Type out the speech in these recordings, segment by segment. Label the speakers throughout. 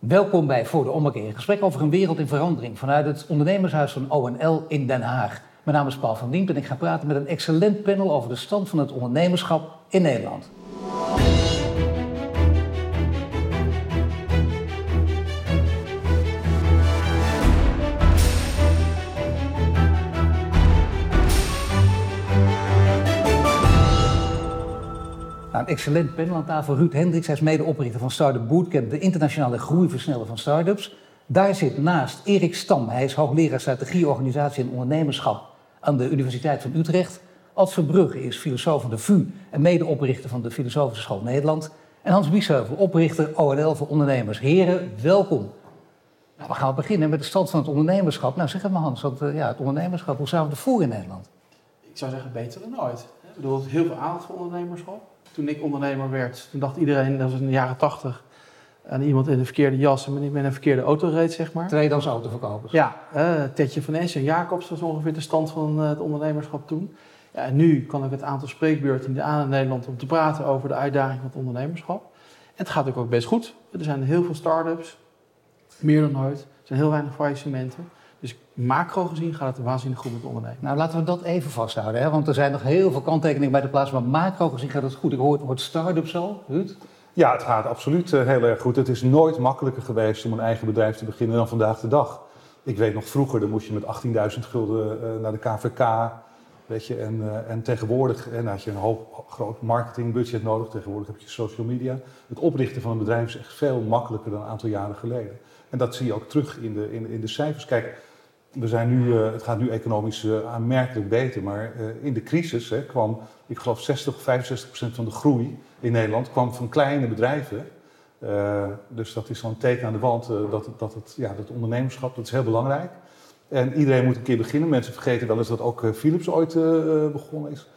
Speaker 1: Welkom bij Voor de Ommekeer, een gesprek over een wereld in verandering vanuit het ondernemershuis van ONL in Den Haag. Mijn naam is Paul van Diemt en ik ga praten met een excellent panel over de stand van het ondernemerschap in Nederland. Een excellent panel aan tafel. Ruud Hendricks, hij is medeoprichter van Startup Bootcamp, de internationale groeiversneller van startups. Daar zit naast Erik Stam, hij is hoogleraar strategie, organisatie en ondernemerschap aan de Universiteit van Utrecht. Ad Verbrugge is filosoof van de VU en medeoprichter van de Filosofische School Nederland. En Hans Biesheuvel, oprichter ONL voor ondernemers. Heren, welkom. Nou, we gaan beginnen met de stand van het ondernemerschap. Nou, zeg het maar Hans, want uh, ja, het ondernemerschap, hoe staan we ervoor in Nederland?
Speaker 2: Ik zou zeggen, beter dan ooit. Ik bedoel, heel veel aandacht voor ondernemerschap toen ik ondernemer werd, toen dacht iedereen, dat was in de jaren tachtig, aan iemand in een verkeerde jas en met een verkeerde auto reed, zeg maar.
Speaker 1: Tweedehands autoverkopers.
Speaker 2: Ja, uh, Tetje van Es en Jacobs was ongeveer de stand van uh, het ondernemerschap toen. Ja, en nu kan ik het aantal spreekbeurten aan in Nederland om te praten over de uitdaging van het ondernemerschap. En het gaat ook, ook best goed. Er zijn heel veel start-ups, meer dan ooit. Er zijn heel weinig faillissementen. Macro gezien gaat het waanzinnig goed met ondernemen.
Speaker 1: Nou, laten we dat even vasthouden. Hè? Want er zijn nog heel veel kanttekeningen bij de plaats. Maar macro gezien gaat het goed. Ik hoor het woord start-up zo, Ruud.
Speaker 3: Ja, het gaat absoluut uh, heel erg goed. Het is nooit makkelijker geweest om een eigen bedrijf te beginnen dan vandaag de dag. Ik weet nog vroeger, dan moest je met 18.000 gulden uh, naar de KVK. Weet je, en, uh, en tegenwoordig en had je een hoop groot marketingbudget nodig. Tegenwoordig heb je social media. Het oprichten van een bedrijf is echt veel makkelijker dan een aantal jaren geleden. En dat zie je ook terug in de, in, in de cijfers. Kijk, we zijn nu, uh, het gaat nu economisch uh, aanmerkelijk beter, maar uh, in de crisis hè, kwam, ik geloof 60, 65 procent van de groei in Nederland kwam van kleine bedrijven. dus dat is zo'n teken aan de wand dat, dat, het, ja, dat ondernemerschap, dat is heel belangrijk. En iedereen moet een keer beginnen. Mensen vergeten wel eens dat ook Philips ooit begonnen is.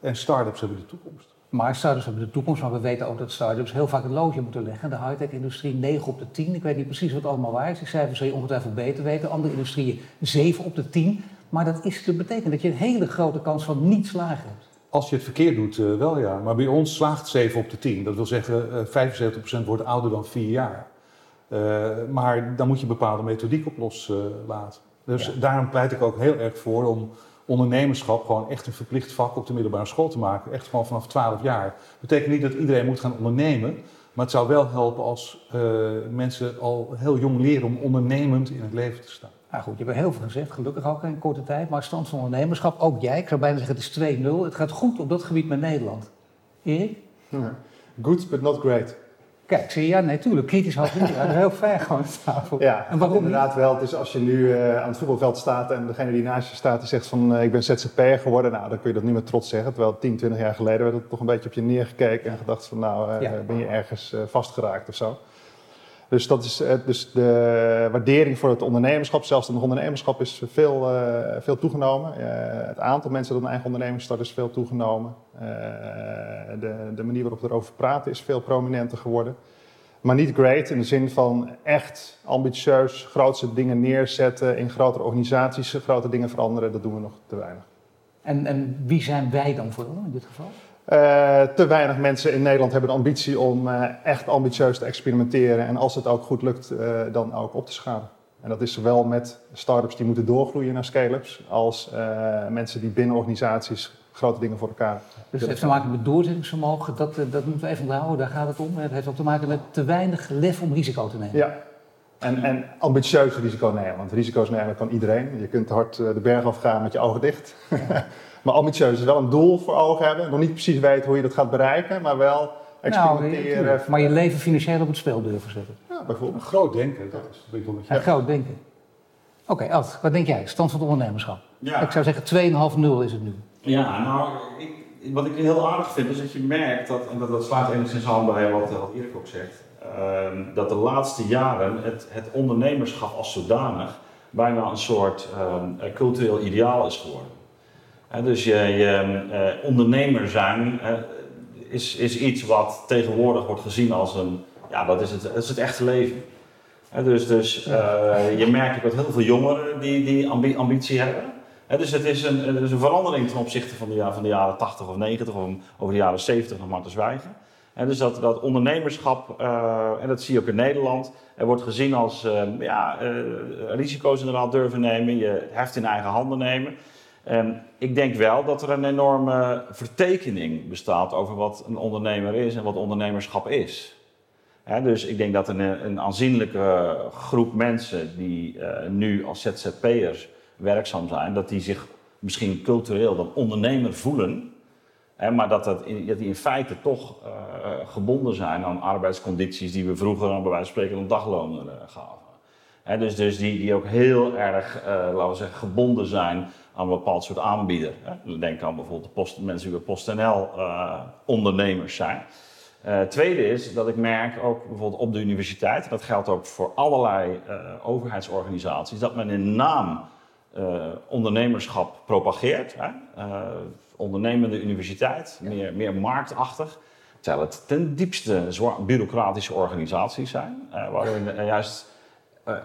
Speaker 3: En start-ups hebben de toekomst.
Speaker 1: Maar start-ups hebben de toekomst, maar we weten ook dat start-ups heel vaak een loodje moeten leggen. De high-tech-industrie 9 op de 10. Ik weet niet precies wat allemaal waar is. Die cijfers zul je ongetwijfeld beter weten. Andere industrieën 7 op de 10. Maar dat, is, dat betekent dat je een hele grote kans van niet slagen hebt.
Speaker 3: Als je het verkeerd doet, uh, wel ja. Maar bij ons slaagt 7 op de 10. Dat wil zeggen, uh, 75% wordt ouder dan 4 jaar. Uh, maar dan moet je bepaalde methodiek op loslaten. dus ja. daarom pleit ik ook heel erg voor om ondernemerschap gewoon echt een verplicht vak op de middelbare school te maken. Echt gewoon vanaf 12 jaar. Dat betekent niet dat iedereen moet gaan ondernemen. Maar het zou wel helpen als uh, mensen al heel jong leren om ondernemend in het leven te staan.
Speaker 1: Nou goed, je hebt heel veel gezegd, gelukkig ook in korte tijd. Maar stand van ondernemerschap, ook jij, ik zou bijna zeggen het is 2-0. Het gaat goed op dat gebied met Nederland. Erik?
Speaker 4: Ja. Good, but not great.
Speaker 1: Kijk, zie je, ja, nee, tuurlijk, kritisch had niet. heel ver gewoon tafel.
Speaker 4: Ja, en waarom inderdaad wel. Het is als je nu uh, aan het voetbalveld staat en degene die naast je staat die zegt van uh, ik ben ZZP'er geworden, nou dan kun je dat niet met trots zeggen. Terwijl 10, 20 jaar geleden werd het toch een beetje op je neergekeken en gedacht van nou uh, ja. ben je ergens vastgeraakt of zo. Dus, dat is, dus de waardering voor het ondernemerschap, zelfs het ondernemerschap, is veel, veel toegenomen. het aantal mensen dat een eigen onderneming start is veel toegenomen. de, de manier waarop we erover praten is veel prominenter geworden. Maar niet great in de zin van echt ambitieus, grootste dingen neerzetten in grotere organisaties, grote dingen veranderen, dat doen we nog te weinig.
Speaker 1: En, en wie zijn wij dan vooral in dit geval?
Speaker 4: Uh, te weinig mensen in Nederland hebben de ambitie om uh, echt ambitieus te experimenteren en als het ook goed lukt, uh, dan ook op te schalen. En dat is zowel met start-ups die moeten doorgroeien naar scale-ups, als mensen die binnen organisaties grote dingen voor elkaar.
Speaker 1: Dus het heeft te maken met doorzettingsvermogen, dat, dat moeten we even onthouden, daar gaat het om. Het heeft ook te maken met te weinig lef om risico te nemen.
Speaker 4: Ja, en, en ambitieus risico nemen, want risico's nemen kan iedereen. Je kunt hard de berg afgaan met je ogen dicht. Ja. maar ambitieus is wel een doel voor ogen hebben, nog niet precies weten hoe je dat gaat bereiken, maar wel experimenteren.
Speaker 1: Nou, maar je leven financieel op het spel durven zetten.
Speaker 4: Ja, bijvoorbeeld.
Speaker 3: Groot denken, dat is een beetje
Speaker 1: ja. Groot denken. Oké, okay, Ad, wat denk jij? Stand van het ondernemerschap. Ja. Ik zou zeggen 2,5-0 is het nu.
Speaker 5: Ja, nou, ik, wat ik heel aardig vind is dat je merkt dat, en dat, dat slaat enigszins aan bij wat, wat Erik ook zegt, uh, dat de laatste jaren het, het ondernemerschap als zodanig bijna een soort uh, cultureel ideaal is geworden. Dus je, uh, ondernemer zijn is, is iets wat tegenwoordig wordt gezien als een, ja, dat is het, dat is het echte leven. Dus dus je merkt ook dat heel veel jongeren die, die ambi ambitie hebben. He, dus het is, een, een verandering ten opzichte van de, van de jaren 80 of 90 of over de jaren 70 nog maar te zwijgen. En dus dat, dat ondernemerschap, en dat zie je ook in Nederland, er wordt gezien als ja, risico's inderdaad durven nemen, je heft in eigen handen nemen. Um, ik denk wel dat er een enorme vertekening bestaat over wat een ondernemer is en wat ondernemerschap is. dus ik denk dat een, een aanzienlijke groep mensen die uh, nu als ZZP'ers werkzaam zijn, dat die zich misschien cultureel dan ondernemer voelen, maar dat, dat, dat die in feite toch uh, gebonden zijn aan arbeidscondities die we vroeger, bij wijze van spreken, een dagloner gaven. dus, dus die, die ook heel erg, laten we zeggen, gebonden zijn aan een bepaald soort aanbieder. Hè. Denk aan bijvoorbeeld de post, mensen die bij PostNL uh, ondernemers zijn. Uh, tweede is dat ik merk ook bijvoorbeeld op de universiteit, dat geldt ook voor allerlei uh, overheidsorganisaties, dat men in naam ondernemerschap propageert. Hè. ondernemende universiteit, meer, meer marktachtig. Terwijl het ten diepste bureaucratische organisaties zijn, waarin juist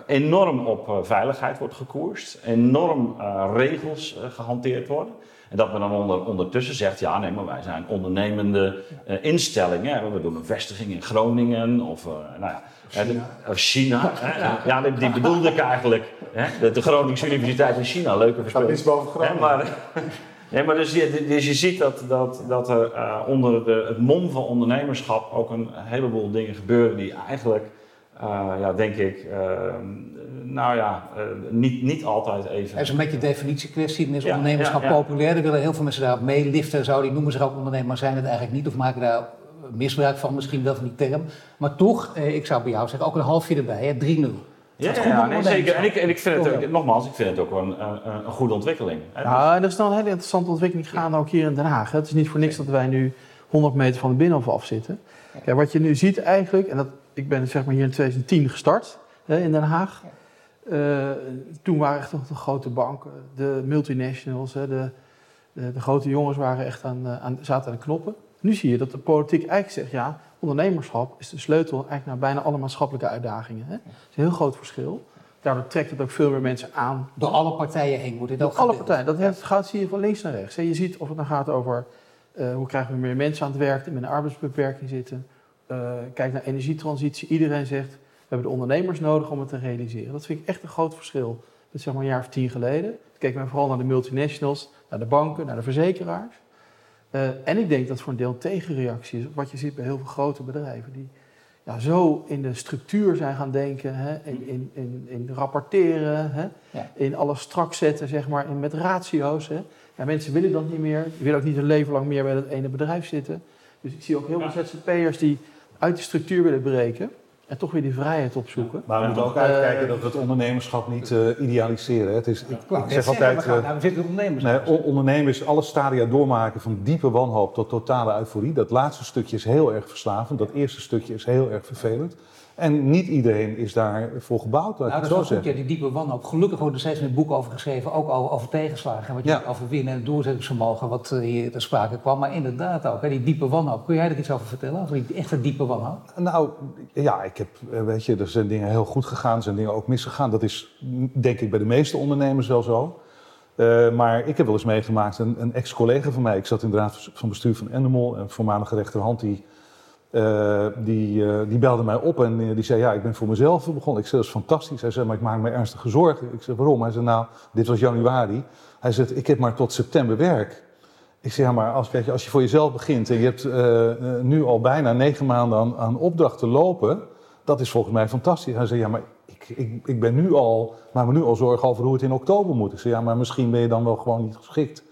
Speaker 5: enorm op uh, veiligheid wordt gekoerst, enorm uh, regels gehanteerd worden. En dat men dan onder, ondertussen zegt, ja nee, maar wij zijn ondernemende instellingen. We doen een vestiging in Groningen of nou ja, China. China ja. ja, die bedoelde ik eigenlijk. Hè? De, Groningse Universiteit in China, leuke verspreking.
Speaker 4: Dat is boven Groningen.
Speaker 5: Maar, nee, maar dus, je, dus je ziet dat, dat, dat er onder de, het mom van ondernemerschap ook een heleboel dingen gebeuren die eigenlijk uh, ja, denk ik, uh, nou ja, uh, niet, niet altijd even.
Speaker 1: Het is een beetje een definitiekwestie. is ondernemerschap ja, ja, populair. Er willen heel veel mensen daarop meeliften. Zou die noemen zich ook ondernemer, maar zijn het eigenlijk niet. Of maken daar misbruik van, misschien wel van die term. Maar toch, ik zou bij jou zeggen, ook een halfje erbij, 3-0.
Speaker 5: Ja, ja nee, zeker. En ik, en ik vind het, ook, nogmaals, ik vind het ook wel een, een, een goede ontwikkeling.
Speaker 2: Ja, en er is dan een hele interessante ontwikkeling gaande ook hier in Den Haag. Het is niet voor niks dat wij nu 100 meter van de Binnenhof af zitten. Kijk, wat je nu ziet eigenlijk, en dat ik ben zeg maar hier in 2010 gestart hè, in Den Haag. Uh, toen waren echt nog de grote banken, de multinationals, hè, de, de, de, grote jongens waren echt aan, eh, aan, zaten aan de knoppen. Nu zie je dat de politiek eigenlijk zegt, ja, ondernemerschap is de sleutel eigenlijk naar bijna alle maatschappelijke uitdagingen. Hè. Dat is een heel groot verschil. Daardoor trekt het ook veel meer mensen aan.
Speaker 1: Door alle partijen heen moet dit
Speaker 2: ook alle partijen. Dat het gaat zie je van links naar rechts. Je ziet of het dan gaat over uh, hoe krijgen we meer mensen aan het werk die met een arbeidsbeperking zitten uh, kijk naar energietransitie. Iedereen zegt, we hebben de ondernemers nodig om het te realiseren. Dat vind ik echt een groot verschil met zeg maar een jaar of tien geleden. Ik keek men vooral naar de multinationals, naar de banken, naar de verzekeraars. Uh, en ik denk dat voor een deel tegenreactie is wat je ziet bij heel veel grote bedrijven. Die ja, zo in de structuur zijn gaan denken, hè, in, in, in, in rapporteren, hè, ja. in alles strak zetten, zeg maar, in, met ratio's. Hè. Ja, mensen willen dat niet meer. Die willen ook niet hun leven lang meer bij dat ene bedrijf zitten. Dus ik zie ook heel veel ZZP'ers die uit de structuur willen breken en toch weer die vrijheid opzoeken.
Speaker 3: Maar we moeten ook uitkijken dat we het ondernemerschap niet uh, idealiseren. Het is, ik, ik zeg altijd,
Speaker 1: uh, nou, we zitten ondernemers.
Speaker 3: Nee, ondernemers, alle stadia doormaken van diepe wanhoop tot totale euforie. Dat laatste stukje is heel erg verslavend. Dat eerste stukje is heel erg vervelend. En niet iedereen is daarvoor gebouwd.
Speaker 1: Nou, dat is wel goed, ja, die diepe wanhoop. Gelukkig wordt er steeds een boek over geschreven, ook over, tegenslagen. Wat je ja. over winnen en doorzettingsvermogen, wat uh, hier ter sprake kwam. Maar inderdaad ook, hè, die diepe wanhoop. Kun jij er iets over vertellen? Over die echte diepe wanhoop?
Speaker 3: Nou, ja, ik heb, eh, weet je, er zijn dingen heel goed gegaan, er zijn dingen ook misgegaan. Dat is, denk ik, bij de meeste ondernemers wel zo. Uh, maar ik heb wel eens meegemaakt, een, een ex-collega van mij, ik zat in de raad van bestuur van Endemol, een voormalige rechterhand, die uh, die, uh, die belde mij op en uh, die zei, ja, ik ben voor mezelf begonnen. Ik zei, dat is fantastisch. Hij zei, maar ik maak me ernstige zorgen. Ik zei, waarom? Hij zei, nou, dit was januari. Hij zei, ik heb maar tot september werk. Ik zei, ja, maar als, je, als je voor jezelf begint en je hebt nu al bijna negen maanden aan, aan opdrachten lopen, dat is volgens mij fantastisch. Hij zei, ja, maar ik, ik, ik ben nu al, maak me nu al zorgen over hoe het in oktober moet. Ik zei, ja, maar misschien ben je dan wel gewoon niet geschikt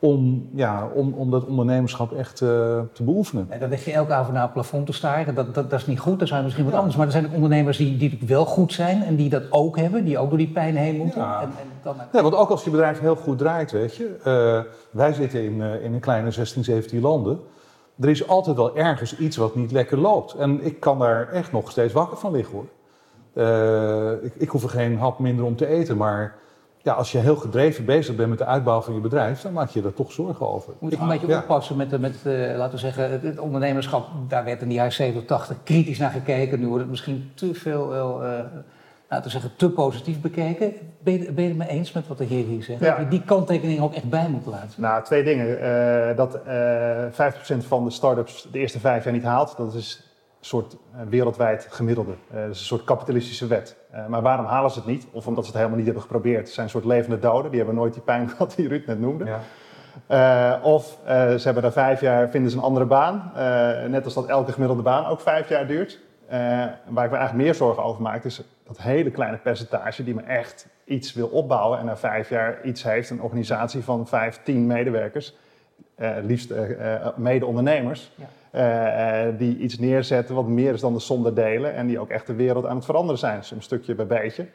Speaker 3: om, ja, om, om dat ondernemerschap echt uh, te beoefenen.
Speaker 1: En dan leg je elke avond naar het plafond te staren. Dat, dat, dat is niet goed, dat zijn misschien wat anders. Maar er zijn ook ondernemers die, die wel goed zijn en die dat ook hebben, die ook door die pijn heen moeten. Ja. En, en
Speaker 3: dan... ja, want ook als je bedrijf heel goed draait, weet je. Uh, wij zitten in, uh, in een kleine 16, 17 landen. Er is altijd wel ergens iets wat niet lekker loopt. En ik kan daar echt nog steeds wakker van liggen hoor. ik, ik hoef er geen hap minder om te eten, maar ja, als je heel gedreven bezig bent met de uitbouw van je bedrijf, dan maak je er toch zorgen over.
Speaker 1: Moet je een beetje oppassen met, met uh, laten we zeggen, het, ondernemerschap. Daar werd in de jaren 70, 80 kritisch naar gekeken. Nu wordt het misschien te veel wel, uh, nou, te zeggen, te positief bekeken. Ben je, ben je het mee eens met wat de heer hier zegt? Ja. Dat je die kanttekening ook echt bij moet laten?
Speaker 4: Nou, twee dingen. Uh, dat uh, 50% van de start-ups de eerste vijf jaar niet haalt, dat is soort wereldwijd gemiddelde. Uh, dat is een soort kapitalistische wet. maar waarom halen ze het niet? Of omdat ze het helemaal niet hebben geprobeerd. Het zijn een soort levende doden. Die hebben nooit die pijn gehad die Ruud net noemde. Ja. Uh, of uh, ze hebben na vijf jaar vinden ze een andere baan. Uh, net als dat elke gemiddelde baan ook vijf jaar duurt. waar ik me eigenlijk meer zorgen over maak, is dat hele kleine percentage die me echt iets wil opbouwen en na vijf jaar iets heeft, een organisatie van vijf, tien medewerkers, liefst mede-ondernemers, ja. Die iets neerzetten wat meer is dan de som der delen en die ook echt de wereld aan het veranderen zijn, een stukje bij beetje.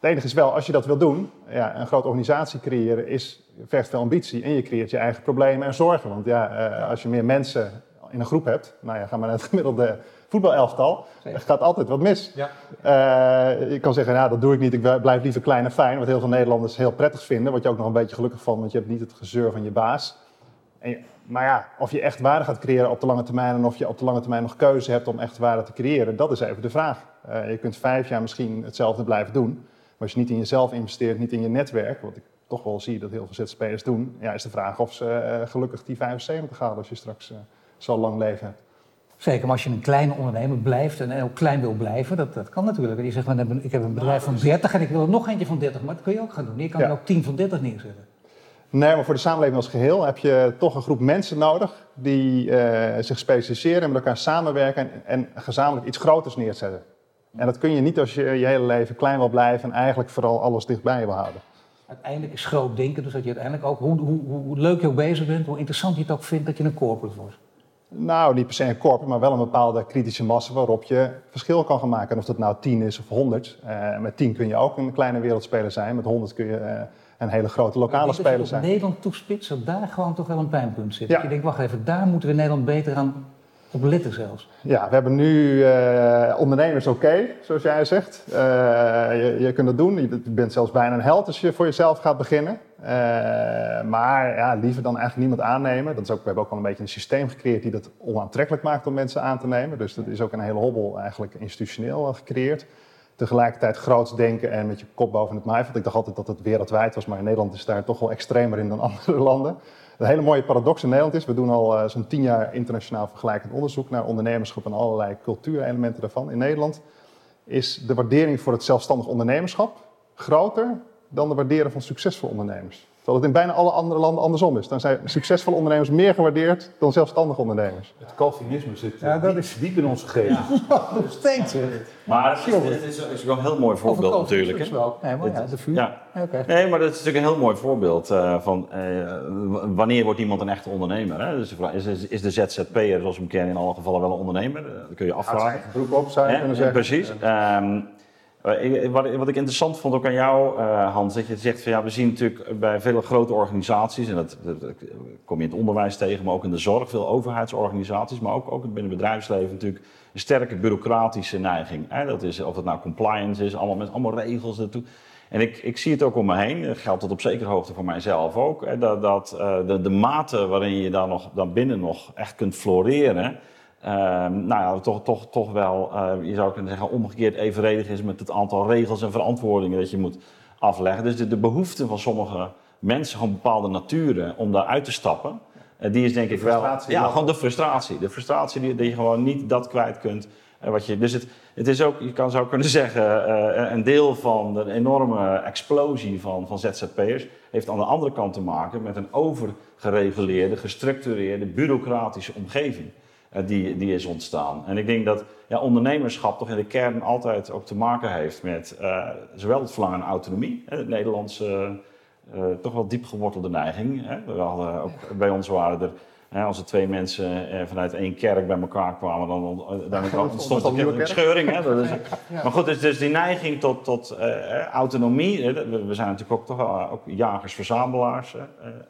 Speaker 4: Het enige is wel, als je dat wil doen, ja, een grote organisatie creëren is, vergt veel ambitie. En je creëert je eigen problemen en zorgen. Want ja, uh, als je meer mensen in een groep hebt, nou ja, ga maar naar het gemiddelde voetbalelftal, er gaat altijd wat mis. Ja. Uh, je kan zeggen, nou, dat doe ik niet, ik blijf liever klein en fijn. Wat heel veel Nederlanders heel prettig vinden, wat je ook nog een beetje gelukkig van, want je hebt niet het gezeur van je baas. En maar ja, of je echt waarde gaat creëren op de lange termijn en of je op de lange termijn nog keuze hebt om echt waarde te creëren, dat is even de vraag. Uh, je kunt vijf jaar misschien hetzelfde blijven doen, maar als je niet in jezelf investeert, niet in je netwerk, wat ik toch wel zie dat heel veel ZZP'ers doen, ja, is de vraag of ze uh, gelukkig die 75 halen als je straks uh, zo lang leven hebt.
Speaker 1: Zeker, maar als je een kleine ondernemer blijft en ook klein wil blijven, dat, dat kan natuurlijk. Je zegt, ik heb een bedrijf van 30 en ik wil er nog eentje van 30, maar dat kun je ook gaan doen. Je kan er ook 10 van 30 neerzetten.
Speaker 4: Nee, maar voor de samenleving als geheel heb je toch een groep mensen nodig die uh, zich specialiseren en met elkaar samenwerken en, en gezamenlijk iets groters neerzetten. En dat kun je niet als je je hele leven klein wil blijven en eigenlijk vooral alles dichtbij wil houden.
Speaker 1: Uiteindelijk is groot denken, dus dat je uiteindelijk ook, hoe, hoe, hoe leuk je ook bezig bent, hoe interessant je het ook vindt, dat je een corporate wordt.
Speaker 4: Nou, niet per se een corporate, maar wel een bepaalde kritische massa waarop je verschil kan gaan maken. En of dat nou 10 is of 100. Uh, eh, met 10 kun je ook een kleine wereldspeler zijn, met 100 kun je uh, een hele grote lokale speler zijn.
Speaker 1: Nederland toespitsen, daar gewoon toch wel een pijnpunt zit. Ja. Je denkt, wacht even, daar moeten we in Nederland beter aan op letten zelfs.
Speaker 4: Ja, we hebben nu uh, ondernemers oké, zoals jij zegt. Uh, je, je, kunt dat doen. Je bent zelfs bijna een held als je voor jezelf gaat beginnen. Uh, maar ja, liever dan eigenlijk niemand aannemen. Dat is ook, we hebben ook wel een beetje een systeem gecreëerd die dat onaantrekkelijk maakt om mensen aan te nemen. Dus dat is ook een hele hobbel eigenlijk institutioneel gecreëerd. Tegelijkertijd groots denken en met je kop boven het maaiveld. Ik dacht altijd dat het wereldwijd was, maar in Nederland is daar toch wel extremer in dan andere landen. Een hele mooie paradox in Nederland is, we doen al uh, zo'n tien jaar internationaal vergelijkend onderzoek naar ondernemerschap en allerlei cultuurelementen daarvan. In Nederland is de waardering voor het zelfstandig ondernemerschap groter dan de waardering van succesvol ondernemers. Terwijl het in bijna alle andere landen andersom is. Dan zijn succesvolle ondernemers meer gewaardeerd dan zelfstandige ondernemers.
Speaker 3: Het Calvinisme zit ja, dat is... diep in onze geest.
Speaker 1: Ja, nog steeds.
Speaker 5: Maar het is, is, wel een heel mooi voorbeeld natuurlijk. Hè?
Speaker 1: Wel. Nee, maar ja, de vuur. Ja.
Speaker 5: Okay. Nee, maar dat is natuurlijk een heel mooi voorbeeld uh, van uh, wanneer wordt iemand een echte ondernemer. Hè? Dus is, is, is de ZZP'er, zoals we hem kennen, in alle gevallen wel een ondernemer? Dat kun je afvragen.
Speaker 4: Broek op, zou je kunnen zeggen.
Speaker 5: Precies. Um, eh, wat, ik interessant vond ook aan jou, uh, Hans, dat je zegt van ja, we zien natuurlijk bij vele grote organisaties, en dat, dat, kom je in het onderwijs tegen, maar ook in de zorg, veel overheidsorganisaties, maar ook, ook binnen het bedrijfsleven natuurlijk een sterke bureaucratische neiging. Dat is, of het nou compliance is, allemaal met allemaal regels ertoe. En ik, ik zie het ook om me heen, dat geldt tot op zekere hoogte voor mijzelf ook, dat, dat uh, de, de mate waarin je daar nog, dan binnen nog echt kunt floreren, nou ja, toch, toch, toch wel, uh, je zou kunnen zeggen, omgekeerd evenredig is met het aantal regels en verantwoordingen dat je moet afleggen. Dus de, de behoefte van sommige mensen, gewoon bepaalde naturen, om daar uit te stappen, uh, die is denk ik wel. Ja, gewoon de frustratie. De frustratie die, dat je gewoon niet dat kwijt kunt. wat je, dus het, het is ook, je kan, zou kunnen zeggen, een deel van de enorme explosie van, van ZZP'ers heeft aan de andere kant te maken met een overgereguleerde, gestructureerde, bureaucratische omgeving. Eh, die, die is ontstaan. En ik denk dat ja, ondernemerschap toch in de kern altijd ook te maken heeft met uh, zowel het verlangen naar autonomie, hè, het Nederlandse uh, toch wel diep gewortelde neiging. Hè. We hadden ook, bij ons waren er, hè, als er twee mensen vanuit één kerk bij elkaar kwamen, dan, dan ontstond er een scheuring. Hè. Dat is, Maar goed, dus, dus die neiging tot, tot autonomie, hè, we, zijn natuurlijk ook toch wel ook jagers-verzamelaars,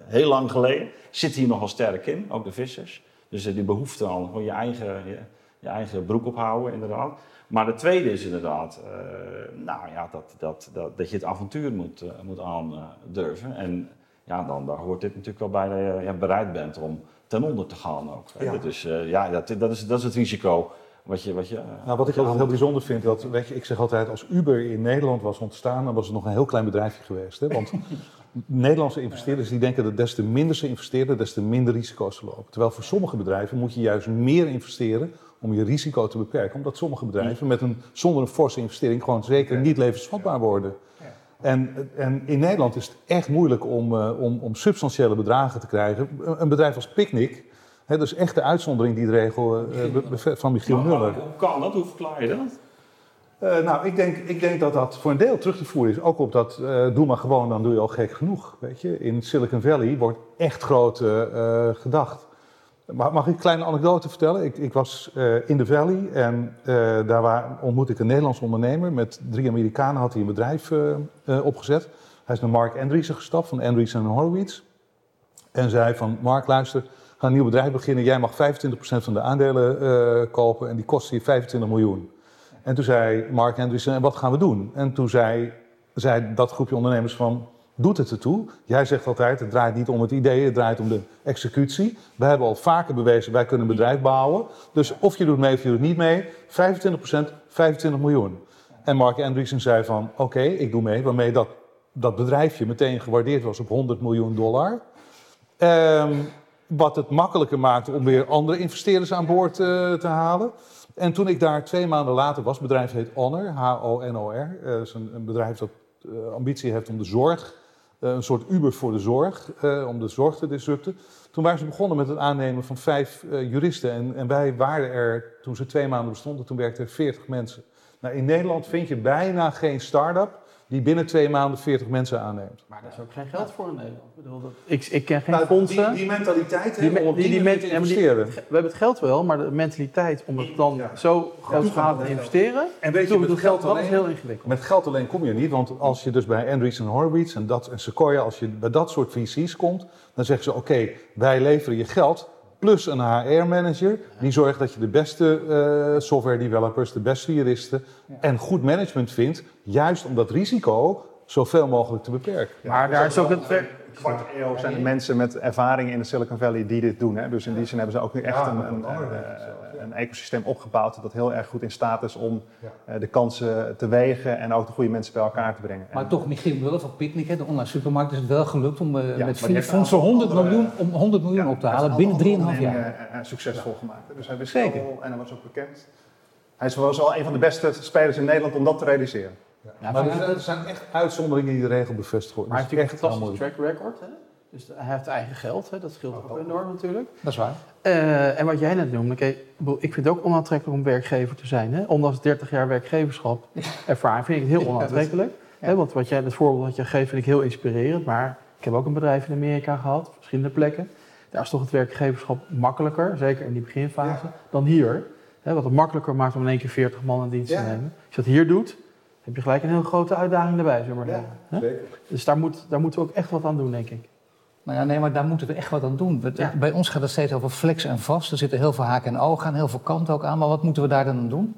Speaker 5: heel lang geleden, zit hier nogal sterk in, ook de vissers. Dus die behoefte aan gewoon je eigen, je, je, eigen broek ophouden, inderdaad. Maar de tweede is inderdaad, uh, nou ja, dat, dat, dat, dat je het avontuur moet, uh, moet aandurven. en ja, dan daar hoort dit natuurlijk wel bij dat je ja, bereid bent om ten onder te gaan ook. Ja. Dus ja, dat, dat, is, dat is het risico wat je... Wat, je,
Speaker 3: nou, wat ik altijd heel bijzonder vind, dat, weet je, ik zeg altijd, als Uber in Nederland was ontstaan, dan was het nog een heel klein bedrijfje geweest. Hè? Want Nederlandse investeerders die denken dat des te minder ze investeren, des te minder risico's ze lopen. Terwijl voor sommige bedrijven moet je juist meer investeren om je risico te beperken. Omdat sommige bedrijven met een, zonder een forse investering gewoon zeker niet levensvatbaar worden. En, en, in Nederland is het echt moeilijk om, uh, om, om, substantiële bedragen te krijgen. Een bedrijf als Picnic, hè, dat is echt de uitzondering die de regel uh, van Michiel Muller.
Speaker 5: Hoe kan dat? Hoe verklaar je dat?
Speaker 3: Uh, nou, ik denk, ik denk dat dat voor een deel terug te voeren is. Ook op dat, doe maar gewoon, dan doe je al gek genoeg. Weet je? In Silicon Valley wordt echt groot gedacht. Mag ik een kleine anekdote vertellen? Ik, ik was in de Valley en daar waar, ontmoette ik een Nederlands ondernemer. Met drie Amerikanen had hij een bedrijf opgezet. Hij is naar Mark Andreessen gestapt van Andreessen Horowitz. En zei van, Mark luister, ga een nieuw bedrijf beginnen. Jij mag 25% van de aandelen kopen en die kosten je 25 miljoen. En toen zei Mark Andreessen, en wat gaan we doen? En toen zei, zei dat groepje ondernemers van doet het ertoe. Jij zegt altijd, het draait niet om het idee, het draait om de executie. We hebben al vaker bewezen, wij kunnen een bedrijf bouwen. Dus of je doet mee of je doet niet mee, 25%, 25 miljoen. En Mark Andreessen zei van, oké, ik doe mee. Waarmee dat, dat bedrijfje meteen gewaardeerd was op 100 miljoen dollar. Um, wat het makkelijker maakte om weer andere investeerders aan boord uh, te halen. En toen ik daar twee maanden later was, het bedrijf heet Honor, H-O-N-O-R. Uh, dat is een, een bedrijf dat uh, ambitie heeft om de zorg eh, een soort Uber voor de zorg, eh, om de zorg te disrupten. Toen waren ze begonnen met het aannemen van vijf juristen. En, en, wij waren er, toen ze twee maanden bestonden, toen werkten er 40 mensen. Nou, in Nederland vind je bijna geen start-up die binnen twee maanden 40 mensen aanneemt.
Speaker 2: Maar daar is ook geen geld voor in Nederland. Ik, bedoel, dat, ik, ik ken geen
Speaker 3: nou,
Speaker 2: fondsen.
Speaker 3: Die, die mentaliteit
Speaker 2: die,
Speaker 3: om
Speaker 2: die, die,
Speaker 3: die te investeren.
Speaker 2: we hebben het geld wel, maar de mentaliteit om het dan
Speaker 3: Ja.
Speaker 2: zo grootschalig te investeren.
Speaker 3: En weet je,
Speaker 2: toen
Speaker 3: met
Speaker 2: dat,
Speaker 3: geld
Speaker 2: dat is
Speaker 3: alleen-
Speaker 2: heel ingewikkeld.
Speaker 3: Met geld alleen kom je niet, want als je dus bij Andreessen Horowitz en, dat, en Sequoia, als je bij dat soort VC's komt, dan zeggen ze: Oké, wij leveren je geld plus een HR-manager. Die zorgt dat je de beste eh, software developers, de beste juristen en goed management vindt, juist om dat risico zoveel mogelijk te beperken.
Speaker 2: Maar daar is ook het.
Speaker 4: Kwart eeuw zijn er mensen met ervaring in de Silicon Valley die dit doen. Hè? Dus in die zin hebben ze ook nu echt
Speaker 3: Ja,
Speaker 4: een, een, eh, een ecosysteem opgebouwd dat heel erg goed in staat is om
Speaker 3: Ja.
Speaker 4: eh, de kansen te wegen en ook de goede mensen bij elkaar te brengen.
Speaker 1: Maar
Speaker 4: En-
Speaker 1: toch, Michiel Muller van Picnic, hè, de online supermarkt, is het wel gelukt om eh,
Speaker 4: maar
Speaker 1: met vier fondsen
Speaker 4: een
Speaker 1: 100
Speaker 4: andere-
Speaker 1: miljoen, om 100 miljoen op te halen binnen
Speaker 4: alle
Speaker 1: 3,5
Speaker 4: ondernemingen,
Speaker 1: jaar.
Speaker 4: succesvol gemaakt. Dus hij wist
Speaker 1: Zeker.
Speaker 4: en hij was ook bekend. Hij is wel wel een van de beste spelers in Nederland om dat te realiseren.
Speaker 1: Ja,
Speaker 3: maar
Speaker 1: maar
Speaker 3: er zijn, er zijn echt uitzonderingen die de regel bevestigen.
Speaker 2: Maar hij heeft een
Speaker 3: echt
Speaker 2: fantastisch track record. Hè? Dus hij heeft eigen geld, hè? dat scheelt ook enorm natuurlijk.
Speaker 1: Dat is waar.
Speaker 2: Eh, en wat jij net noemde, ik vind het ook onaantrekkelijk om werkgever te zijn. Hè? Ondanks 30 jaar werkgeverschap ervaring vind ik het heel onaantrekkelijk.
Speaker 1: ja.
Speaker 2: Hè? Want wat jij, het voorbeeld dat je geeft vind ik heel inspirerend. Maar ik heb ook een bedrijf in Amerika gehad, op verschillende plekken. Daar is toch het werkgeverschap makkelijker, zeker in die beginfase, dan hier. Hè? Wat het makkelijker maakt om in één keer 40 man in dienst te nemen. Als je dat hier doet, heb je gelijk een heel grote uitdaging erbij, zullen maar
Speaker 3: Ja,
Speaker 2: zeggen.
Speaker 3: Zeker.
Speaker 2: Dus daar, moet, daar moeten we ook echt wat aan doen, denk ik.
Speaker 1: Nou ja, nee, maar daar moeten we echt wat aan doen. We-
Speaker 2: Ja.
Speaker 1: Bij ons gaat het steeds over flex en vast. Er zitten heel veel haken en ogen aan, heel veel kanten ook aan. Maar wat moeten we daar dan aan doen?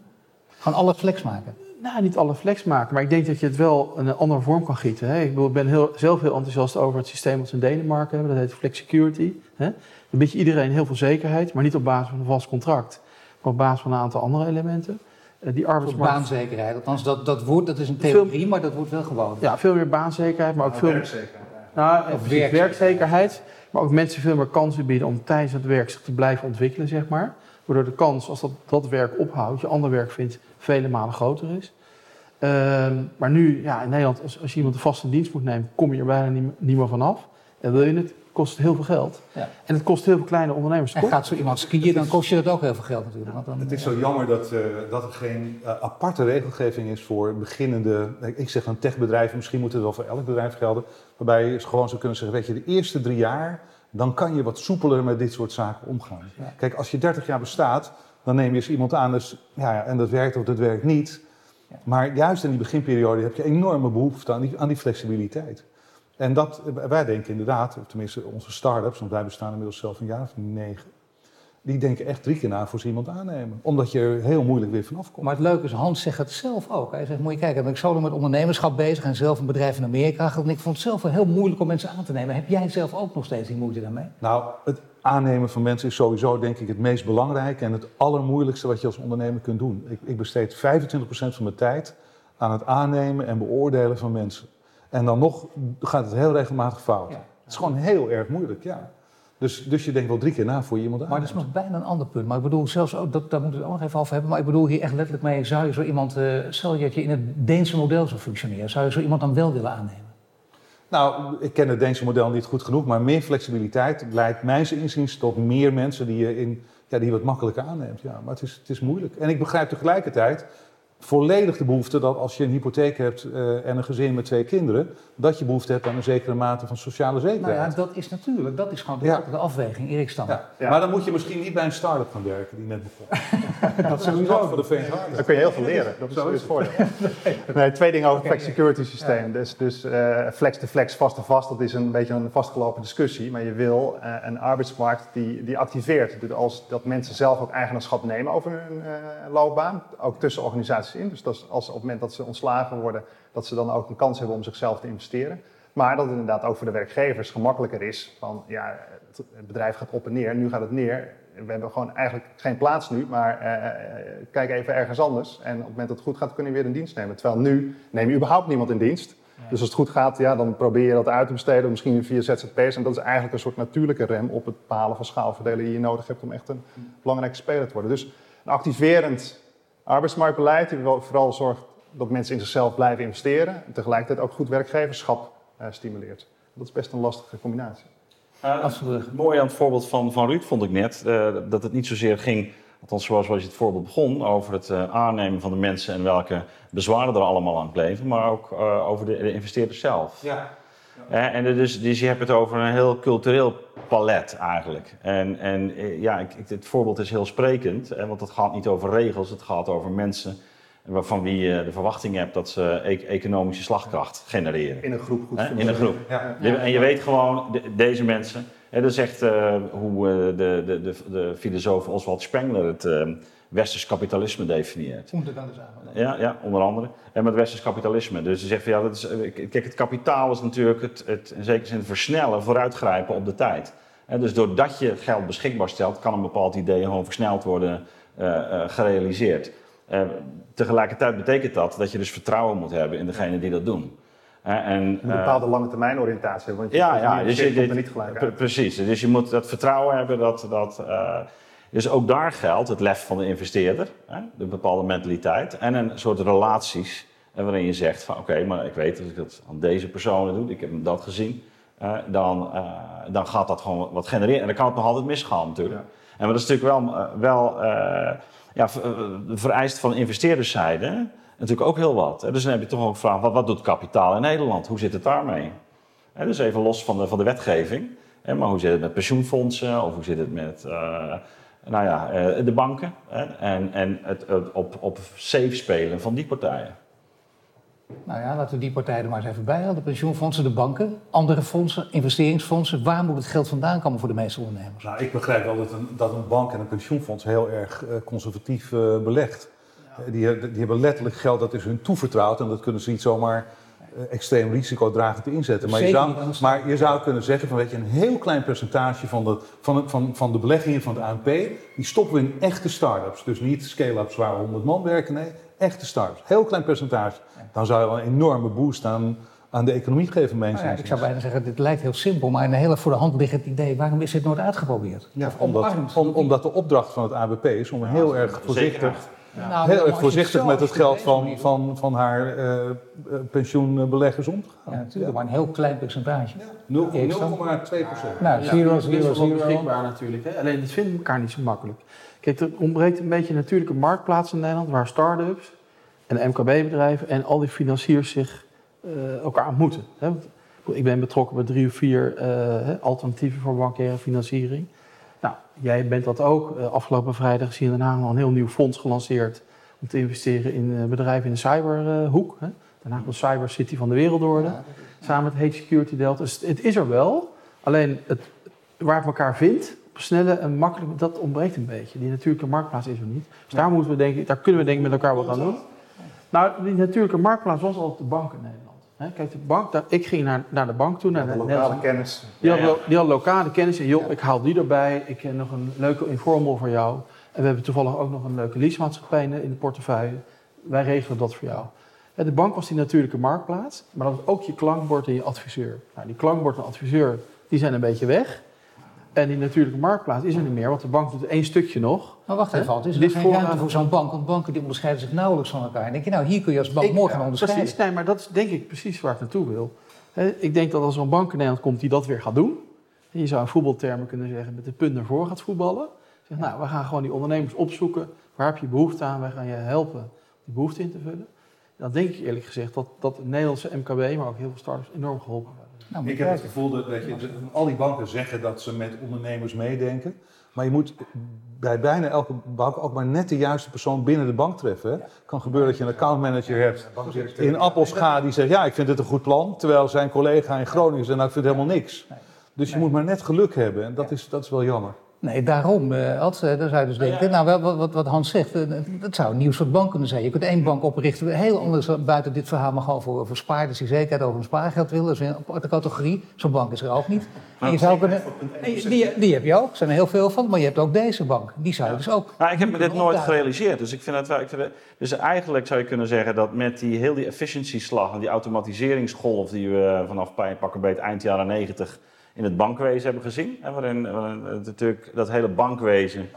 Speaker 1: Gewoon alles flex maken.
Speaker 2: Nou, niet alle flex maken, maar ik denk dat je het wel een andere vorm kan gieten. Hè? Ik bedoel, ik ben heel, zelf heel enthousiast over het systeem dat ze in Denemarken hebben. Dat heet Flex Security. Hè? Dan biedt je iedereen heel veel zekerheid, maar niet op basis van een vast contract. Maar op basis van een aantal andere elementen. Eh, die
Speaker 1: Voor
Speaker 2: arbeidsmarkt...
Speaker 1: baanzekerheid. Althans, dat, dat, woord, dat is een theorie, maar dat wordt wel gewoon.
Speaker 2: Ja, veel meer baanzekerheid, maar ook veel...
Speaker 4: werkzekerheid.
Speaker 2: Nou,
Speaker 1: Of
Speaker 2: precies,
Speaker 1: werkzekerheid.
Speaker 2: werkzekerheid. Maar ook mensen veel meer kansen bieden om tijdens het werk zich te blijven ontwikkelen, zeg maar. Waardoor de kans, als dat, dat werk ophoudt, je ander werk vindt, vele malen groter is. Ehm, maar nu, ja, in Nederland, als, als je iemand een vaste dienst moet nemen, kom je er bijna niet, niet meer vanaf. En wil je het, kost heel veel geld.
Speaker 1: Ja.
Speaker 2: En het kost heel veel kleine ondernemers.
Speaker 1: En gaat zo iemand skiën, dan kost je dat ook heel veel geld natuurlijk. Want dan,
Speaker 3: Het is zo jammer dat, eh, dat er geen eh, aparte regelgeving is voor beginnende, ik zeg dan techbedrijven, misschien moet het wel voor elk bedrijf gelden, waarbij je gewoon zou kunnen zeggen, weet je, de eerste drie jaar, dan kan je wat soepeler met dit soort zaken omgaan.
Speaker 1: Ja.
Speaker 3: Kijk, als je 30 jaar bestaat, dan neem je eens iemand aan, dus, ja, ja, en dat werkt of dat werkt niet.
Speaker 1: Ja.
Speaker 3: Maar juist in die beginperiode heb je enorme behoefte aan die, aan die flexibiliteit. En dat, wij denken inderdaad, of tenminste onze start-ups, want wij bestaan inmiddels zelf een jaar of negen. die denken echt drie keer na voor ze iemand aannemen. Omdat je er heel moeilijk weer vanaf komt.
Speaker 1: Maar het leuke is, Hans zegt het zelf ook. Hij zegt, moet je kijken, ben ik zo lang met ondernemerschap bezig en zelf een bedrijf in Amerika gehad. En ik vond het zelf wel heel moeilijk om mensen aan te nemen. Heb jij zelf ook nog steeds die moeite daarmee?
Speaker 3: Nou, het aannemen van mensen is sowieso denk ik het meest belangrijke en het allermoeilijkste wat je als ondernemer kunt doen. Ik, ik besteed 25% van mijn tijd aan het aannemen en beoordelen van mensen. En dan nog gaat het heel regelmatig fout.
Speaker 1: Ja.
Speaker 3: Het is gewoon heel erg moeilijk, ja. Dus, dus je denkt wel drie keer na voor je iemand
Speaker 1: Maar dat is nog bijna een ander punt. Maar ik bedoel, zelfs ook, dat, daar moeten we het ook nog even over hebben. Maar ik bedoel hier echt letterlijk mee, zou je zo iemand, uh, stel je dat je in het Deense model zou functioneren, zou je zo iemand dan wel willen aannemen?
Speaker 3: Nou, ik ken het Deense model niet goed genoeg, maar meer flexibiliteit leidt mijns inziens tot meer mensen die je in, ja, die je wat makkelijker aanneemt. Ja, maar het is, het is moeilijk. En ik begrijp tegelijkertijd volledig de behoefte dat als je een hypotheek hebt uh, en een gezin met twee kinderen, dat je behoefte hebt aan een zekere mate van sociale zekerheid.
Speaker 1: Nou ja, dat is natuurlijk, dat is gewoon de, ja. de afweging, Erik Stam.
Speaker 3: Ja. Ja. Maar dan moet je misschien niet bij een start-up gaan werken die net begon. dat is sowieso voor de faint
Speaker 4: Dan kun je heel veel leren, dat is zo is het voordeel. nee, twee dingen over het flex security systeem. Dus, dus uh, flex to flex, vast to vast, dat is een beetje een vastgelopen discussie. Maar je wil uh, een arbeidsmarkt die, die activeert. Dus als dat mensen zelf ook eigenaarschap nemen over hun loopbaan, ook tussen organisaties in. Dus dat is als op het moment dat ze ontslagen worden, dat ze dan ook een kans hebben om zichzelf te investeren. Maar dat het inderdaad ook voor de werkgevers gemakkelijker is. Van ja, het bedrijf gaat op en neer, nu gaat het neer. We hebben gewoon eigenlijk geen plaats nu, maar uh, kijk even ergens anders. En op het moment dat het goed gaat, kun je weer in dienst nemen. Terwijl nu neem je überhaupt niemand in dienst. Dus als het goed gaat, ja, dan probeer je dat uit te besteden, misschien via ZZP's. En dat is eigenlijk een soort natuurlijke rem op het bepalen van schaalverdelen die je nodig hebt om echt een belangrijke speler te worden. Dus een activerend arbeidsmarktbeleid die vooral zorgt dat mensen in zichzelf blijven investeren en tegelijkertijd ook goed werkgeverschap uh, stimuleert. Dat is best een lastige combinatie.
Speaker 5: Uh, mooi aan het voorbeeld van, van Ruud vond ik net, uh, dat het niet zozeer ging, althans zoals, zoals je het voorbeeld begon, over het aannemen van de mensen en welke bezwaren er allemaal aan kleven, maar ook over de, de investeerder zelf.
Speaker 3: Ja.
Speaker 5: En dus, dus je hebt het over een heel cultureel palet eigenlijk. En, en ja, ik, het voorbeeld is heel sprekend, want het gaat niet over regels, het gaat over mensen waarvan wie je de verwachting hebt dat ze e economische slagkracht genereren.
Speaker 4: In een groep goed
Speaker 5: In een groep. Ja. En je weet gewoon, de, deze mensen, hè, dat is echt uh, hoe uh, de, de, de, de filosoof Oswald Spengler het uh, westers kapitalisme definieert.
Speaker 1: Onder andere
Speaker 5: Ja, ja, onder andere. En met westers kapitalisme. Dus ze zegt van ja, dat is, kijk, het kapitaal is natuurlijk het, het in zekere zin versnellen, vooruitgrijpen op de tijd. En dus doordat je geld beschikbaar stelt, kan een bepaald idee gewoon versneld worden gerealiseerd. Uh, tegelijkertijd betekent dat dat je dus vertrouwen moet hebben in degene die dat doen.
Speaker 4: En, een bepaalde lange termijn oriëntatie, want je
Speaker 5: ja, ja,
Speaker 4: niet,
Speaker 5: dus
Speaker 4: je, komt er niet gelijk uit.
Speaker 5: Precies, dus je moet dat vertrouwen hebben dat... dat uh, dus ook daar geldt het lef van de investeerder, hè, de bepaalde mentaliteit en een soort relaties waarin je zegt van oké, okay, maar ik weet dat ik dat aan deze personen doe, ik heb dat gezien, dan, dan gaat dat gewoon wat genereren. En dan kan het nog altijd misgaan natuurlijk. Ja. En maar dat is natuurlijk wel, wel ja, vereist van investeerderszijde natuurlijk ook heel wat. Dus dan heb je toch ook gevraagd, wat, wat doet kapitaal in Nederland? Hoe zit het daarmee? Dus even los van de, van de wetgeving. Maar hoe zit het met pensioenfondsen? Of hoe zit het met nou ja, de banken? En, en het, het op, op safe spelen van die partijen.
Speaker 1: Nou ja, laten we die partijen er maar eens even bij halen. De pensioenfondsen, de banken, andere fondsen, investeringsfondsen. Waar moet het geld vandaan komen voor de meeste ondernemers?
Speaker 3: Nou, ik begrijp wel dat een, dat een bank en een pensioenfonds heel erg uh, conservatief uh, belegt. Ja. Die, die, hebben letterlijk geld dat is hun toevertrouwd en dat kunnen ze niet zomaar extreem risicodragend inzetten. Maar je, zou, maar je zou kunnen zeggen van weet je, een heel klein percentage van de, van, van, van de beleggingen van het ANP, die stoppen we in echte start-ups. Dus niet scale-ups waar 100 man werken, nee, echte start-ups. Heel klein percentage. Dan zou je wel een enorme boost aan, aan de economie geven, mensen.
Speaker 1: Nou ja, ik zou bijna zeggen, dit lijkt heel simpel, maar een hele voor de hand liggend idee, waarom is dit nooit uitgeprobeerd?
Speaker 3: Ja, omdat, om, omdat de opdracht van het ABP is om heel erg voorzichtig... Ja. Nou, heel erg voorzichtig met het geld van, van, van haar uh, pensioenbeleggers om te gaan.
Speaker 1: Ja, natuurlijk, ja. maar een heel klein percentage.
Speaker 3: Ja. 0,2 procent.
Speaker 1: Nou, zero, zero, zero.
Speaker 2: beschikbaar natuurlijk. Hè? Alleen, het vinden elkaar niet zo makkelijk. Kijk, er ontbreekt een beetje een natuurlijke marktplaats in Nederland... waar start-ups en MKB-bedrijven en al die financiers zich uh, elkaar ontmoeten. Hè? Ik ben betrokken bij drie of vier uh, alternatieven voor bankaire financiering. Nou, jij bent dat ook. Uh, afgelopen vrijdag is hier in Den Haag al een heel nieuw fonds gelanceerd om te investeren in bedrijven in de cyberhoek. Hè? Den Haag de Cyber City van de wereld worden. Samen met H Security Delta. Dus het is er wel. Alleen het, waar het elkaar vindt, snelle en makkelijke, dat ontbreekt een beetje. Die natuurlijke marktplaats is er niet. Dus daar, moeten we denken, daar kunnen we denk ik met elkaar wat aan doen. Nou, die natuurlijke marktplaats was al de bank in Nederland. Kijk, de bank, daar, ik ging naar, naar de bank toe, naar
Speaker 4: de,
Speaker 2: de
Speaker 4: lokale kennis.
Speaker 2: Die
Speaker 5: Ja,
Speaker 2: had, die had lokale kennis. En joh, ik haal die erbij. Ik heb nog een leuke informal voor jou. En we hebben toevallig ook nog een leuke leasemaatschappij in in de portefeuille. Wij regelen dat voor jou. En de bank was die natuurlijke marktplaats. Maar dat was ook je klankbord en je adviseur. Nou, die klankbord en adviseur, die zijn een beetje weg. En die natuurlijke marktplaats is er niet meer. Want de bank doet één stukje nog.
Speaker 1: Maar wacht even, Alt, is er
Speaker 2: Dit
Speaker 1: geen ruimte voor zo'n bank? Want banken die onderscheiden zich nauwelijks van elkaar. En denk je, nou, hier kun je als bank
Speaker 2: Ik-
Speaker 1: morgen onderscheiden.
Speaker 2: Precies, nee, maar dat is denk ik precies waar ik naartoe wil. Ik denk dat als er een bank in Nederland komt die dat weer gaat doen. en Je zou in voetbaltermen kunnen zeggen met de punt naar voren gaat voetballen. Zeg, nou, we gaan gewoon die ondernemers opzoeken. Waar heb je behoefte aan? Wij gaan je helpen die behoefte in te vullen. Dan denk ik eerlijk gezegd dat, dat de Nederlandse MKB, maar ook heel veel startups enorm geholpen worden.
Speaker 1: Nou,
Speaker 3: Ik heb het gevoel dat weet je, al die banken zeggen dat ze met ondernemers meedenken. Maar je moet bij bijna elke bank ook maar net de juiste persoon binnen de bank treffen. Het kan gebeuren dat je een accountmanager hebt in Appelscha die zegt: Ja, ik vind dit een goed plan. Terwijl zijn collega in Groningen zegt: Nou, ik vind helemaal niks. Dus je moet maar net geluk hebben. En dat, is, dat is wel jammer.
Speaker 1: Nee, daarom, eh Ad, eh, dan zou je dus denken, nou, wat, wat, wat Hans zegt, eh, dat zou een nieuw soort bank kunnen zijn. Je kunt één bank oprichten, heel anders buiten dit verhaal, maar gewoon voor, voor spaarders die zekerheid over hun spaargeld willen. Dat is een aparte categorie. Zo'n bank is er ook niet. En je zou kunnen, die, die heb je ook, er zijn er heel veel van, maar je hebt ook deze bank. Die zou je dus ook.
Speaker 5: Nou, ik heb me dit nooit
Speaker 1: opdagen.
Speaker 5: gerealiseerd. Dus ik vind het wel. Ik vind het- dus eigenlijk zou je kunnen zeggen dat met die heel die efficiency-slag en die automatiseringsgolf die we vanaf pa- pakken beet eind jaren 90 in het bankwezen hebben gezien. Hè, waarin, waarin het natuurlijk dat hele bankwezen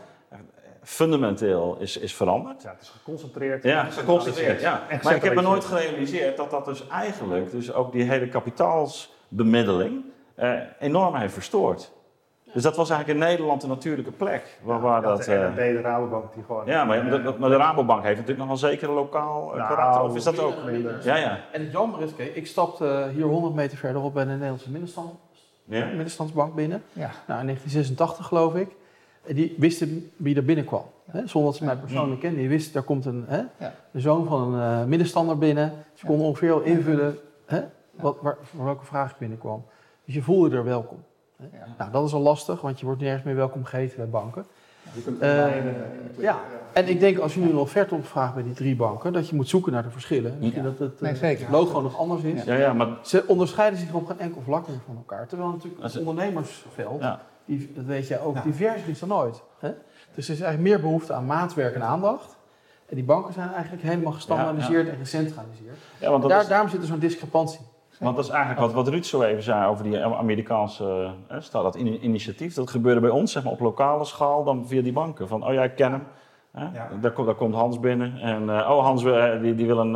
Speaker 5: fundamenteel is, is veranderd.
Speaker 4: Ja, het is geconcentreerd.
Speaker 5: Ja, geconcentreerd. Ja. Maar ik heb me nooit gerealiseerd dat dat dus eigenlijk, dus ook die hele kapitaalsbemiddeling, eh, enorm heeft verstoord. Dus dat was eigenlijk in Nederland een natuurlijke plek. Waar, waar
Speaker 4: Ja,
Speaker 5: dat,
Speaker 4: de
Speaker 5: eh,
Speaker 4: de Rabobank, die gewoon...
Speaker 5: ja, maar, de, maar de Rabobank heeft natuurlijk nog wel zeker een lokaal eh,
Speaker 4: Nou,
Speaker 5: karakter. Of is dat ook?
Speaker 4: minder.
Speaker 5: Ja, ja.
Speaker 2: En het jammer is, kijk, ik stapte eh, hier 100 meter verderop bij de Nederlandse middenstand,
Speaker 5: ja.
Speaker 2: middenstandsbank binnen.
Speaker 1: Ja.
Speaker 2: Nou, in 1986 geloof ik. En Die wisten wie er binnenkwam. Hè? Zonder dat ze mij persoonlijk kenden. Die wisten, daar komt een, hè?
Speaker 1: Ja.
Speaker 2: de zoon van een eh, middenstander binnen. Ze konden ongeveer al invullen hè? Wat, waar, voor welke vraag ik binnenkwam. Dus je voelde er welkom. Hè?
Speaker 1: Ja.
Speaker 2: Nou, dat is al lastig, want je wordt nergens meer welkom geheten bij banken. Eh,
Speaker 4: eh,
Speaker 2: ja. En ik denk als je nu een offerte opvraagt bij die drie banken, dat je moet zoeken naar de verschillen. Misschien dat het, eh,
Speaker 1: Nee,
Speaker 2: logo nog anders is.
Speaker 5: Ja, ja, maar
Speaker 2: Ze onderscheiden zich op geen enkel vlak meer van elkaar. Terwijl natuurlijk het ondernemersveld,
Speaker 5: Ja.
Speaker 2: die, dat weet jij ook,
Speaker 3: Ja.
Speaker 2: divers is dan nooit. Hè? Dus er is eigenlijk meer behoefte aan maatwerk en aandacht. En die banken zijn eigenlijk helemaal gestandaardiseerd en gecentraliseerd.
Speaker 5: ja, want dat,
Speaker 2: Daar,
Speaker 5: is,
Speaker 2: daarom zit er zo'n discrepantie.
Speaker 5: Want dat is eigenlijk wat, wat Ruud zo even zei over die Amerikaanse eh, staat dat in- initiatief. Dat gebeurde bij ons zeg maar, op lokale schaal dan via die banken. Van, oh ja, ik ken hem. Hè?
Speaker 3: Ja.
Speaker 5: Daar, komt, daar komt Hans binnen. En eh, oh, Hans eh, die, die wil een,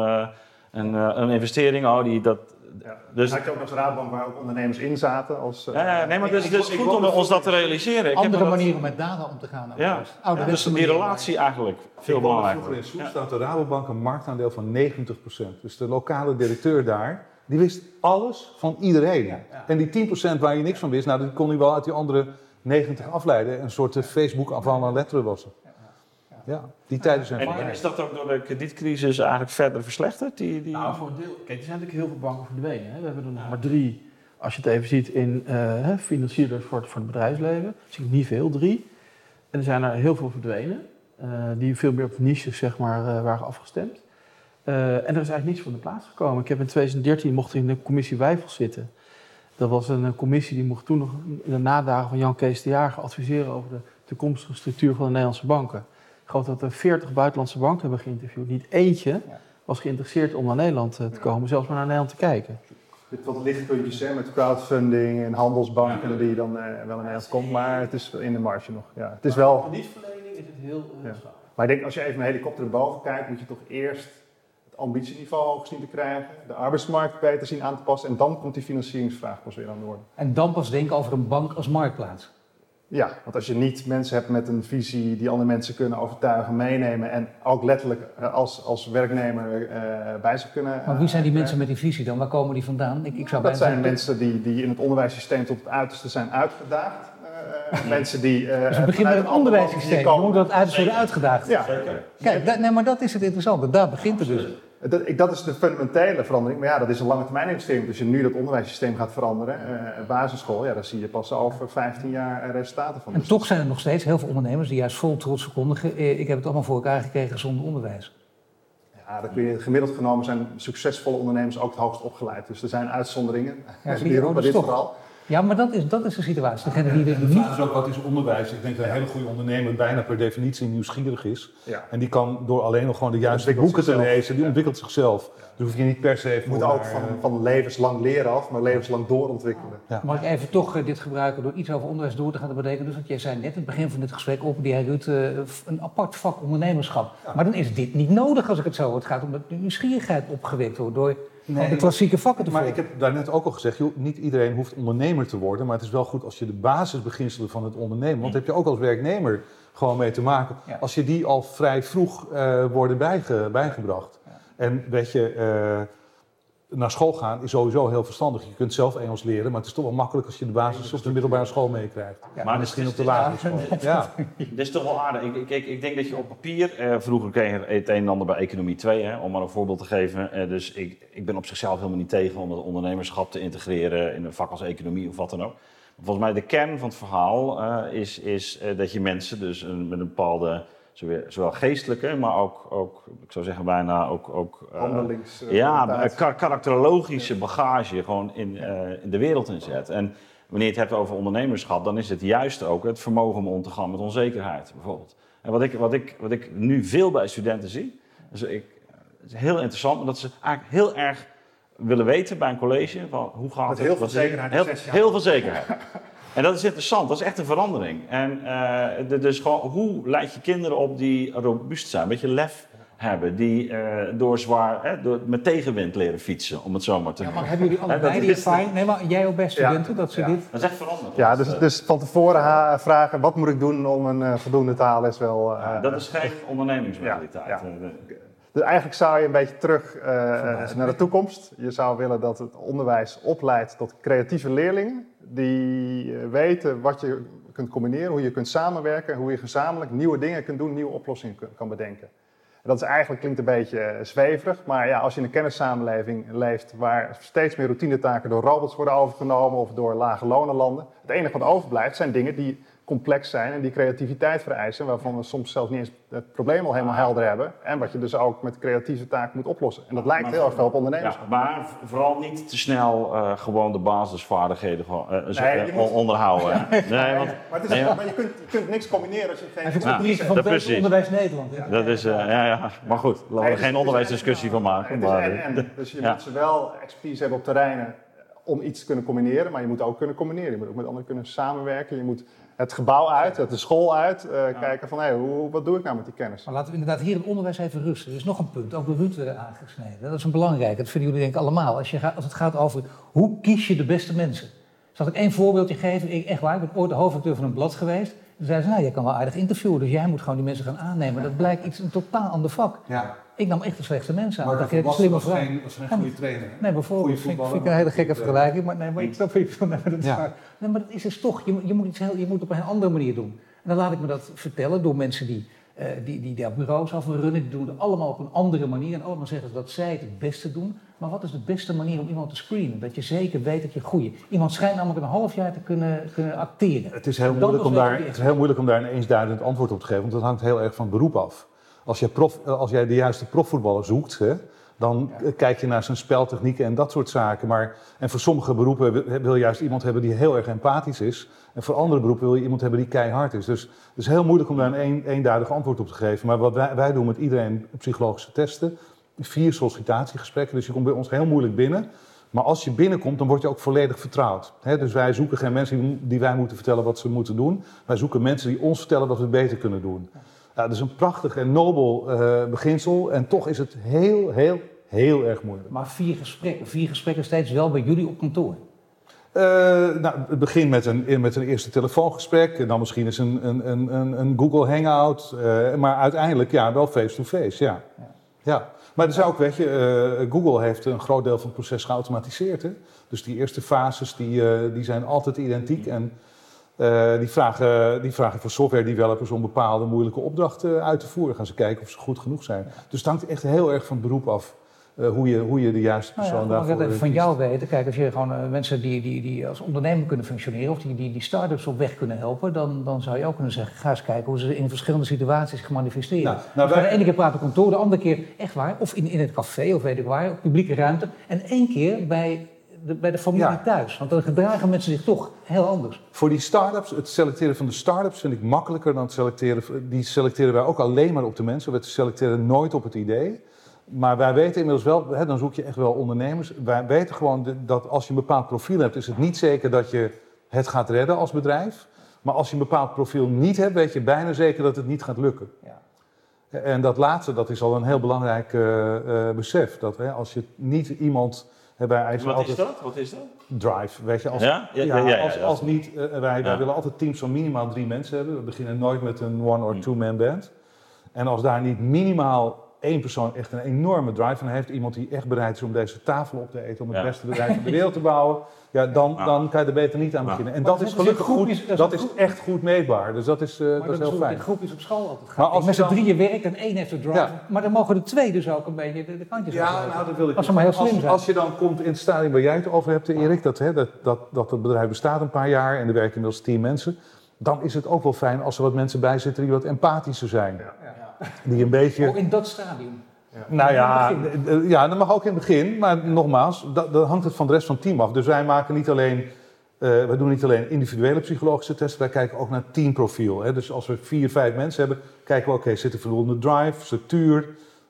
Speaker 5: een, een investering. Oh, die, dat,
Speaker 4: Ja.
Speaker 5: dus,
Speaker 4: Dan had je ook nog de Rabobank waar ook ondernemers in zaten. Als, eh,
Speaker 5: ja, ja, nee, maar dus,
Speaker 4: ik-
Speaker 5: dus
Speaker 4: ik-
Speaker 5: goed
Speaker 4: ik-
Speaker 5: om ons dat te realiseren. Ik heb
Speaker 1: Andere manieren om met data om te gaan.
Speaker 5: Ja, dus die relatie eigenlijk veel belangrijker.
Speaker 3: vroeger in
Speaker 5: Ja.
Speaker 3: Soest had de Rabobank een marktaandeel van 90%. Dus de lokale directeur daar, die wist alles van iedereen. En die 10% waar je niks van wist, nou, dat kon hij wel uit die andere 90 afleiden. Een soort eh, Facebook avant la lettre was het. Ja, die tijden zijn
Speaker 5: En is dat ook door de kredietcrisis eigenlijk verder verslechterd? Die, die...
Speaker 2: Nou, voor een deel. Kijk, er zijn natuurlijk heel veel banken verdwenen. Hè. We hebben er nog maar drie, als je het even ziet, in eh, hè, financierders voor, het- voor het bedrijfsleven. Zie ik niet veel, drie. En er zijn er heel veel verdwenen, eh, die veel meer op niches zeg maar, eh, waren afgestemd. Eh, en er is eigenlijk niets van de plaats gekomen. Ik heb in 2013 mocht ik in de commissie Wijfels zitten. Dat was een, eh, commissie die mocht toen nog in de nadagen van Jan Kees de Jager adviseren over de toekomstige structuur van de Nederlandse banken. Ik geloof dat er 40 buitenlandse banken hebben geïnterviewd. Niet eentje was geïnteresseerd om naar Nederland eh, te komen, zelfs maar naar Nederland te kijken.
Speaker 4: Dit wat lichtpuntjes hè, met crowdfunding en handelsbanken die dan eh, wel in Nederland komt, maar het is in de marge nog. Ja, het is wel,
Speaker 2: Kredietverlening is het heel,
Speaker 4: Ja. maar ik denk als je even een helikopter erboven kijkt, moet je toch eerst ambitieniveau hoog zien te krijgen, de arbeidsmarkt beter zien aan te passen en dan komt die financieringsvraag pas weer aan de orde.
Speaker 1: En dan pas denken over een bank als marktplaats.
Speaker 4: Ja, want als je niet mensen hebt met een visie die andere mensen kunnen overtuigen, meenemen en ook letterlijk eh, als, als werknemer eh, bij ze kunnen.
Speaker 1: Maar wie zijn die
Speaker 4: eh,
Speaker 1: mensen met die visie dan? Waar komen die vandaan? Ik, ik zou
Speaker 4: Dat zijn
Speaker 1: zeggen-
Speaker 4: mensen die, die in het onderwijssysteem tot het uiterste zijn uitgedaagd. Eh, mensen die. eh,
Speaker 1: Dus we beginnen met
Speaker 4: land
Speaker 1: onderwijssysteem. moet dat uiterst worden uitgedaagd.
Speaker 4: Ja,
Speaker 1: Kijk, da- nee, maar dat is het interessante. Daar begint het dus.
Speaker 4: Dat, ik, dat is de fundamentele verandering. Maar ja, dat is een lange termijn investering. Dus als je nu dat onderwijssysteem gaat veranderen, uh, basisschool, ja, dan zie je pas over 15 jaar resultaten van.
Speaker 1: En toch zijn er nog steeds heel veel ondernemers die juist vol trots verkondigen: ik heb het allemaal voor elkaar gekregen zonder onderwijs.
Speaker 4: Ja, dan kun je, gemiddeld genomen zijn succesvolle ondernemers ook het hoogst opgeleid. Dus er zijn uitzonderingen. Ja, die roepen dit vooral.
Speaker 1: Ja, maar dat is, dat is de situatie. Degene die
Speaker 3: de vraag is ook, wat is onderwijs? Ik denk dat een hele goede ondernemer bijna per definitie nieuwsgierig is. Ja. En die kan door alleen nog gewoon de juiste boeken te lezen, die ontwikkelt zichzelf. Dus hoef je niet per se...
Speaker 4: Je moet ook van, van levenslang leren af, maar levenslang doorontwikkelen.
Speaker 1: Ja. Mag ik even toch uh, dit gebruiken door iets over onderwijs door te gaan bedenken? Dus wat jij zei net in het begin van dit gesprek op, die Ruud, uh, een apart vak ondernemerschap. Maar dan is dit niet nodig als ik het zo Het gaat om dat de nieuwsgierigheid opgewekt wordt door nee, de klassieke vakken te
Speaker 3: Maar ik heb daarnet ook al gezegd, joh, niet iedereen hoeft ondernemer te worden. Maar het is wel goed als je de basisbeginselen van het ondernemen... want heb je ook als werknemer gewoon mee te maken... als je die al vrij vroeg uh, worden bijge, bijgebracht. En weet je... Uh, naar school gaan is sowieso heel verstandig. Je kunt zelf Engels leren, maar het is toch wel makkelijk als je de basis of de middelbare school meekrijgt. Ja, maar misschien op de lagere school.
Speaker 5: Ja. Dit is toch wel aardig. Ik, ik, ik denk dat je op papier, eh, vroeger kreeg je het een en ander bij economie 2, hè, om maar een voorbeeld te geven. Eh, dus ik, ik ben op zichzelf helemaal niet tegen om het ondernemerschap te integreren in een vak als economie of wat dan ook. Volgens mij de kern van het verhaal uh, is, is uh, dat je mensen dus een, met een bepaalde zowel geestelijke, maar ook, ook ik zou zeggen bijna ook... ook
Speaker 4: uh,
Speaker 5: ja, karakterologische bagage gewoon in, uh, in de wereld inzet. En wanneer je het hebt over ondernemerschap, dan is het juist ook het vermogen om om te gaan met onzekerheid, bijvoorbeeld. En wat ik, wat ik, wat ik nu veel bij studenten zie, dus ik, is heel interessant, dat ze eigenlijk heel erg willen weten bij een college, van hoe gaat
Speaker 4: met
Speaker 5: het?
Speaker 4: heel veel zekerheid.
Speaker 5: Heel, heel veel zekerheid. En dat is interessant, dat is echt een verandering. En uh, dus gewoon, hoe leid je kinderen op die robuust zijn, een beetje lef hebben, die uh, door zwaar, door, met tegenwind leren fietsen, om het zo maar te
Speaker 1: noemen. Ja, maar hebben jullie allebei die ervaring? Nee, maar jij ook best studenten, ja. dat ze
Speaker 5: ja.
Speaker 1: dit...
Speaker 5: Dat is echt veranderd.
Speaker 4: Ja, dus, dus van tevoren vragen, wat moet ik doen om een uh, voldoende taal is wel...
Speaker 5: Uh, dat is geen ondernemingsmentaliteit.
Speaker 4: Dus eigenlijk zou je een beetje terug naar de toekomst. Je zou willen dat het onderwijs opleidt tot creatieve leerlingen die eh, weten wat je kunt combineren, hoe je kunt samenwerken, hoe je gezamenlijk nieuwe dingen kunt doen, nieuwe oplossingen kan bedenken. En dat is eigenlijk, klinkt een beetje eh, zweverig, maar ja, als je in een kennissamenleving leeft waar steeds meer routinetaken door robots worden overgenomen of door lage lonenlanden, het enige wat overblijft zijn dingen die complex zijn en die creativiteit vereisen, waarvan we soms zelfs niet eens het probleem al helemaal helder hebben. En wat je dus ook met creatieve taken moet oplossen. En dat lijkt heel erg veel op ondernemers.
Speaker 5: Ja, maar vooral niet te snel uh, gewoon de basisvaardigheden gewoon, uh, nee, uh, onderhouden. Ja.
Speaker 4: Nee, want, maar, het is, maar je, kunt, je kunt niks combineren als je geen...
Speaker 1: Hij ja, van het beste onderwijs Nederland.
Speaker 5: Ja. Dat is, ja, ja, maar goed, laten we nee, geen onderwijsdiscussie van maken. Maar,
Speaker 4: en, en, dus je moet zowel expertise hebben op terreinen om iets te kunnen combineren, maar je moet ook kunnen combineren. Je moet ook met anderen kunnen samenwerken. Je moet het gebouw uit, de school uit, uh, kijken van hey, hoe, wat doe ik nou met die kennis.
Speaker 1: Maar laten we inderdaad hier het onderwijs even rusten. Er is nog een punt, ook door Ruud aangesneden. Dat is een belangrijk, dat vinden jullie denk ik allemaal. Als, je gaat, als het gaat over hoe kies je de beste mensen. Zal ik één voorbeeldje geven? Ik, echt waar, ik ben ooit de hoofdredacteur van een blad geweest. Toen zeiden ze, nou, jij kan wel aardig interviewen, dus jij moet gewoon die mensen gaan aannemen. Dat blijkt iets een totaal ander vak. Ja. Ik nam echt de slechtste mensen aan.
Speaker 3: Maar dat was, slimme was, geen, was geen goede trainer.
Speaker 1: Nee, bijvoorbeeld. Vind, vind ik een hele gekke vergelijking. Maar, nee, maar ik snap niet van. Nee, ja. nee, maar dat is dus toch. Je, je, moet iets heel, je moet op een andere manier doen. En dan laat ik me dat vertellen door mensen die, uh, die, die daar bureaus af runnen. Die doen het allemaal op een andere manier. En allemaal zeggen dat zij het het beste doen. Maar wat is de beste manier om iemand te screenen? Dat je zeker weet dat je goede. Iemand schijnt namelijk een half jaar te kunnen, kunnen acteren.
Speaker 3: Het is, heel moeilijk om daar, het is heel moeilijk om daar een eensduidend antwoord op te geven. Want dat hangt heel erg van het beroep af. Als, je prof, als jij de juiste profvoetballer zoekt, hè, dan kijk je naar zijn speltechnieken en dat soort zaken. Maar, en voor sommige beroepen wil je juist iemand hebben die heel erg empathisch is. En voor andere beroepen wil je iemand hebben die keihard is. Dus het is heel moeilijk om daar een, een eenduidig antwoord op te geven. Maar wat wij, wij doen met iedereen psychologische testen, vier sollicitatiegesprekken. Dus je komt bij ons heel moeilijk binnen. Maar als je binnenkomt, dan word je ook volledig vertrouwd. dus wij zoeken geen mensen die wij moeten vertellen wat ze moeten doen. Wij zoeken mensen die ons vertellen wat we beter kunnen doen. Ja, dat is een prachtig en nobel uh, beginsel. En toch is het heel, heel, heel erg moeilijk.
Speaker 1: Maar vier gesprekken, vier gesprekken steeds wel bij jullie op kantoor?
Speaker 3: Uh, nou, het begint met een, met een eerste telefoongesprek. En dan misschien eens een, een, een, een Google Hangout. Uh, maar uiteindelijk ja, wel face-to-face, ja. ja. ja. Maar er is ook, weet je, Google heeft een groot deel van het proces geautomatiseerd. Hè? Dus die eerste fases die, die zijn altijd identiek. En uh, die, vragen, die vragen voor software developers om bepaalde moeilijke opdrachten uit te voeren. Gaan ze kijken of ze goed genoeg zijn. Dus het hangt echt heel erg van het beroep af. hoe, je, hoe je de juiste
Speaker 1: Nou ja,
Speaker 3: persoon daarvoor
Speaker 1: even van jou weten. Kijk, als je gewoon eh, mensen die, die, die als ondernemer kunnen functioneren of die, die, die start-ups op weg kunnen helpen, dan, dan zou je ook kunnen zeggen, ga eens kijken hoe ze in verschillende situaties zich manifesteren.
Speaker 3: Nou,
Speaker 1: Nou,
Speaker 3: wij-
Speaker 1: de ene keer praten kantoor, de andere keer echt waar, of in, in het café of weet ik waar, op publieke ruimte. En één keer bij de, bij de familie
Speaker 3: Ja.
Speaker 1: thuis. Want dan gedragen mensen zich toch heel anders.
Speaker 3: Voor die start-ups, het selecteren van de start-ups vind ik makkelijker dan het selecteren. Die selecteren wij ook alleen maar op de mensen. We selecteren nooit op het idee. Maar wij weten inmiddels wel, hè, dan zoek je echt wel ondernemers. Wij weten gewoon dat als je een bepaald profiel hebt, is het niet zeker dat je het gaat redden als bedrijf. Maar als je een bepaald profiel niet hebt, weet je bijna zeker dat het niet gaat lukken.
Speaker 1: Ja.
Speaker 3: En dat laatste, dat is al een heel belangrijk eh, eh, besef. Dat hè, als je niet iemand bij eisen
Speaker 5: Wat is dat? Wat is dat?
Speaker 3: drive, weet je, als,
Speaker 5: Ja? Ja,
Speaker 3: ja,
Speaker 5: ja, ja, ja,
Speaker 3: als,
Speaker 5: ja.
Speaker 3: als niet, eh, wij, wij
Speaker 5: Ja.
Speaker 3: willen altijd teams van minimaal drie mensen hebben. We beginnen nooit met een one- or
Speaker 5: Hmm.
Speaker 3: two-man band. En als daar niet minimaal één persoon echt een enorme drive van heeft, iemand die echt bereid is om deze tafel op te eten, om het
Speaker 5: Ja.
Speaker 3: beste bedrijf van de wereld te bouwen, ja, dan,
Speaker 5: Ja.
Speaker 3: dan kan je er beter niet aan
Speaker 5: Ja.
Speaker 3: beginnen. En
Speaker 1: Maar
Speaker 3: dat is gelukkig goed,
Speaker 1: dat is
Speaker 3: dat
Speaker 1: een
Speaker 3: is
Speaker 1: groep-
Speaker 3: echt goed meetbaar. Dus dat is, eh,
Speaker 1: Maar
Speaker 3: dat is
Speaker 1: dat
Speaker 3: heel fijn.
Speaker 1: in groepjes op school altijd gaat.
Speaker 3: Maar als
Speaker 1: met z'n
Speaker 3: dan-
Speaker 1: drieën werkt en één heeft de drive.
Speaker 3: Ja.
Speaker 1: Maar dan mogen de twee dus ook een beetje de, de kantjes
Speaker 3: Ja, nou, dat wil ik
Speaker 1: Als maar heel slim
Speaker 3: als,
Speaker 1: zijn.
Speaker 3: als je dan komt in het stadium waar jij het over hebt, Erik, dat, hè, dat, dat, dat het bedrijf bestaat een paar jaar en er werken inmiddels tien mensen, dan is het ook wel fijn als er wat mensen bij zitten die wat empathischer zijn.
Speaker 1: Ja.
Speaker 3: Die een beetje...
Speaker 1: Ook in dat stadium.
Speaker 3: Nou ja, d- d- ja, dat mag ook in het begin. Maar nogmaals, dat, dat hangt het van de rest van het team af. Dus wij maken niet alleen, eh wij doen niet alleen individuele psychologische testen, wij kijken ook naar teamprofiel. Hè. Dus als we vier, vijf mensen hebben, kijken we, oké, zit er voldoende drive, structuur,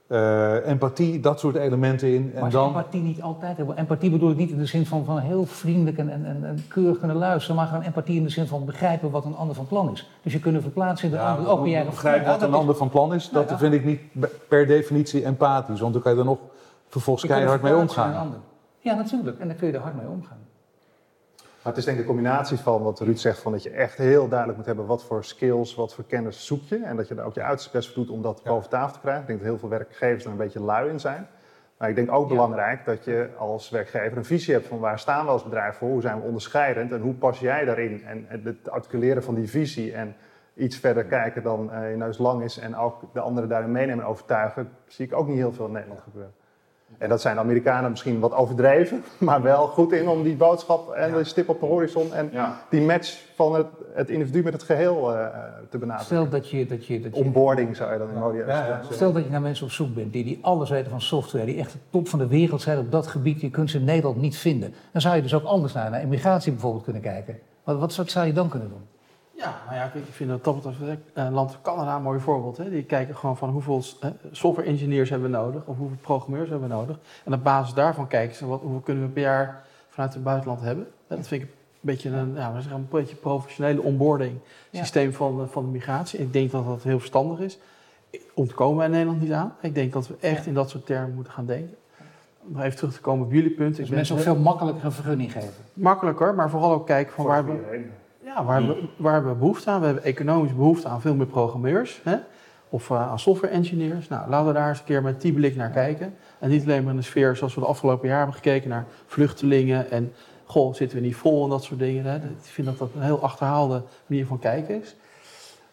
Speaker 3: eh, empathie, dat soort elementen in.
Speaker 1: Maar
Speaker 3: En dan,
Speaker 1: empathie niet altijd hebben? Empathie bedoel ik niet in de zin van, van heel vriendelijk en, en, en, keurig kunnen luisteren, maar gewoon empathie in de zin van begrijpen wat een ander van plan is. Dus je kunnen verplaatsen in de
Speaker 3: ja,
Speaker 1: ander. Ook in je eigen
Speaker 3: begrijp
Speaker 1: Ja,
Speaker 3: wat een
Speaker 1: is-
Speaker 3: ander van plan is,
Speaker 1: Nou
Speaker 3: dat
Speaker 1: ja.
Speaker 3: vind ik niet per definitie empathisch. Want dan kan je er nog vervolgens
Speaker 1: je
Speaker 3: keihard mee omgaan.
Speaker 1: Ja, natuurlijk. En daar kun je er hard mee omgaan.
Speaker 4: Maar het is denk ik een combinatie van wat Ruud zegt, van dat je echt heel duidelijk moet hebben wat voor skills, wat voor kennis zoek je. En dat je daar ook je uiterste best voor doet om dat
Speaker 3: Ja.
Speaker 4: boven tafel te krijgen. Ik denk dat heel veel werkgevers er een beetje lui in zijn. Maar ik denk ook
Speaker 1: Ja.
Speaker 4: belangrijk dat je als werkgever een visie hebt van waar staan we als bedrijf voor, hoe zijn we onderscheidend en hoe pas jij daarin. En en het articuleren van die visie en iets verder kijken dan eh, je neus lang is en ook de anderen daarin meenemen en overtuigen, zie ik ook niet heel veel in Nederland gebeuren. En dat zijn de Amerikanen misschien wat overdreven, maar wel goed in om die boodschap en de stip op de horizon en
Speaker 5: Ja.
Speaker 4: die match van het, het individu met het geheel eh, te benaderen.
Speaker 1: Stel dat je, dat je, dat je
Speaker 4: Onboarding zou je dan in modieus
Speaker 3: Ja.
Speaker 1: Stel dat je naar mensen op zoek bent die, die alles weten van software, die echt de top van de wereld zijn op dat gebied, je kunt ze in Nederland niet vinden. Dan zou je dus ook anders naar, naar immigratie bijvoorbeeld kunnen kijken. Wat, wat, wat zou je dan kunnen doen?
Speaker 2: Ja, nou ja, ik vind dat dat betreft eh, land Canada een mooi voorbeeld. Hè. Die kijken gewoon van hoeveel eh, software engineers hebben we nodig of hoeveel programmeurs hebben we nodig. En op basis daarvan kijken ze wat, hoeveel kunnen we per jaar vanuit het buitenland hebben. Dat vind ik een beetje een, ja, we zeggen een beetje professionele onboarding
Speaker 1: Ja.
Speaker 2: systeem van, de- van de migratie. Ik denk dat dat heel verstandig is. Ontkomen wij in Nederland niet aan. Ik denk dat we echt in dat soort termen moeten gaan denken. Om nog even terug te komen op jullie punt.
Speaker 1: Dus
Speaker 2: Ik
Speaker 1: mensen ook
Speaker 2: heel-
Speaker 1: veel makkelijker een vergunning geven.
Speaker 2: makkelijker, maar vooral ook kijken van waar we, ja, waar, hebben, we- waar hebben we behoefte aan? We hebben economisch behoefte aan veel meer programmeurs hè? of eh, aan software engineers. Nou, laten we daar eens een keer met die blik naar kijken. En niet alleen maar in de sfeer zoals we de afgelopen jaar hebben gekeken naar vluchtelingen en goh, zitten we niet vol en dat soort dingen. Hè? Ik vind dat dat een heel achterhaalde manier van kijken is.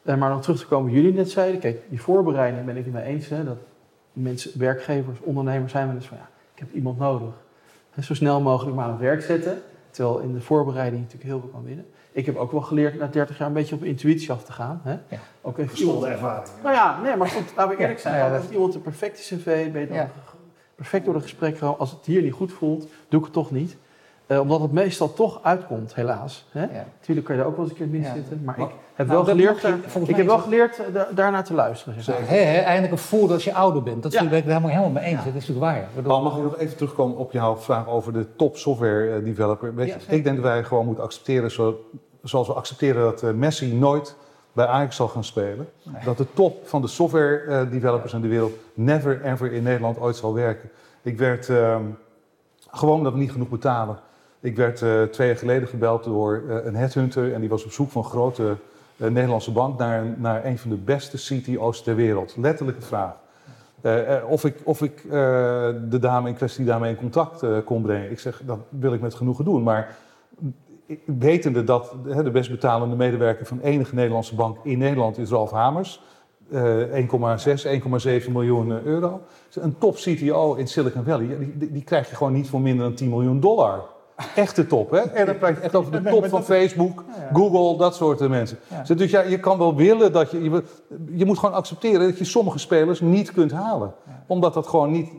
Speaker 2: Eh, maar nog terug te komen wat jullie net zeiden. Kijk, die voorbereiding ben ik het mee eens. Hè, dat mensen, werkgevers, ondernemers zijn wel eens van ja, ik heb iemand nodig. Zo snel mogelijk maar aan het werk zetten. Terwijl in de voorbereiding je natuurlijk heel veel kan winnen. Ik heb ook wel geleerd na 30 jaar een beetje op intuïtie af te gaan. Hè?
Speaker 1: Ja.
Speaker 2: Ook even iemand,
Speaker 4: Gezonde ervaring.
Speaker 2: nou ja, nee, maar goed, laten we eerlijk zijn.
Speaker 1: Ja, ja,
Speaker 2: als
Speaker 1: dat-
Speaker 2: iemand een perfecte cv, ben je dan
Speaker 1: Ja.
Speaker 2: perfect door het gesprek. Als het hier niet goed voelt, doe ik het toch niet. Eh, omdat het meestal toch uitkomt, helaas. Hè?
Speaker 1: Ja.
Speaker 2: Natuurlijk kan je er ook wel eens een keer mis
Speaker 1: Ja.
Speaker 2: zitten. Maar
Speaker 1: Maar-
Speaker 2: ik heb
Speaker 1: Nou,
Speaker 2: wel geleerd,
Speaker 1: je-
Speaker 2: daar-
Speaker 1: volgens
Speaker 2: ik heb wel geleerd eh, da- daarnaar te luisteren. Zeg.
Speaker 1: Hè, hè, eindelijk een voordeel als je ouder bent. Dat
Speaker 2: Ja.
Speaker 1: ben ik het helemaal, helemaal mee eens. Dat is natuurlijk waar. Bedoel-
Speaker 3: Paul, mag ik nog even terugkomen op jouw vraag over de top software eh, developer? Weet
Speaker 1: Ja,
Speaker 3: je, ik denk dat wij gewoon moeten accepteren, zo, zoals we accepteren dat eh, Messi nooit bij Ajax zal gaan spelen.
Speaker 1: Nee.
Speaker 3: Dat de top van de software eh, developers in de wereld never ever in Nederland ooit zal werken. Ik werd ehm, gewoon dat we niet genoeg betalen. Ik werd eh, twee jaar geleden gebeld door eh, een headhunter en die was op zoek van een grote eh, Nederlandse bank naar, naar een van de beste CTO's ter wereld. Letterlijke vraag. Of ik, of ik de dame in kwestie daarmee in contact kon brengen. Ik zeg, dat wil ik met genoegen doen. Maar wetende dat hè, de best betalende medewerker van enige Nederlandse bank in Nederland is Ralf Hamers. 1,6, 1,7 miljoen euro. Een top CTO in Silicon Valley, die, die krijg je gewoon niet voor minder dan 10 miljoen dollar. Echte top, hè? En dan praat je echt over de top van Facebook, Google, dat soort mensen. Dus ja, je kan wel willen dat je, je... Je moet gewoon accepteren dat je sommige spelers niet kunt halen. Omdat dat gewoon niet...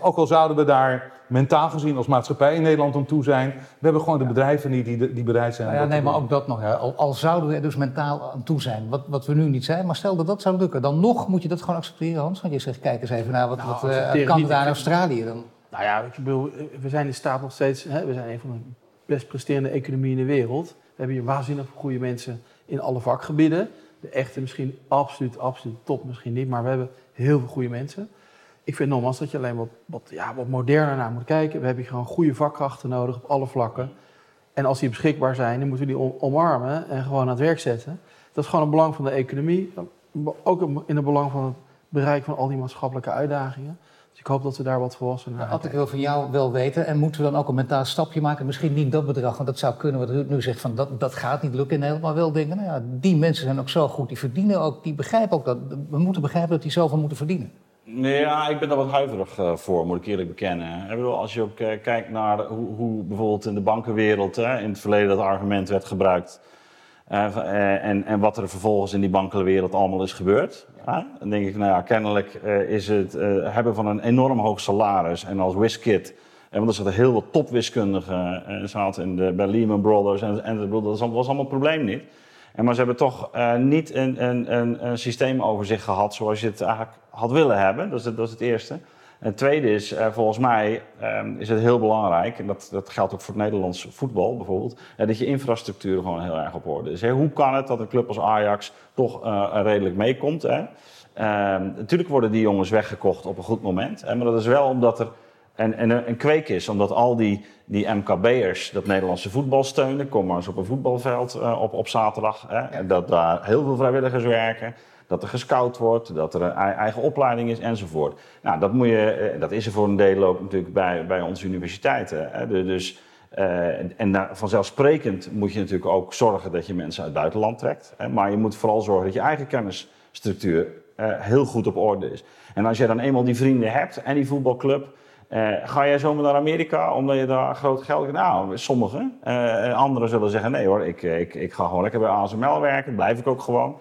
Speaker 3: Ook al zouden we daar mentaal gezien als maatschappij in Nederland om toe zijn... We hebben gewoon de bedrijven niet die, die bereid zijn.
Speaker 1: Nou ja, nee, maar ook dat nog. Ja. Al, al, zouden we er dus mentaal aan toe zijn, wat, wat we nu niet zijn. Maar stel dat dat zou lukken, dan nog moet je dat gewoon accepteren, Hans. Want je zegt, kijk eens even naar wat, nou, wat uh, Canada en Australië dan...
Speaker 2: Nou ja, ik bedoel, we zijn in staat nog steeds, hè, we zijn een van de best presterende economieën in de wereld. We hebben hier waanzinnig goede mensen in alle vakgebieden. De echte misschien absoluut, absoluut top misschien niet, maar we hebben heel veel goede mensen. Ik vind nogmaals dat je alleen wat, wat, ja, wat moderner naar moet kijken. We hebben gewoon goede vakkrachten nodig op alle vlakken. En als die beschikbaar zijn, dan moeten we die omarmen en gewoon aan het werk zetten. Dat is gewoon een belang van de economie. Ook in het belang van het bereik van al die maatschappelijke uitdagingen. Ik hoop dat we daar wat volwassenen naar
Speaker 1: Had ik wil van jou wel weten. En moeten we dan ook een mentaal stapje maken? Misschien niet dat bedrag, want dat zou kunnen. Wat u nu zegt, van dat, dat gaat niet lukken in Nederland. Maar wel denken, nou ja, die mensen zijn ook zo goed. Die verdienen ook, die begrijpen ook dat. We moeten begrijpen dat die zoveel moeten verdienen.
Speaker 5: Nee, ja, ik ben daar wat huiverig uh, voor, moet ik eerlijk bekennen. Ik bedoel, als je ook uh, kijkt naar hoe, hoe, bijvoorbeeld in de bankenwereld hè, in het verleden dat argument werd gebruikt. Uh, en, en, wat er vervolgens in die bankenwereld allemaal is gebeurd. Dan denk ik, nou ja, kennelijk is het hebben van een enorm hoog salaris en als wiskit. want er zaten heel veel topwiskundigen zaten in de, bij Lehman Brothers en, en dat was allemaal het probleem niet. En maar ze hebben toch niet een, een, een, een systeem over zich gehad zoals je het eigenlijk had willen hebben. Dat is dat is het eerste. Het tweede is, uh, volgens mij um, is het heel belangrijk, en dat, dat geldt ook voor het Nederlands voetbal bijvoorbeeld, uh, dat je infrastructuur gewoon heel erg op orde is. Hoe kan het dat een club als Ajax toch uh, redelijk meekomt? Ehm, natuurlijk worden die jongens weggekocht op een goed moment, maar dat is wel omdat er een, kweek is, omdat al die, die MKB'ers dat Nederlandse voetbal steunen. Kom maar eens op een voetbalveld op, op zaterdag. Hè? En dat daar heel veel vrijwilligers werken dat er gescout wordt, dat er een eigen opleiding is enzovoort. Nou, dat, moet je, eh, dat is er voor een deel ook natuurlijk bij, bij onze universiteiten. Hè. Dus, uh, en vanzelfsprekend moet je natuurlijk ook zorgen dat je mensen uit het buitenland trekt. Hè. Maar je moet vooral zorgen dat je eigen kennisstructuur uh, heel goed op orde is. En als je dan eenmaal die vrienden hebt en die voetbalclub, ga jij zomaar naar Amerika omdat je daar groot geld? Nou, sommigen. Anderen zullen zeggen: nee hoor, ik, ik, ik ga gewoon lekker bij ASML werken, blijf ik ook gewoon.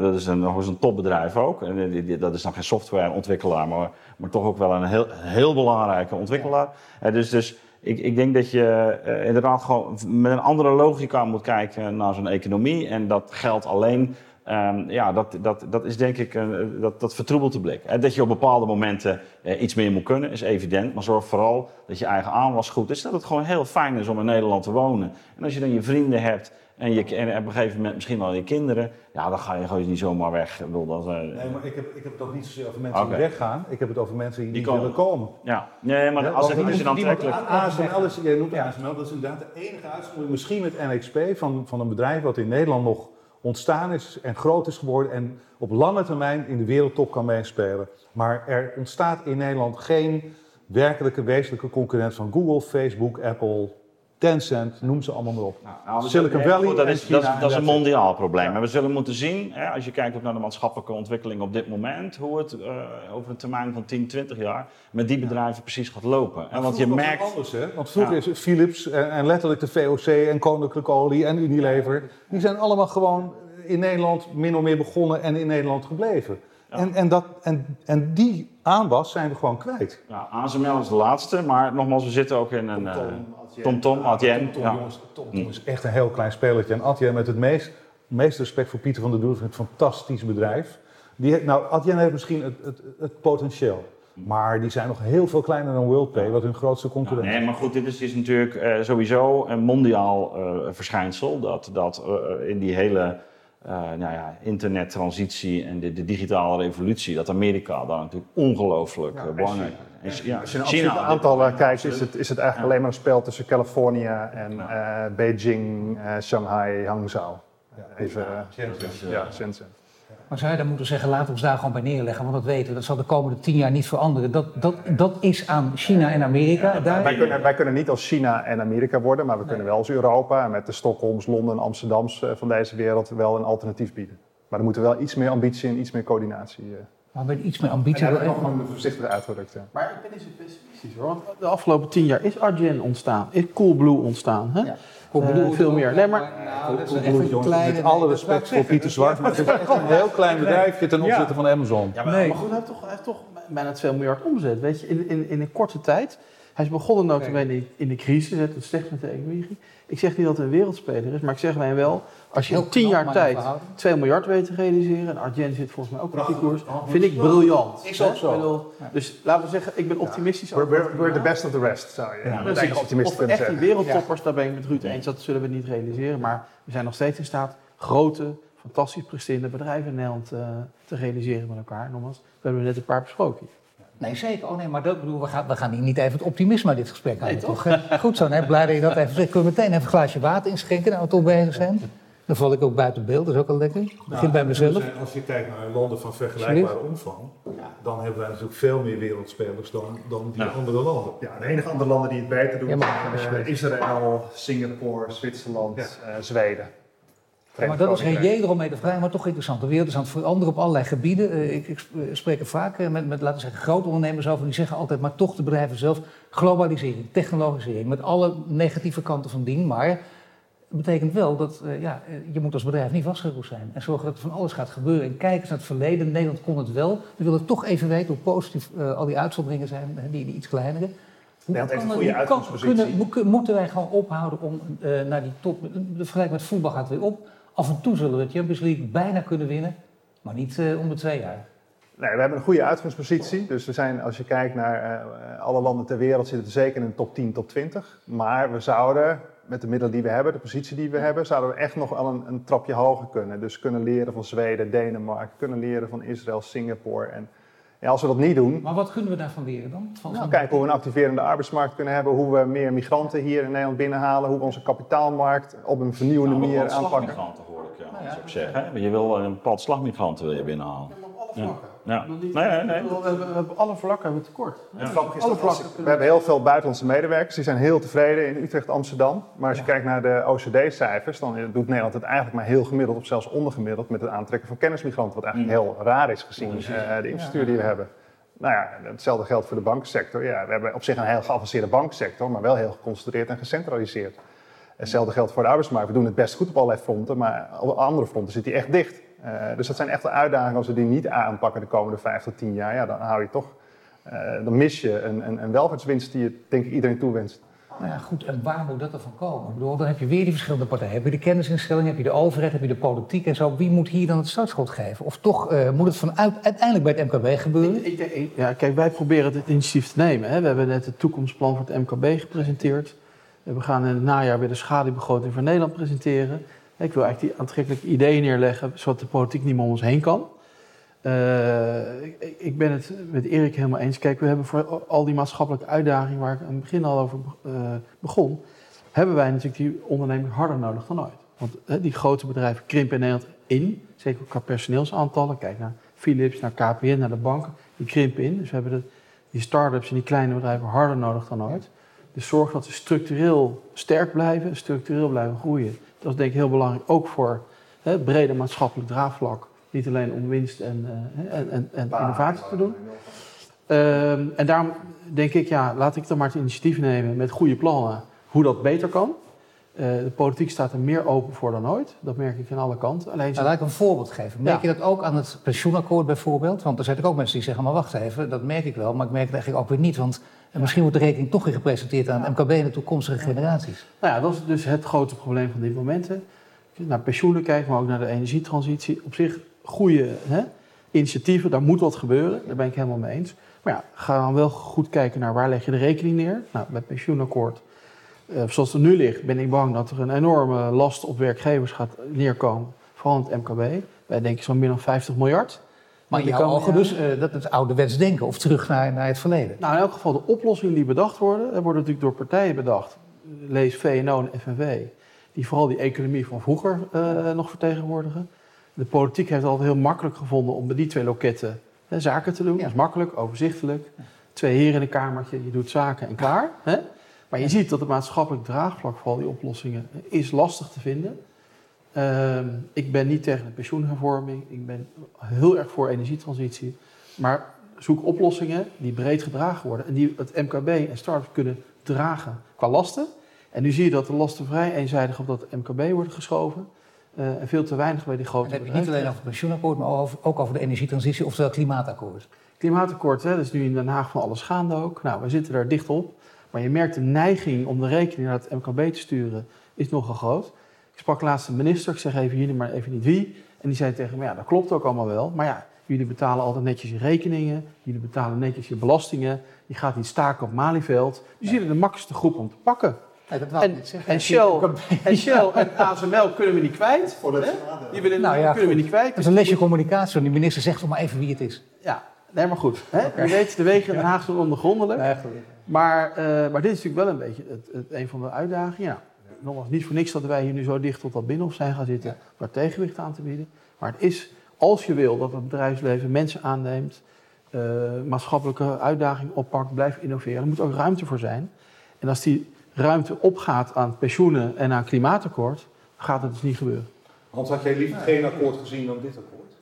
Speaker 5: Dat is een, nog eens een topbedrijf ook. Dat is dan geen softwareontwikkelaar, maar, maar toch ook wel een heel, heel belangrijke ontwikkelaar. Dus, dus ik, ik denk dat je uh, inderdaad gewoon met een andere logica moet kijken naar zo'n economie. En dat geldt alleen Um, ja, dat, dat, dat is denk ik, een, dat, dat vertroebelt de blik. En dat je op bepaalde momenten uh, iets meer moet kunnen, is evident. Maar zorg vooral dat je eigen aanwas goed is. Dat het gewoon heel fijn is om in Nederland te wonen. En als je dan je vrienden hebt en, je, en op een gegeven moment misschien wel je kinderen, ja, dan ga je gewoon niet zomaar weg. Ik bedoel, dat, uh,
Speaker 3: nee, maar ik heb, ik heb het ook niet zozeer over mensen okay. die weggaan. Ik heb het over mensen die, die niet willen komen.
Speaker 5: Ja, nee, maar ja, als het is dan aantrekkelijk.
Speaker 3: ASML is, jij noemt ASML, dat is inderdaad de enige uitzondering. Misschien met NXP van, van een bedrijf wat in Nederland nog ontstaan is en groot is geworden en op lange termijn in de wereldtop kan meespelen. Maar er ontstaat in Nederland geen werkelijke wezenlijke concurrent van Google, Facebook, Apple, Tencent, noem ze allemaal maar op. Nou, nou Silicon Valley.
Speaker 5: dat, is, dat, dat is een mondiaal probleem. Maar we zullen moeten zien, hè, als je kijkt ook naar de maatschappelijke ontwikkeling op dit moment, hoe het uh, over een termijn van 10, 20 jaar met die bedrijven precies gaat lopen.
Speaker 3: En want je merkt. Anders, hè? Want vroeger is Philips en, en, letterlijk de VOC en Koninklijke Olie en Unilever, die zijn allemaal gewoon in Nederland min of meer begonnen en in Nederland gebleven. En, en, dat, en, en die aanwas zijn we gewoon kwijt.
Speaker 5: Ja, ASML is de laatste, maar nogmaals, we zitten ook in een... TomTom, Tom, Adyen.
Speaker 3: Tom, jongens, Tom, Tom is echt een heel klein spelertje. En Adyen met het meest, meest respect voor Pieter van der Doel, een fantastisch bedrijf. Die, nou, Adyen heeft misschien het, het, het potentieel. Maar die zijn nog heel veel kleiner dan WorldPay, wat hun grootste concurrent is.
Speaker 5: nee, maar goed, dit is, is natuurlijk uh, sowieso een mondiaal uh, verschijnsel. Dat, dat uh, in die hele nou ja, internettransitie en de, de, digitale revolutie, dat Amerika daar natuurlijk ongelooflijk ja, belangrijk
Speaker 4: is. Ja, Als je een aantal kijkt, is het, is het eigenlijk alleen maar een spel tussen Californië en Beijing, Shanghai, Hangzhou. Even, ja, Shenzhen.
Speaker 1: Maar zou je dan moeten zeggen, laten we ons daar gewoon bij neerleggen, want dat weten we, dat zal de komende tien jaar niet veranderen. Dat, dat, dat is aan China en Amerika. daar...
Speaker 4: wij, kunnen, wij kunnen niet als China en Amerika worden, maar we kunnen wel als Europa en met de Stockholms, Londen, Amsterdams eh, van deze wereld wel een alternatief bieden. Maar er moet er wel iets meer ambitie en iets meer coördinatie. Uh.
Speaker 1: Maar met iets meer ambitie...
Speaker 4: En nog een voorzichtig uitgedrukt. Ja.
Speaker 2: Maar ik ben niet zo pessimistisch hoor. Want de afgelopen tien jaar is Argen ontstaan. Is Coolblue ontstaan. Hè? Ja.
Speaker 1: Coolblue
Speaker 2: veel meer. Nee, maar...
Speaker 3: Nou, dat is echt een kleine... Met alle respect voor Pieter Zwart, maar het is echt een heel klein bedrijfje ten opzichte van Amazon.
Speaker 2: Ja, maar, nee. maar goed, hij heeft toch, hij heeft toch bijna 2 miljard omzet. Weet je, in, in, in een korte tijd. Hij is begonnen notabene in de crisis, het slecht met de economie. Ik zeg niet dat hij een wereldspeler is, maar ik zeg alleen wel, als je in tien jaar tijd 2 miljard weet te realiseren, en Arjen zit volgens mij ook op die koers, vind ik briljant.
Speaker 1: Is ook zo.
Speaker 2: Dus laten we zeggen, ik ben optimistisch.
Speaker 4: We're, we're the best of the rest, zou je
Speaker 2: ja, optimistisch kunnen zeggen. Echt die wereldtoppers, daar ben ik met Ruud eens, dat zullen we niet realiseren. Maar we zijn nog steeds in staat grote, fantastisch presterende bedrijven in Nederland uh, te realiseren met elkaar. Nogmaals, we hebben net een paar besproken.
Speaker 1: Nee, zeker. Oh nee, maar dat, bedoel, we, gaan, we gaan hier niet even het optimisme uit dit gesprek aan. Nee, toch? Goed zo, hè? blij dat je dat even zegt. Kunnen we meteen even een glaasje water inschenken, nou we toch bezig zijn? Dan val ik ook buiten beeld, dat is ook al lekker. Ik begin nou, bij mezelf.
Speaker 3: als je kijkt naar landen van vergelijkbare omvang, dan hebben wij natuurlijk veel meer wereldspelers dan, dan die andere landen.
Speaker 4: Ja, de enige andere landen die het beter doen zijn uh, Israël, Singapore, Zwitserland, uh, Zweden.
Speaker 1: Maar dat is reëel om mee te vragen, maar toch interessant. De wereld is aan het veranderen op allerlei gebieden. Uh, ik, ik, spreek er vaak met, met, laten we zeggen, grote ondernemers over. Die zeggen altijd, maar toch de bedrijven zelf. Globalisering, technologisering, met alle negatieve kanten van dien. Maar dat betekent wel dat uh, ja, eh, je moet als bedrijf niet vastgeroest zijn. En zorgen dat er van alles gaat gebeuren. En kijken eens naar het verleden. Nederland kon het wel. We willen toch even weten hoe positief uh, al die uitzonderingen zijn, die, die iets kleinere.
Speaker 4: Nederland heeft een goede
Speaker 1: moeten wij gewoon ophouden om uh, naar die top... De vergelijking met voetbal gaat weer op. Af en toe zullen we het Champions League bijna kunnen winnen. Maar niet om de twee jaar.
Speaker 4: Nee, we hebben een goede uitgangspositie. Dus we zijn, als je kijkt naar alle landen ter wereld, zitten zeker in de top 10, top 20. Maar we zouden met de middelen die we hebben, de positie die we hebben, zouden we echt nog al een, een, trapje hoger kunnen. Dus kunnen leren van Zweden, Denemarken, kunnen leren van Israël, Singapore. En ja, als we dat niet doen.
Speaker 1: Maar wat kunnen we daarvan leren dan?
Speaker 4: Van nou, kijken hoe we een activerende arbeidsmarkt kunnen hebben, hoe we meer migranten hier in Nederland binnenhalen, hoe we onze kapitaalmarkt op een vernieuwende
Speaker 5: nou,
Speaker 4: manier aanpakken.
Speaker 5: Slagmigranten hoor ik, ja, nou ja. zou ik zeggen. Je wil een bepaald slagmigranten wil je binnenhalen.
Speaker 2: Ja. Ja. Nee, nee, nee. We, hebben, alle vlakken hebben tekort. Ja.
Speaker 4: Alle vlakken. We hebben heel veel buitenlandse medewerkers, die zijn heel tevreden in Utrecht, Amsterdam. Maar als je kijkt naar de OCD-cijfers, dan doet Nederland het eigenlijk maar heel gemiddeld of zelfs ondergemiddeld met het aantrekken van kennismigranten, wat eigenlijk mm. heel raar is gezien uh, de infrastructuur die we hebben. Nou ja, hetzelfde geldt voor de bankensector. Ja, we hebben op zich een heel geavanceerde bankensector, maar wel heel geconcentreerd en gecentraliseerd. Hetzelfde geldt voor de arbeidsmarkt. We doen het best goed op allerlei fronten, maar op andere fronten zit die echt dicht. Uh, dus dat zijn echt uitdagingen. Als we die niet aanpakken de komende vijf tot tien jaar, ja, dan hou je toch, uh, dan mis je een, een, een welvaartswinst die je denk ik iedereen toewenst.
Speaker 1: Nou ja, goed, en waar moet dat ervan komen? Ik bedoel, dan heb je weer die verschillende partijen. Heb je de kennisinstelling, heb je de overheid, heb je de politiek en zo. Wie moet hier dan het startschot geven? Of toch uh, moet het vanuit, uiteindelijk bij het MKB gebeuren?
Speaker 2: Ik, ik, ja, kijk, wij proberen het initiatief te nemen. Hè. We hebben net het toekomstplan voor het MKB gepresenteerd. We gaan in het najaar weer de schaduwbegroting voor Nederland presenteren. Ik wil eigenlijk die aantrekkelijke ideeën neerleggen, zodat de politiek niet meer om ons heen kan. Uh, ik, ben het met Erik helemaal eens. Kijk, we hebben voor al die maatschappelijke uitdagingen waar ik aan het begin al over uh, begon, hebben wij natuurlijk die onderneming harder nodig dan ooit. Want die grote bedrijven krimpen in Nederland in, zeker qua personeelsaantallen. Kijk naar Philips, naar KPN, naar de banken, die krimpen in. Dus we hebben die start-ups en die kleine bedrijven harder nodig dan ooit. Dus zorg dat ze structureel sterk blijven, structureel blijven groeien. Dat is denk ik heel belangrijk, ook voor hè, brede maatschappelijk draagvlak. Niet alleen om winst en, uh, en, en, en innovatie te doen. Uh, en daarom denk ik, ja, laat ik dan maar het initiatief nemen met goede plannen, hoe dat beter kan. Uh, de politiek staat er meer open voor dan ooit. Dat merk ik aan alle kanten.
Speaker 1: Alleen nou, laat ik een voorbeeld geven. Merk je dat ook aan het pensioenakkoord bijvoorbeeld? Want er zijn ook mensen die zeggen, maar wacht even, dat merk ik wel, maar ik merk het eigenlijk ook weer niet. Want en misschien wordt de rekening toch weer gepresenteerd aan MKB en de toekomstige generaties.
Speaker 2: Nou ja, dat is dus het grote probleem van dit moment. Naar pensioenen kijken, maar ook naar de energietransitie. Op zich goede hè, initiatieven, daar moet wat gebeuren. Daar ben ik helemaal mee eens. Maar ja, ga dan wel goed kijken naar waar leg je de rekening neer. Nou, met pensioenakkoord, uh, zoals het nu ligt, ben ik bang dat er een enorme last op werkgevers gaat neerkomen. Vooral het MKB. Wij denken zo'n meer dan 50 miljard.
Speaker 1: Maar in jouw ogen dus, uh, dat is ouderwets denken of terug naar, naar het verleden?
Speaker 2: Nou, in elk geval de oplossingen die bedacht worden, worden natuurlijk door partijen bedacht. Lees VNO en FNW, die vooral die economie van vroeger uh, nog vertegenwoordigen. De politiek heeft het altijd heel makkelijk gevonden om bij die twee loketten hè, zaken te doen. Dat is makkelijk, overzichtelijk. Twee heren in een kamertje, je doet zaken en klaar. Hè? Maar je ziet dat het maatschappelijk draagvlak voor al die oplossingen is lastig te vinden. Ehm, ik ben niet tegen de pensioenhervorming. Ik ben heel erg voor energietransitie. Maar zoek oplossingen die breed gedragen worden en die het MKB en start-ups kunnen dragen qua lasten. En nu zie je dat de lasten vrij eenzijdig op dat MKB worden geschoven. Uh, en veel te weinig bij die grote
Speaker 1: Dan heb je niet alleen over het pensioenakkoord, maar ook over de energietransitie, oftewel klimaatakkoord.
Speaker 2: Klimaatakkoord, hè, dat is nu in Den Haag van alles gaande ook. Nou, we zitten daar dicht op. Maar je merkt de neiging om de rekening naar het MKB te sturen is nogal groot. Ik sprak laatst een minister, ik zeg even jullie, maar even niet wie. En die zei tegen me, ja, dat klopt ook allemaal wel. Maar ja, jullie betalen altijd netjes je rekeningen. Jullie betalen netjes je belastingen. Je gaat niet staken op Malieveld. Dus jullie zijn de makkelijkste groep om te pakken.
Speaker 1: Nee, dat
Speaker 2: en, en, Shell, en Shell en ASML kunnen we niet kwijt. Die willen, nou ja, kunnen we niet kwijt.
Speaker 1: Dat is een lesje communicatie. Die minister zegt toch maar even wie het is.
Speaker 2: Ja, nee, maar goed. Hè? Je weet, de wegen in Den Haag zijn ondergrondelijk. Nee, maar, uh, maar dit is natuurlijk wel een beetje het, het, een van de uitdagingen. Ja, nogmaals, niet voor niks dat wij hier nu zo dicht tot dat binnenhof zijn gaan zitten. Ja. Tegenwicht aan te bieden. Maar het is, als je wil dat het bedrijfsleven mensen aanneemt. Uh, maatschappelijke uitdagingen oppakt, blijft innoveren. Er moet ook ruimte voor zijn. En als die ruimte opgaat aan pensioenen en aan klimaatakkoord, gaat het dus niet gebeuren.
Speaker 3: Hans, had jij liever geen akkoord gezien dan dit akkoord?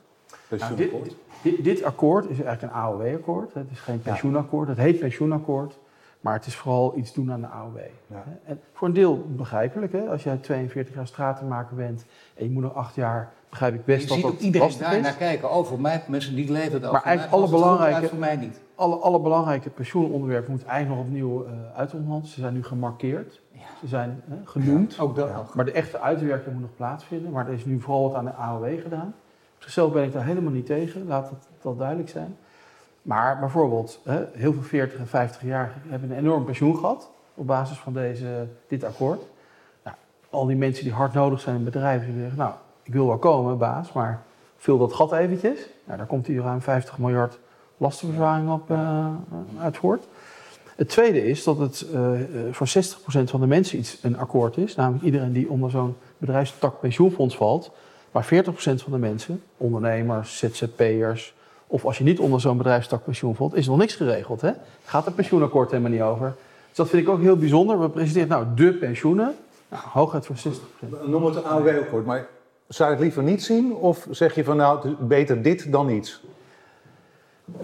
Speaker 2: Pensioenakkoord? Nou, dit, dit, dit, akkoord is eigenlijk een AOW-akkoord. Het is geen pensioenakkoord. Het heet pensioenakkoord. Maar het is vooral iets doen aan de AOW. Ja. En voor een deel begrijpelijk. Hè? Als jij 42 jaar stratenmaker bent en je moet nog acht jaar, begrijp ik best je dat dat
Speaker 1: iedereen daar naar kijken. Oh, voor mij, mensen die leven het
Speaker 2: Maar eigenlijk alle belangrijke, voor mij niet. Alle, alle belangrijke pensioenonderwerpen moeten eigenlijk nog opnieuw uh, uitonderhandeld. Ze zijn nu gemarkeerd. Ze zijn hè, genoemd. Ja, ook dat. Maar de echte uitwerking moet nog plaatsvinden. Maar er is nu vooral wat aan de AOW gedaan. Op zichzelf ben ik daar helemaal niet tegen. Laat het wel duidelijk zijn. Maar bijvoorbeeld, heel veel 40 en 50-jarigen hebben een enorm pensioen gehad op basis van deze, dit akkoord. Nou, al die mensen die hard nodig zijn in bedrijven, die zeggen, nou, ik wil wel komen, baas, maar vul dat gat eventjes. Nou, daar komt hier ruim 50 miljard lastenverzwaring op uh, uit voort. Het tweede is dat het uh, voor 60% van de mensen iets een akkoord is, namelijk iedereen die onder zo'n bedrijfstak pensioenfonds valt. Maar 40% van de mensen, ondernemers, ZZP'ers, of als je niet onder zo'n bedrijfstak pensioenfonds, is er nog niks geregeld. Hè? Gaat het pensioenakkoord helemaal niet over. Dus dat vind ik ook heel bijzonder. We presenteren nou de pensioenen. Nou, hooguit voor 60%.
Speaker 3: Noem het een AOW-akkoord, maar zou je het liever niet zien? Of zeg je van nou, beter dit dan niets?
Speaker 2: Uh,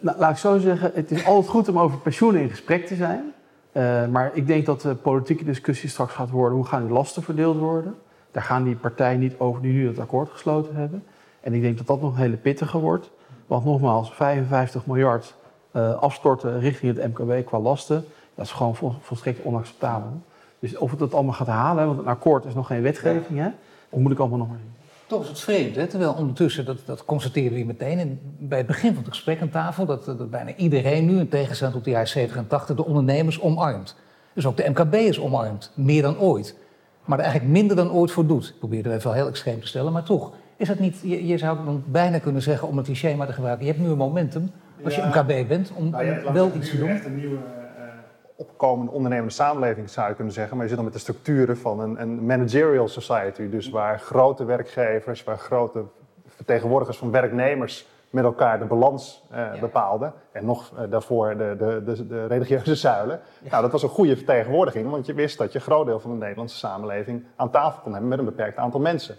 Speaker 2: nou, laat ik zo zeggen, het is altijd goed om over pensioenen in gesprek te zijn. Uh, maar ik denk dat de politieke discussie straks gaat worden, hoe gaan die lasten verdeeld worden? Daar gaan die partijen niet over die nu het akkoord gesloten hebben. En ik denk dat dat nog een hele pittige wordt. Want nogmaals, 55 miljard uh, afstorten richting het MKB qua lasten, dat is gewoon volstrekt onacceptabel. Dus of het dat allemaal gaat halen, want een akkoord is nog geen wetgeving, hè, dat moet ik allemaal nog maar zien.
Speaker 1: Toch is het vreemd, hè? terwijl ondertussen, dat, dat constateerden we meteen in, bij het begin van het gesprek aan tafel, dat, dat bijna iedereen nu, in tegenstelling tot de jaren 70 en 80, de ondernemers omarmt. Dus ook de MKB is omarmd, meer dan ooit. Maar er eigenlijk minder dan ooit voor doet. Ik probeer er even heel extreem te stellen, maar toch. Is dat niet, je, je zou dan bijna kunnen zeggen, om het cliché maar te gebruiken, je hebt nu een momentum, als je MKB bent, om, nou, wel iets te doen.
Speaker 4: Echt een nieuwe uh, opkomende ondernemende samenleving zou je kunnen zeggen, maar je zit dan met de structuren van een, een managerial society, dus waar grote werkgevers, waar grote vertegenwoordigers van werknemers met elkaar de balans ja. bepaalden. En nog uh, daarvoor de, de, de, de, religieuze zuilen. Ja. Nou, dat was een goede vertegenwoordiging, want je wist dat je een groot deel van de Nederlandse samenleving aan tafel kon hebben met een beperkt aantal mensen.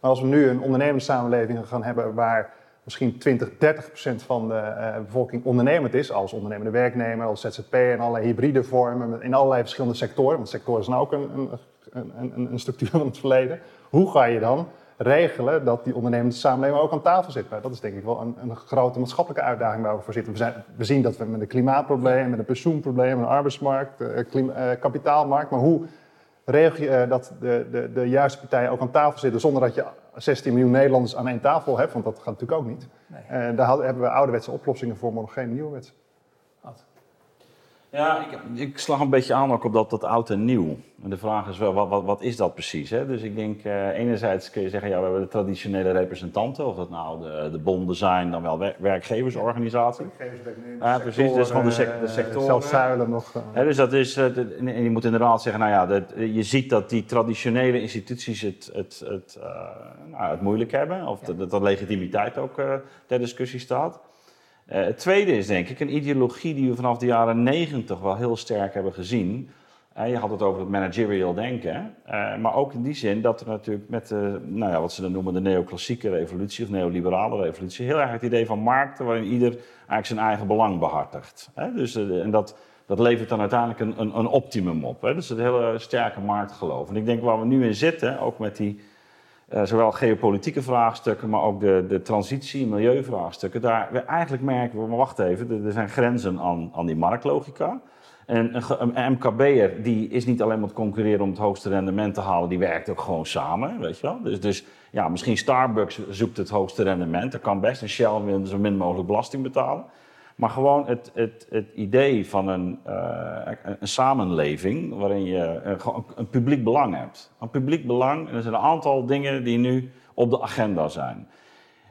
Speaker 4: Maar als we nu een ondernemende samenleving gaan hebben waar misschien 20, 30 procent van de uh, bevolking ondernemend is, als ondernemende werknemer, als ZZP en allerlei hybride vormen, in allerlei verschillende sectoren, want sectoren zijn ook een, een, een, een structuur van het verleden. Hoe ga je dan regelen dat die ondernemende samenleving ook aan tafel zit? Nou, dat is denk ik wel een, een grote maatschappelijke uitdaging waar we voor zitten. We, zijn, we, zien dat we met een klimaatprobleem, met een pensioenprobleem, een arbeidsmarkt, uh, klima, uh, kapitaalmarkt, maar hoe regel je uh, dat de, de, de juiste partijen ook aan tafel zitten zonder dat je 16 miljoen Nederlanders aan één tafel hebt, want dat gaat natuurlijk ook niet. Nee. Uh, daar hebben we ouderwetse oplossingen voor, maar nog geen nieuwwetse.
Speaker 5: Ja, ik, ik, slag een beetje aan ook op dat, dat oud en nieuw. En de vraag is wel, wat, wat, wat is dat precies? Hè? Dus ik denk, uh, enerzijds kun je zeggen, ja, we hebben de traditionele representanten. Of dat nou de, de bonden zijn, dan wel werkgeversorganisaties. Ja, precies, dat is gewoon de, sec de sector.
Speaker 4: Zelfs zuilen nog. Uh.
Speaker 5: Ja, dus dat is, uh, de, en je moet inderdaad zeggen, nou ja, dat, je ziet dat die traditionele instituties het, het, het, nou, het moeilijk hebben. Of dat, dat legitimiteit ook ter discussie staat. Uh, het tweede is denk ik een ideologie die we vanaf de jaren negentig wel heel sterk hebben gezien. je had het over het managerial denken. Uh, maar ook in die zin dat er natuurlijk met de, nou ja, wat ze dan noemen de neoclassieke revolutie of neoliberale revolutie, heel erg het idee van markten waarin ieder eigenlijk zijn eigen belang behartigt. Dus, en dat, dat levert dan uiteindelijk een, een, een optimum op. Dus het hele sterke marktgeloof. En ik denk waar we nu in zitten, ook met die uh, zowel geopolitieke vraagstukken, maar ook de, de transitie- milieuvraagstukken, daar we eigenlijk merken we, maar wacht even, er, zijn grenzen aan, aan die marktlogica. En een, een MKB'er die is niet alleen maar het concurreren om het hoogste rendement te halen, die werkt ook gewoon samen, weet je wel. Dus, dus ja, misschien Starbucks zoekt het hoogste rendement, dat kan best. En Shell wil zo min mogelijk belasting betalen. Maar gewoon het, het, het idee van een, uh, een samenleving waarin je een, een, publiek belang hebt. Een publiek belang, en er zijn een aantal dingen die nu op de agenda zijn.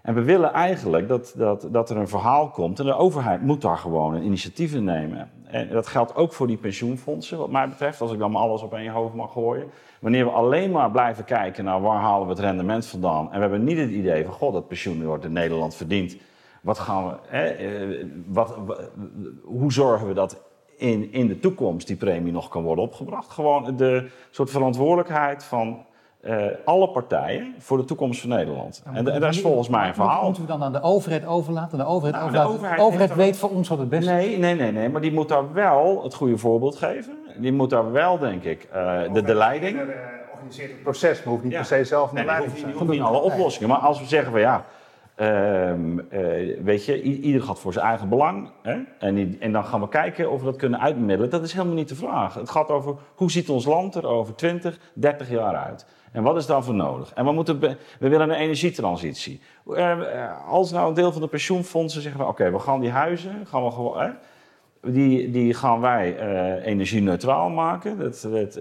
Speaker 5: En we willen eigenlijk dat, dat, dat er een verhaal komt en de overheid moet daar gewoon een nemen. En dat geldt ook voor die pensioenfondsen, wat mij betreft, als ik dan maar alles op één hoofd mag gooien. Wanneer we alleen maar blijven kijken naar waar halen we het rendement vandaan. En we hebben niet het idee van, god, dat pensioen wordt in Nederland verdiend. Wat gaan we, hè, eh, wat, hoe zorgen we dat in, in de toekomst die premie nog kan worden opgebracht? Gewoon de soort verantwoordelijkheid van uh, alle partijen voor de toekomst van Nederland. Ja, en, en dat is volgens mij een verhaal.
Speaker 1: Moeten we dan aan de overheid overlaten? De overheid, nou, overlaten. De overheid, de overheid weet voor ons wat het beste
Speaker 5: nee, is. Nee, nee, nee, maar die moet daar wel het goede voorbeeld geven. Die moet daar wel, denk ik, uh, de, de leiding.
Speaker 4: Uh, organiseert het proces, maar hoeft niet ja. per se zelf
Speaker 5: nee, leiding te zijn. niet alle oplossingen. Maar als we zeggen van ja, uh, weet je, ieder gaat voor zijn eigen belang. Hè? En, en, dan gaan we kijken of we dat kunnen uitmiddelen. Dat is helemaal niet de vraag. Het gaat over hoe ziet ons land er over 20, 30 jaar uit. En wat is daarvoor nodig? En we, moeten we willen een energietransitie. Uh, als nou een deel van de pensioenfondsen zeggen oké, we gaan die huizen, gaan we gewoon, hè, die, die gaan wij uh, energie-neutraal maken. Dat, dat,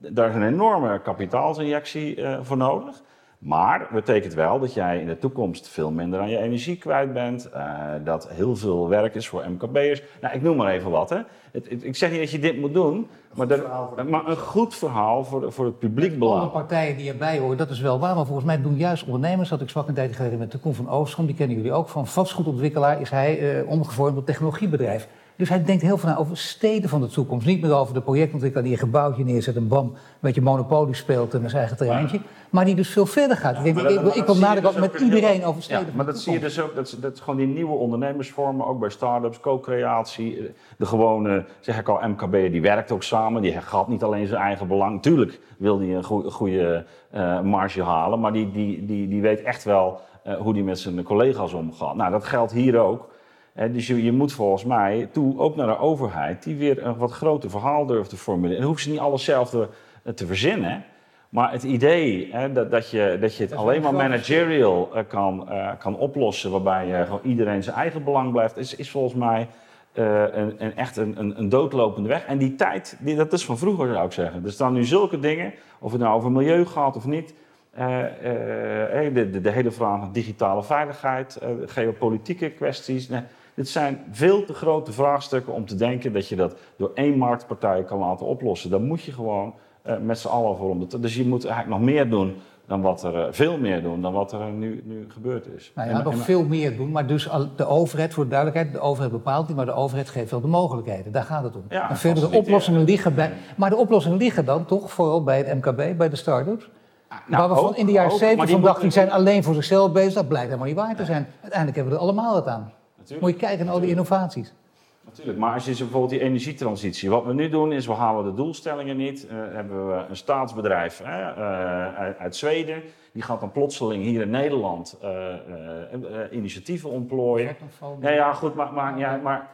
Speaker 5: daar is een enorme kapitaalsinjectie voor nodig. Maar betekent wel dat jij in de toekomst veel minder aan je energie kwijt bent. Uh, dat heel veel werk is voor MKB'ers. Nou, ik noem maar even wat. Hè. Het, het, ik zeg niet dat je dit moet doen, maar, de, maar, een goed verhaal voor, de, voor het publiek belang.
Speaker 1: Alle partijen die erbij horen, dat is wel waar. Maar volgens mij doen juist ondernemers, dat ik zwak een tijd geleden met de Koen van Oostrom, die kennen jullie ook, van vastgoedontwikkelaar is hij uh, omgevormd tot technologiebedrijf. Dus hij denkt heel veel over steden van de toekomst. Niet meer over de projectontwikkelaar die een gebouwtje neerzet en bam, een beetje monopolie speelt in zijn eigen terreintje. Maar die dus veel verder gaat. Ja, ik, denk, ik, ik wil nadenken dus met iedereen over steden. Ja,
Speaker 5: maar dat zie je dus ook, dat, dat gewoon die nieuwe ondernemersvormen, ook bij start-ups, co-creatie. Eh, de gewone, zeg ik al, MKB, die werkt ook samen. Die gaat niet alleen zijn eigen belang. Tuurlijk wil die een goede uh, marge halen, maar die, die, die, die weet echt wel uh, hoe die met zijn collega's omgaat. Nou, dat geldt hier ook. Dus je, je, moet volgens mij toe ook naar de overheid die weer een wat groter verhaal durft te formuleren. En hoeft ze niet alles zelf te, te verzinnen. Maar het idee dat, dat, je, dat je het alleen maar managerial uh, kan, uh, kan oplossen, waarbij je gewoon iedereen zijn eigen belang blijft, is, is volgens mij uh, een, een, echt een, een, een, doodlopende weg. En die tijd, die, dat is van vroeger zou ik zeggen. Er staan nu zulke dingen, of het nou over milieu gaat of niet. De, de, de, hele vraag van digitale veiligheid, geopolitieke kwesties. Nee, dit zijn veel te grote vraagstukken om te denken dat je dat door één marktpartij kan laten oplossen. Daar moet je gewoon uh, met z'n allen voor om. Dus je moet eigenlijk nog meer doen dan wat er, uh, veel meer doen dan wat er nu, nu gebeurd is.
Speaker 1: Nou ja, en, nog en, veel meer doen, maar dus de overheid, voor de duidelijkheid, de overheid bepaalt niet, maar de overheid geeft wel de mogelijkheden. Daar gaat het om.
Speaker 5: Ja,
Speaker 1: en verder de oplossingen liggen bij. Maar de oplossingen liggen dan toch vooral bij het MKB, bij de start-ups. Nou, waar we van in de jaren 70 van dachten, die zijn alleen voor zichzelf bezig, dat blijkt helemaal niet waar te zijn. Uiteindelijk hebben we er allemaal wat aan. Natuurlijk. Moet je kijken naar al die innovaties.
Speaker 5: Natuurlijk, maar als je bijvoorbeeld die energietransitie. Wat we nu doen is, we halen de doelstellingen niet. Uh, hebben we een staatsbedrijf hè, uh, uit, Zweden. Die gaat dan plotseling hier in Nederland uh, initiatieven ontplooien. Ja, ja, goed, maar, maar, ja, maar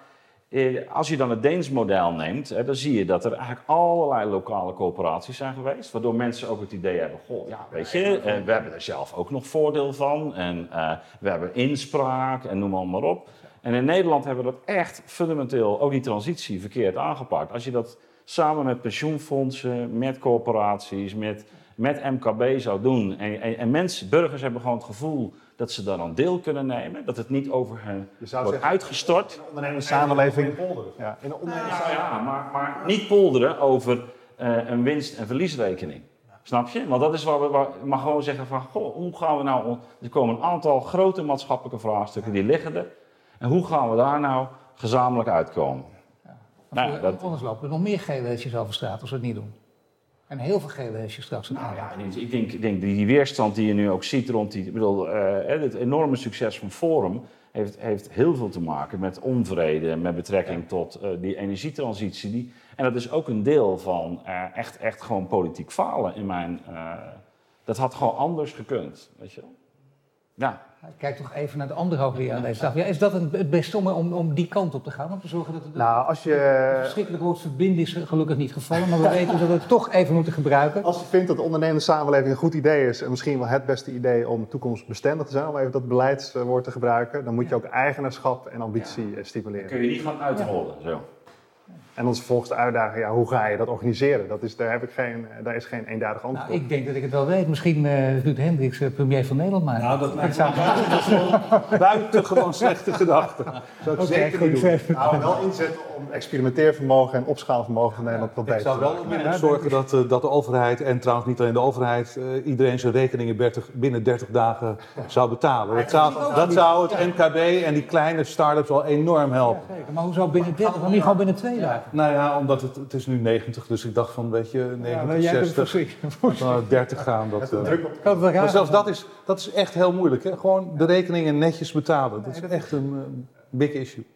Speaker 5: als je dan het Deens model neemt, hè, dan zie je dat er eigenlijk allerlei lokale coöperaties zijn geweest. Waardoor mensen ook het idee hebben, goh, ja, weet je, we hebben er zelf ook nog voordeel van. En we hebben inspraak en noem maar op. En in Nederland hebben we dat echt fundamenteel, ook die transitie, verkeerd aangepakt. Als je dat samen met pensioenfondsen, met corporaties, met, met MKB zou doen. En, en, en, mensen, burgers hebben gewoon het gevoel dat ze daar aan deel kunnen nemen. Dat het niet over hen wordt zeggen, uitgestort. In
Speaker 4: een ondernemerssamenleving.
Speaker 5: Ja, in een ondernemerssamenleving. Ja, ja, maar, maar niet polderen over uh, een winst- en verliesrekening. Snap je? Want dat is waar we, waar, maar gewoon zeggen van, goh, hoe gaan we nou... Er komen een aantal grote maatschappelijke vraagstukken, die liggen er. En hoe gaan we daar nou gezamenlijk uitkomen? Ja. Nou, dat-
Speaker 1: Anders lopen er nog meer gele hesjes over straat als we het niet doen. En heel veel gele hesjes straks.
Speaker 5: Nou ja, ik denk, ik denk die, weerstand die je nu ook ziet rond die. Ik bedoel, eh, het enorme succes van Forum heeft, heeft heel veel te maken met onvrede met betrekking tot eh, die energietransitie. Die, en dat is ook een deel van eh, echt, echt gewoon politiek falen in mijn. dat had gewoon anders gekund, weet je wel. Ja,
Speaker 1: Kijk toch even naar de andere hoogleraar aan deze tafel. Ja, is dat een, het beste om, om, om die kant op te gaan? Om te zorgen dat het...
Speaker 4: Nou, als
Speaker 1: Het
Speaker 4: je,
Speaker 1: verschrikkelijke woord verbinden is gelukkig niet gevallen, maar we weten dat we het toch even moeten gebruiken.
Speaker 4: als je vindt dat de ondernemende samenleving een goed idee is en misschien wel het beste idee om toekomstbestendig te zijn, om even dat beleidswoord te gebruiken, dan moet je ook eigenaarschap en ambitie eh, stimuleren.
Speaker 5: kun je niet gaan uitrollen. Zo.
Speaker 4: En dan is vervolgens de uitdaging, ja, hoe ga je dat organiseren? Dat is, daar, heb ik geen, daar is geen eenduidig antwoord
Speaker 1: Nou,
Speaker 4: op.
Speaker 1: ik denk dat ik het wel weet. Misschien eh Ruud Hendricks, eh, premier van Nederland maken.
Speaker 3: Nou, dat lijkt me buitengewoon slechte gedachte. Zou ik
Speaker 1: Oké,
Speaker 3: zeker
Speaker 1: goed.
Speaker 3: niet doen.
Speaker 4: Nou, wel inzetten om experimenteervermogen en opschaalvermogen van Nederland wat
Speaker 3: Ik
Speaker 4: beter
Speaker 3: zou
Speaker 4: te
Speaker 3: wel
Speaker 4: maken.
Speaker 3: willen zorgen dat, eh, dat de overheid, en trouwens niet alleen de overheid, eh, iedereen zijn rekeningen 30 binnen 30 dagen zou betalen. Dat zou, dat zou het MKB en die kleine start-ups wel enorm helpen.
Speaker 1: Zeker, maar hoezo binnen 30? Waarom niet gewoon binnen twee dagen?
Speaker 3: Nou ja, omdat het, het is nu 90, dus ik dacht van, weet je, 90,
Speaker 1: Ja, maar jij bent
Speaker 3: 60,
Speaker 1: verschrikkelijk.
Speaker 3: dan naar 30 gaan. Dat, eh.
Speaker 1: Dat
Speaker 3: Maar zelfs dat is, dat is echt heel moeilijk. Hè? Gewoon de rekeningen netjes betalen. Dat is echt een big issue.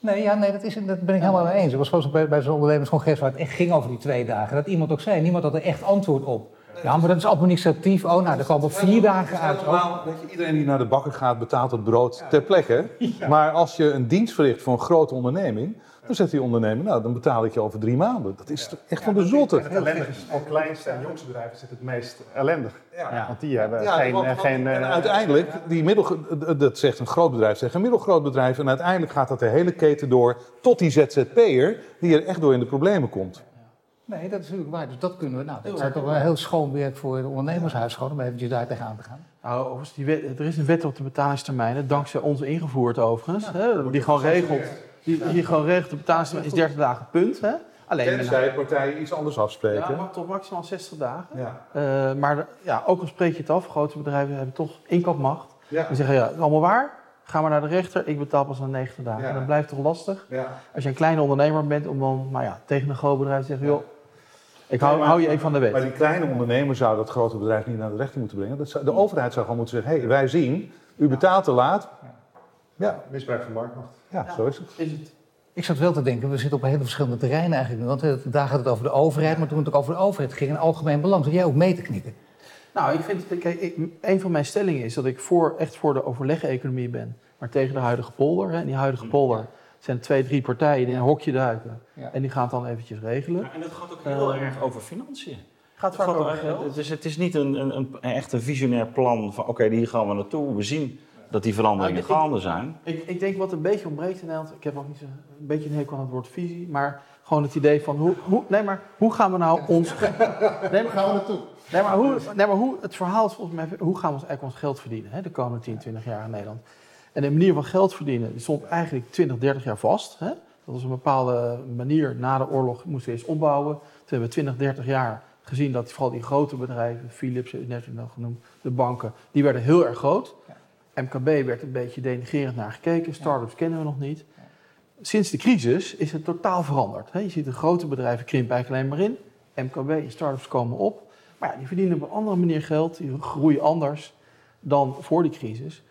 Speaker 1: Nee, ja, nee dat, is, dat ben ik helemaal mee eens. Er was gewoon bij, bij zo'n ondernemerscongres waar het echt ging over die twee dagen. Dat iemand ook zei, niemand had er echt antwoord op. Ja, maar dat is administratief. Oh, nou, er komen vier dagen uit.
Speaker 3: Allemaal, weet je, iedereen die naar de bakker gaat betaalt het brood ter plekke. Maar als je een dienst verricht voor een grote onderneming, dan zegt die ondernemer, nou dan betaal ik je over drie maanden. Dat is toch echt van de zotte.
Speaker 4: Het ellendig is, voor kleinste en jongste bedrijven is het meest ellendig.
Speaker 1: Ja.
Speaker 4: Want die hebben
Speaker 3: Ja,
Speaker 4: geen...
Speaker 3: want-
Speaker 4: eh,
Speaker 3: want-
Speaker 4: geen
Speaker 3: en
Speaker 4: eh,
Speaker 3: uiteindelijk, die middel, dat zegt een groot bedrijf tegen een middelgroot bedrijf. En uiteindelijk gaat dat de hele keten door tot die ZZP'er die er echt door in de problemen komt.
Speaker 1: Nee, dat is natuurlijk waar. Dus dat kunnen we. Nou, dat is toch wel heel schoon werk voor de ondernemershuishouden om eventjes daar tegenaan te gaan.
Speaker 2: Nou, overigens, die wet- er is een wet op de betalingstermijnen, dankzij ons ingevoerd overigens. Hè, die gewoon regelt, die, die gewoon regelt, de betalingstermijn is 30 dagen, punt. Hè? Alleen
Speaker 3: Tenzij partijen iets anders
Speaker 2: ja,
Speaker 3: afspreken.
Speaker 2: mag tot maximaal 60 dagen.
Speaker 3: Ja.
Speaker 2: Eh, maar ja, ook al spreek je het af, grote bedrijven hebben toch inkoopmacht.
Speaker 3: Ja.
Speaker 2: Die zeggen, ja, het is allemaal waar, ga maar naar de rechter, ik betaal pas na 90 dagen.
Speaker 3: Ja.
Speaker 2: En dat blijft toch lastig?
Speaker 3: Ja.
Speaker 2: Als je een kleine ondernemer bent, om dan nou ja, tegen een groot bedrijf te zeggen, joh, ik
Speaker 3: Nee,
Speaker 2: hou,
Speaker 3: maar-
Speaker 2: hou je even van de wet.
Speaker 3: Maar die kleine ondernemer zou dat grote bedrijf niet naar de rechter moeten brengen. Dat zou- de overheid zou gewoon moeten zeggen, hé, hey, wij zien, u betaalt te laat. Ja,
Speaker 4: Misbruik van marktmacht.
Speaker 3: Ja, zo is het.
Speaker 2: Is het?
Speaker 1: Ik zat wel te denken, we zitten op hele verschillende terreinen eigenlijk nu. Want eh, daar gaat het over de overheid, maar toen het ook over de overheid ging, in algemeen belang. Zat jij ook mee te knikken?
Speaker 2: Nou, ik vind, kijk, ik, een van mijn stellingen is dat ik voor, echt voor de overleg-economie ben, maar tegen de huidige polder. Hè. En die huidige polder zijn twee, drie partijen die in een hokje duiken
Speaker 1: Ja.
Speaker 2: en die gaan het dan eventjes regelen.
Speaker 5: Ja, en het gaat ook heel
Speaker 2: Eh,
Speaker 5: erg over financiën.
Speaker 2: Gaat
Speaker 5: Het,
Speaker 2: vaak
Speaker 5: gaat
Speaker 2: over geld.
Speaker 5: dus het is niet een, een, een, echt een visionair plan van oké, hier gaan we naartoe. We zien dat die veranderingen
Speaker 2: Nou, ik-
Speaker 5: gaande zijn.
Speaker 2: Ik, ik denk wat een beetje ontbreekt in Nederland, ik heb ook niet zo, een beetje een hekel aan het woord visie, maar gewoon het idee van hoe, hoe, nee, maar hoe gaan we nou ons. Nee, maar,
Speaker 4: Gaan we naartoe?
Speaker 2: nee, maar, hoe, nee, maar hoe, het verhaal is volgens mij, hoe gaan we ons eigenlijk ons geld verdienen hè, de komende 10, 20 jaar in Nederland. En de manier van geld verdienen die stond eigenlijk 20, 30 jaar vast. Hè. Dat was een bepaalde manier. Na de oorlog moesten we eens opbouwen. Toen hebben we 20, 30 jaar gezien dat vooral die grote bedrijven, Philips, net nog genoemd, de banken, die werden heel erg groot. MKB werd een beetje denigrerend naar gekeken. Startups kennen we nog niet. Sinds de crisis is het totaal veranderd. Je ziet de grote bedrijven krimpen eigenlijk alleen maar in. MKB en startups komen op. Maar ja, die verdienen op een andere manier geld. Die groeien anders dan voor die crisis.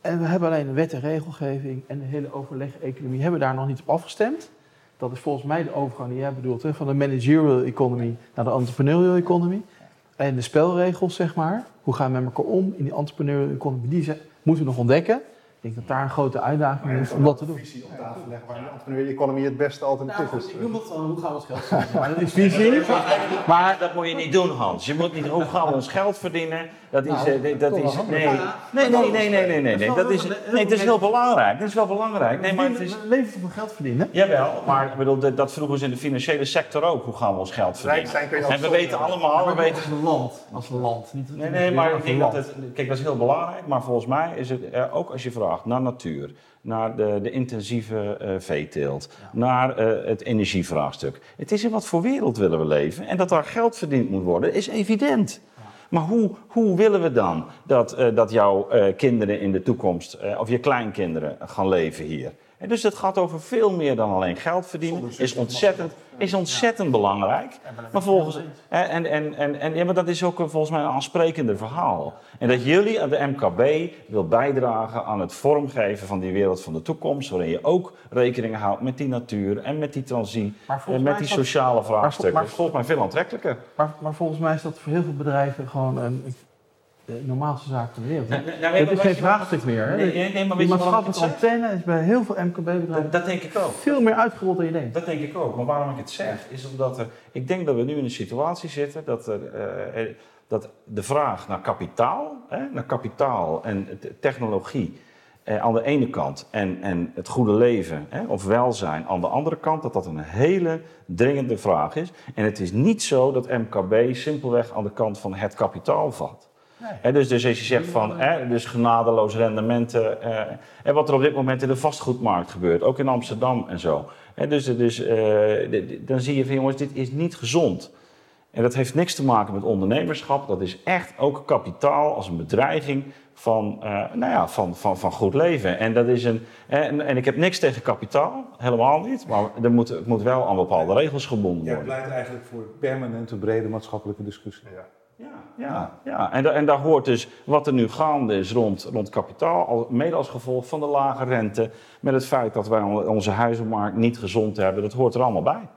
Speaker 2: En we hebben alleen een wet en regelgeving en de hele overleg-economie hebben daar nog niet op afgestemd. Dat is volgens mij de overgang die jij bedoelt, hè, van de managerial economy naar de entrepreneurial economy. En de spelregels, zeg maar, hoe gaan we met elkaar om in die entrepreneurial economy, die ze- moeten we nog ontdekken. Ik denk dat daar een grote uitdaging is om dat te doen.
Speaker 4: visie op tafel leggen waar de entrepreneur economie het beste alternatief is.
Speaker 2: ik noem dat dan, hoe gaan we ons geld verdienen? Maar dat is visie. Maar
Speaker 5: Dat moet je niet doen, Hans. Je moet niet, hoe gaan we ons geld verdienen? Dat is,
Speaker 1: Nou,
Speaker 5: eh, dat
Speaker 1: toch wel
Speaker 5: is, nee. Nee, nee, nee, nee, nee, nee, nee. Dat is, nee, het is heel belangrijk. Dat is wel belangrijk. Nee, maar het is,
Speaker 2: leven van geld verdienen.
Speaker 5: Jawel, maar ik bedoel, dat, dat vroegen ze in de financiële sector ook. Hoe gaan we ons geld verdienen?
Speaker 4: zijn kun je
Speaker 5: En we weten allemaal, we weten...
Speaker 2: als een land. Als een land. Niet,
Speaker 5: Nee, nee, maar ik denk dat het... Kijk, dat is heel belangrijk. Maar volgens mij is het er ook als je vraagt naar natuur, naar de, de intensieve eh, veeteelt, naar eh, het energievraagstuk. Het is in wat voor wereld willen we leven. En dat daar geld verdiend moet worden, is evident. Maar hoe, hoe willen we dan dat, eh, dat jouw eh, kinderen in de toekomst, eh, of je kleinkinderen, gaan leven hier? En dus het gaat over veel meer dan alleen geld verdienen. Is ontzettend, is ontzettend belangrijk. Maar volgens, en, en, en, en, ja, maar dat is ook volgens mij een aansprekender verhaal. En dat jullie aan de MKB wil bijdragen aan het vormgeven van die wereld van de toekomst. Waarin je ook rekening houdt met die natuur en met die transitie. En met die sociale vraagstukken. Maar, volgens mij veel aantrekkelijker.
Speaker 2: Maar, maar volgens mij is dat voor heel veel bedrijven gewoon een de normaalste zaak de wereld. Het is geen vraagstuk meer. Nee, nee, nee, maar die maatschappelijke antenne is bij heel veel MKB-bedrijven
Speaker 5: dat, denk ik ook.
Speaker 2: veel meer uitgerold dan je denkt.
Speaker 5: Dat denk ik ook. Maar waarom ik het zeg, is omdat er, ik denk dat we nu in een situatie zitten dat, er, uh, dat de vraag naar kapitaal, hè, naar kapitaal en technologie eh, aan de ene kant en, en het goede leven hè, of welzijn aan de andere kant, dat dat een hele dringende vraag is. En het is niet zo dat MKB simpelweg aan de kant van het kapitaal valt dus, dus als je zegt van, dus genadeloos rendementen. Uh, en wat er op dit moment in de vastgoedmarkt gebeurt, ook in Amsterdam en zo. dus dus uh, dan zie je van jongens, dit is niet gezond. En dat heeft niks te maken met ondernemerschap. Dat is echt ook kapitaal als een bedreiging van, uh, nou ja, van, van, van goed leven. En, dat is een, en, en ik heb niks tegen kapitaal, helemaal niet. Maar er moet, het moet wel aan bepaalde regels gebonden worden.
Speaker 3: Jij pleit eigenlijk voor permanente brede maatschappelijke discussie. Ja.
Speaker 5: Ja, ja, ja. En, en, daar hoort dus wat er nu gaande is rond, rond kapitaal, mede als gevolg van de lage rente, met het feit dat wij onze huizenmarkt niet gezond hebben, dat hoort er allemaal bij.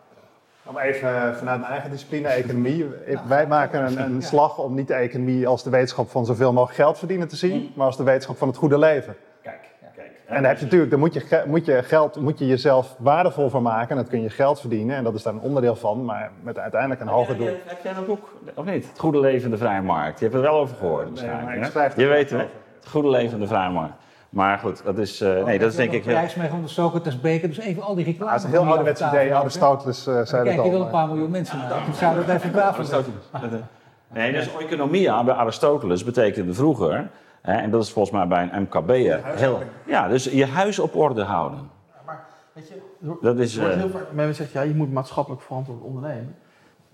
Speaker 4: Om even vanuit mijn eigen discipline, economie. Wij maken een, een slag om niet de economie als de wetenschap van zoveel mogelijk geld verdienen te zien, hm. maar als de wetenschap van het goede leven. En dan heb je natuurlijk, dan moet je, moet je geld, moet je jezelf waardevol van maken. En dat kun je geld verdienen. En dat is daar een onderdeel van, maar met uiteindelijk een hoger doel.
Speaker 5: Heb jij een boek, of niet? Het goede leven in de vrije markt. Je hebt er wel over gehoord waarschijnlijk. Nee, je weet het, het goede leven in de vrije markt. Maar goed, dat is, uh, nee, dat is denk ik...
Speaker 1: Heel... Mee van de Socrates beker, dus even al die reclame.
Speaker 4: Dat is een heel ouderwets idee, oude Stoutles uh, zei
Speaker 1: dat al. Kijk, je wel een paar miljoen mensen naar. Ik zou dat even tafel
Speaker 5: Nee, dus economia bij Aristoteles betekende vroeger en dat is volgens mij bij een MKB'er heel... Ja, dus je huis op orde houden. Ja, maar weet je,
Speaker 2: dat is, wordt heel vaak, men zegt, ja, je moet maatschappelijk verantwoord ondernemen.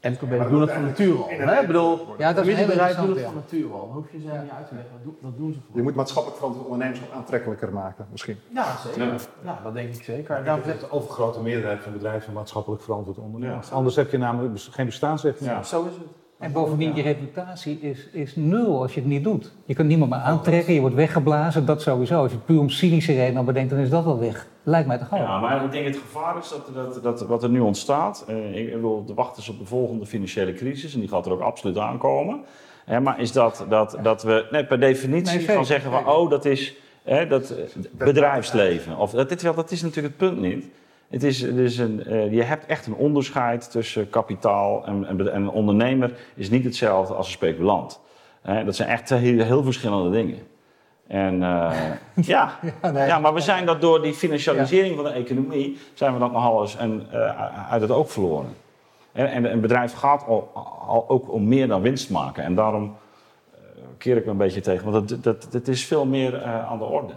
Speaker 2: MKB doen dat van nature al. Hè? Ik bedoel, ja, dat is een bedrijf doen het van nature al. Dan hoef je ze niet uit te leggen, dat doen ze voor.
Speaker 4: Je moet maatschappelijk verantwoord ondernemerschap aantrekkelijker maken, misschien.
Speaker 2: Ja, zeker. Ja, dat denk ik zeker.
Speaker 3: Daarom zegt de overgrote meerderheid van bedrijven maatschappelijk verantwoord ondernemen. Anders heb je namelijk geen bestaansrecht.
Speaker 2: Ja, zo is het.
Speaker 1: En bovendien, je reputatie is, is nul als je het niet doet. Je kunt niemand meer aantrekken, je wordt weggeblazen, dat sowieso. Als je puur om cynische redenen bedenkt, dan is dat wel weg. Lijkt mij te gaan.
Speaker 5: Ja, maar ik denk het gevaar is dat, dat, dat wat er nu ontstaat. Eh, ik wil de wachten op de volgende financiële crisis, en die gaat er ook absoluut aankomen. Hè, maar is dat, dat, dat we nee, per definitie gaan zeggen van, oh, dat is hè, dat bedrijfsleven. Of, dat, dit, dat is natuurlijk het punt niet. Het is dus een, uh, je hebt echt een onderscheid tussen kapitaal en, en, en, een ondernemer is niet hetzelfde als een speculant. Uh, dat zijn echt heel, heel verschillende dingen. En uh, ja, ja, nee, ja, maar we zijn dat door die financialisering van de economie, zijn we dat nogal eens en, uit het oog verloren. En, een bedrijf gaat al, al, ook om meer dan winst maken. En daarom keer ik me een beetje tegen, want dat, dat, dat is veel meer aan de orde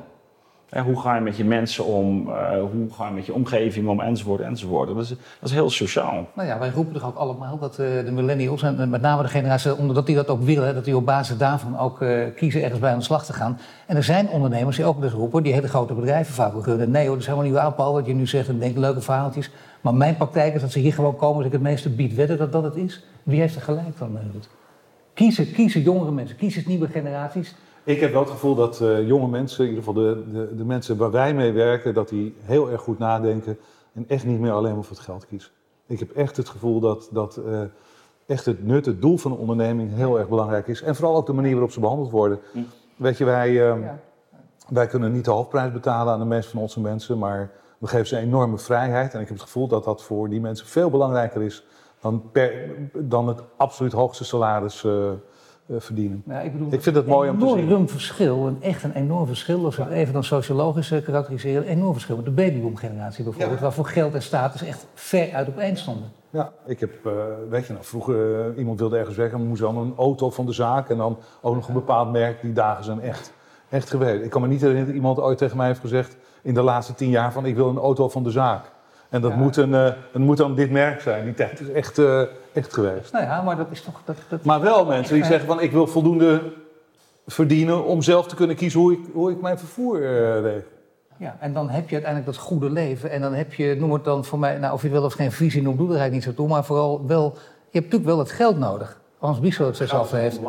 Speaker 5: hoe ga je met je mensen om? Uh, hoe ga je met je omgeving om? Enzovoort, enzovoort. Dat is, dat is heel sociaal.
Speaker 1: Nou ja, wij roepen toch ook allemaal dat uh, de millennials, en met name de generatie omdat die dat ook willen, dat die op basis daarvan ook kiezen ergens bij aan de slag te gaan. En er zijn ondernemers die ook dus roepen, die hele grote bedrijven vaak gunnen. Nee hoor, dat is helemaal niet waar, Paul, wat je nu zegt en denkt leuke verhaaltjes. Maar mijn praktijk is dat ze hier gewoon komen als ik het meeste bied. Wedden dat dat het is? Wie heeft er gelijk dan? Kiezen, kiezen jongere mensen, kiezen nieuwe generaties.
Speaker 3: Ik heb wel het gevoel dat uh, jonge mensen, in ieder geval de, de, de, mensen waar wij mee werken, dat die heel erg goed nadenken en echt niet meer alleen maar voor het geld kiezen. Ik heb echt het gevoel dat, dat uh, echt het nut, het doel van een onderneming heel erg belangrijk is. En vooral ook de manier waarop ze behandeld worden. Hm. Weet je, wij, uh, ja. wij kunnen niet de hoofdprijs betalen aan de meeste van onze mensen, maar we geven ze een enorme vrijheid. En ik heb het gevoel dat dat voor die mensen veel belangrijker is dan, per, dan het absoluut hoogste salaris eh, verdienen. Nou, ik, bedoel, ik vind het mooi om te zien.
Speaker 1: Een enorm verschil, een, echt een enorm verschil, als we het even dan sociologisch uh, karakteriseren, een enorm verschil met de babyboomgeneratie bijvoorbeeld, ja. waarvoor geld en status echt ver uit opeen stonden.
Speaker 3: Ja, ik heb, uh, weet je nog, vroeger uh, iemand wilde ergens weg en moest dan een auto van de zaak en dan ook nog een bepaald merk. Die dagen zijn echt, echt geweest. Ik kan me niet herinneren dat iemand ooit tegen mij heeft gezegd in de laatste tien jaar van ik wil een auto van de zaak. En dat, moet, een, uh, moet dan dit merk zijn. Die tijd is echt, uh, echt geweest.
Speaker 1: Nou ja, maar dat is toch... Dat, dat
Speaker 3: maar wel mensen die zeggen van ik wil voldoende verdienen om zelf te kunnen kiezen hoe ik, hoe ik mijn vervoer uh.
Speaker 1: Ja, en dan heb je uiteindelijk dat goede leven. En dan heb je, noem het dan voor mij, nou, of je wel of geen visie noemt, doe er eigenlijk niet zo toe. Maar vooral wel, je hebt natuurlijk wel het geld nodig. Hans Biesel het zelf heeft.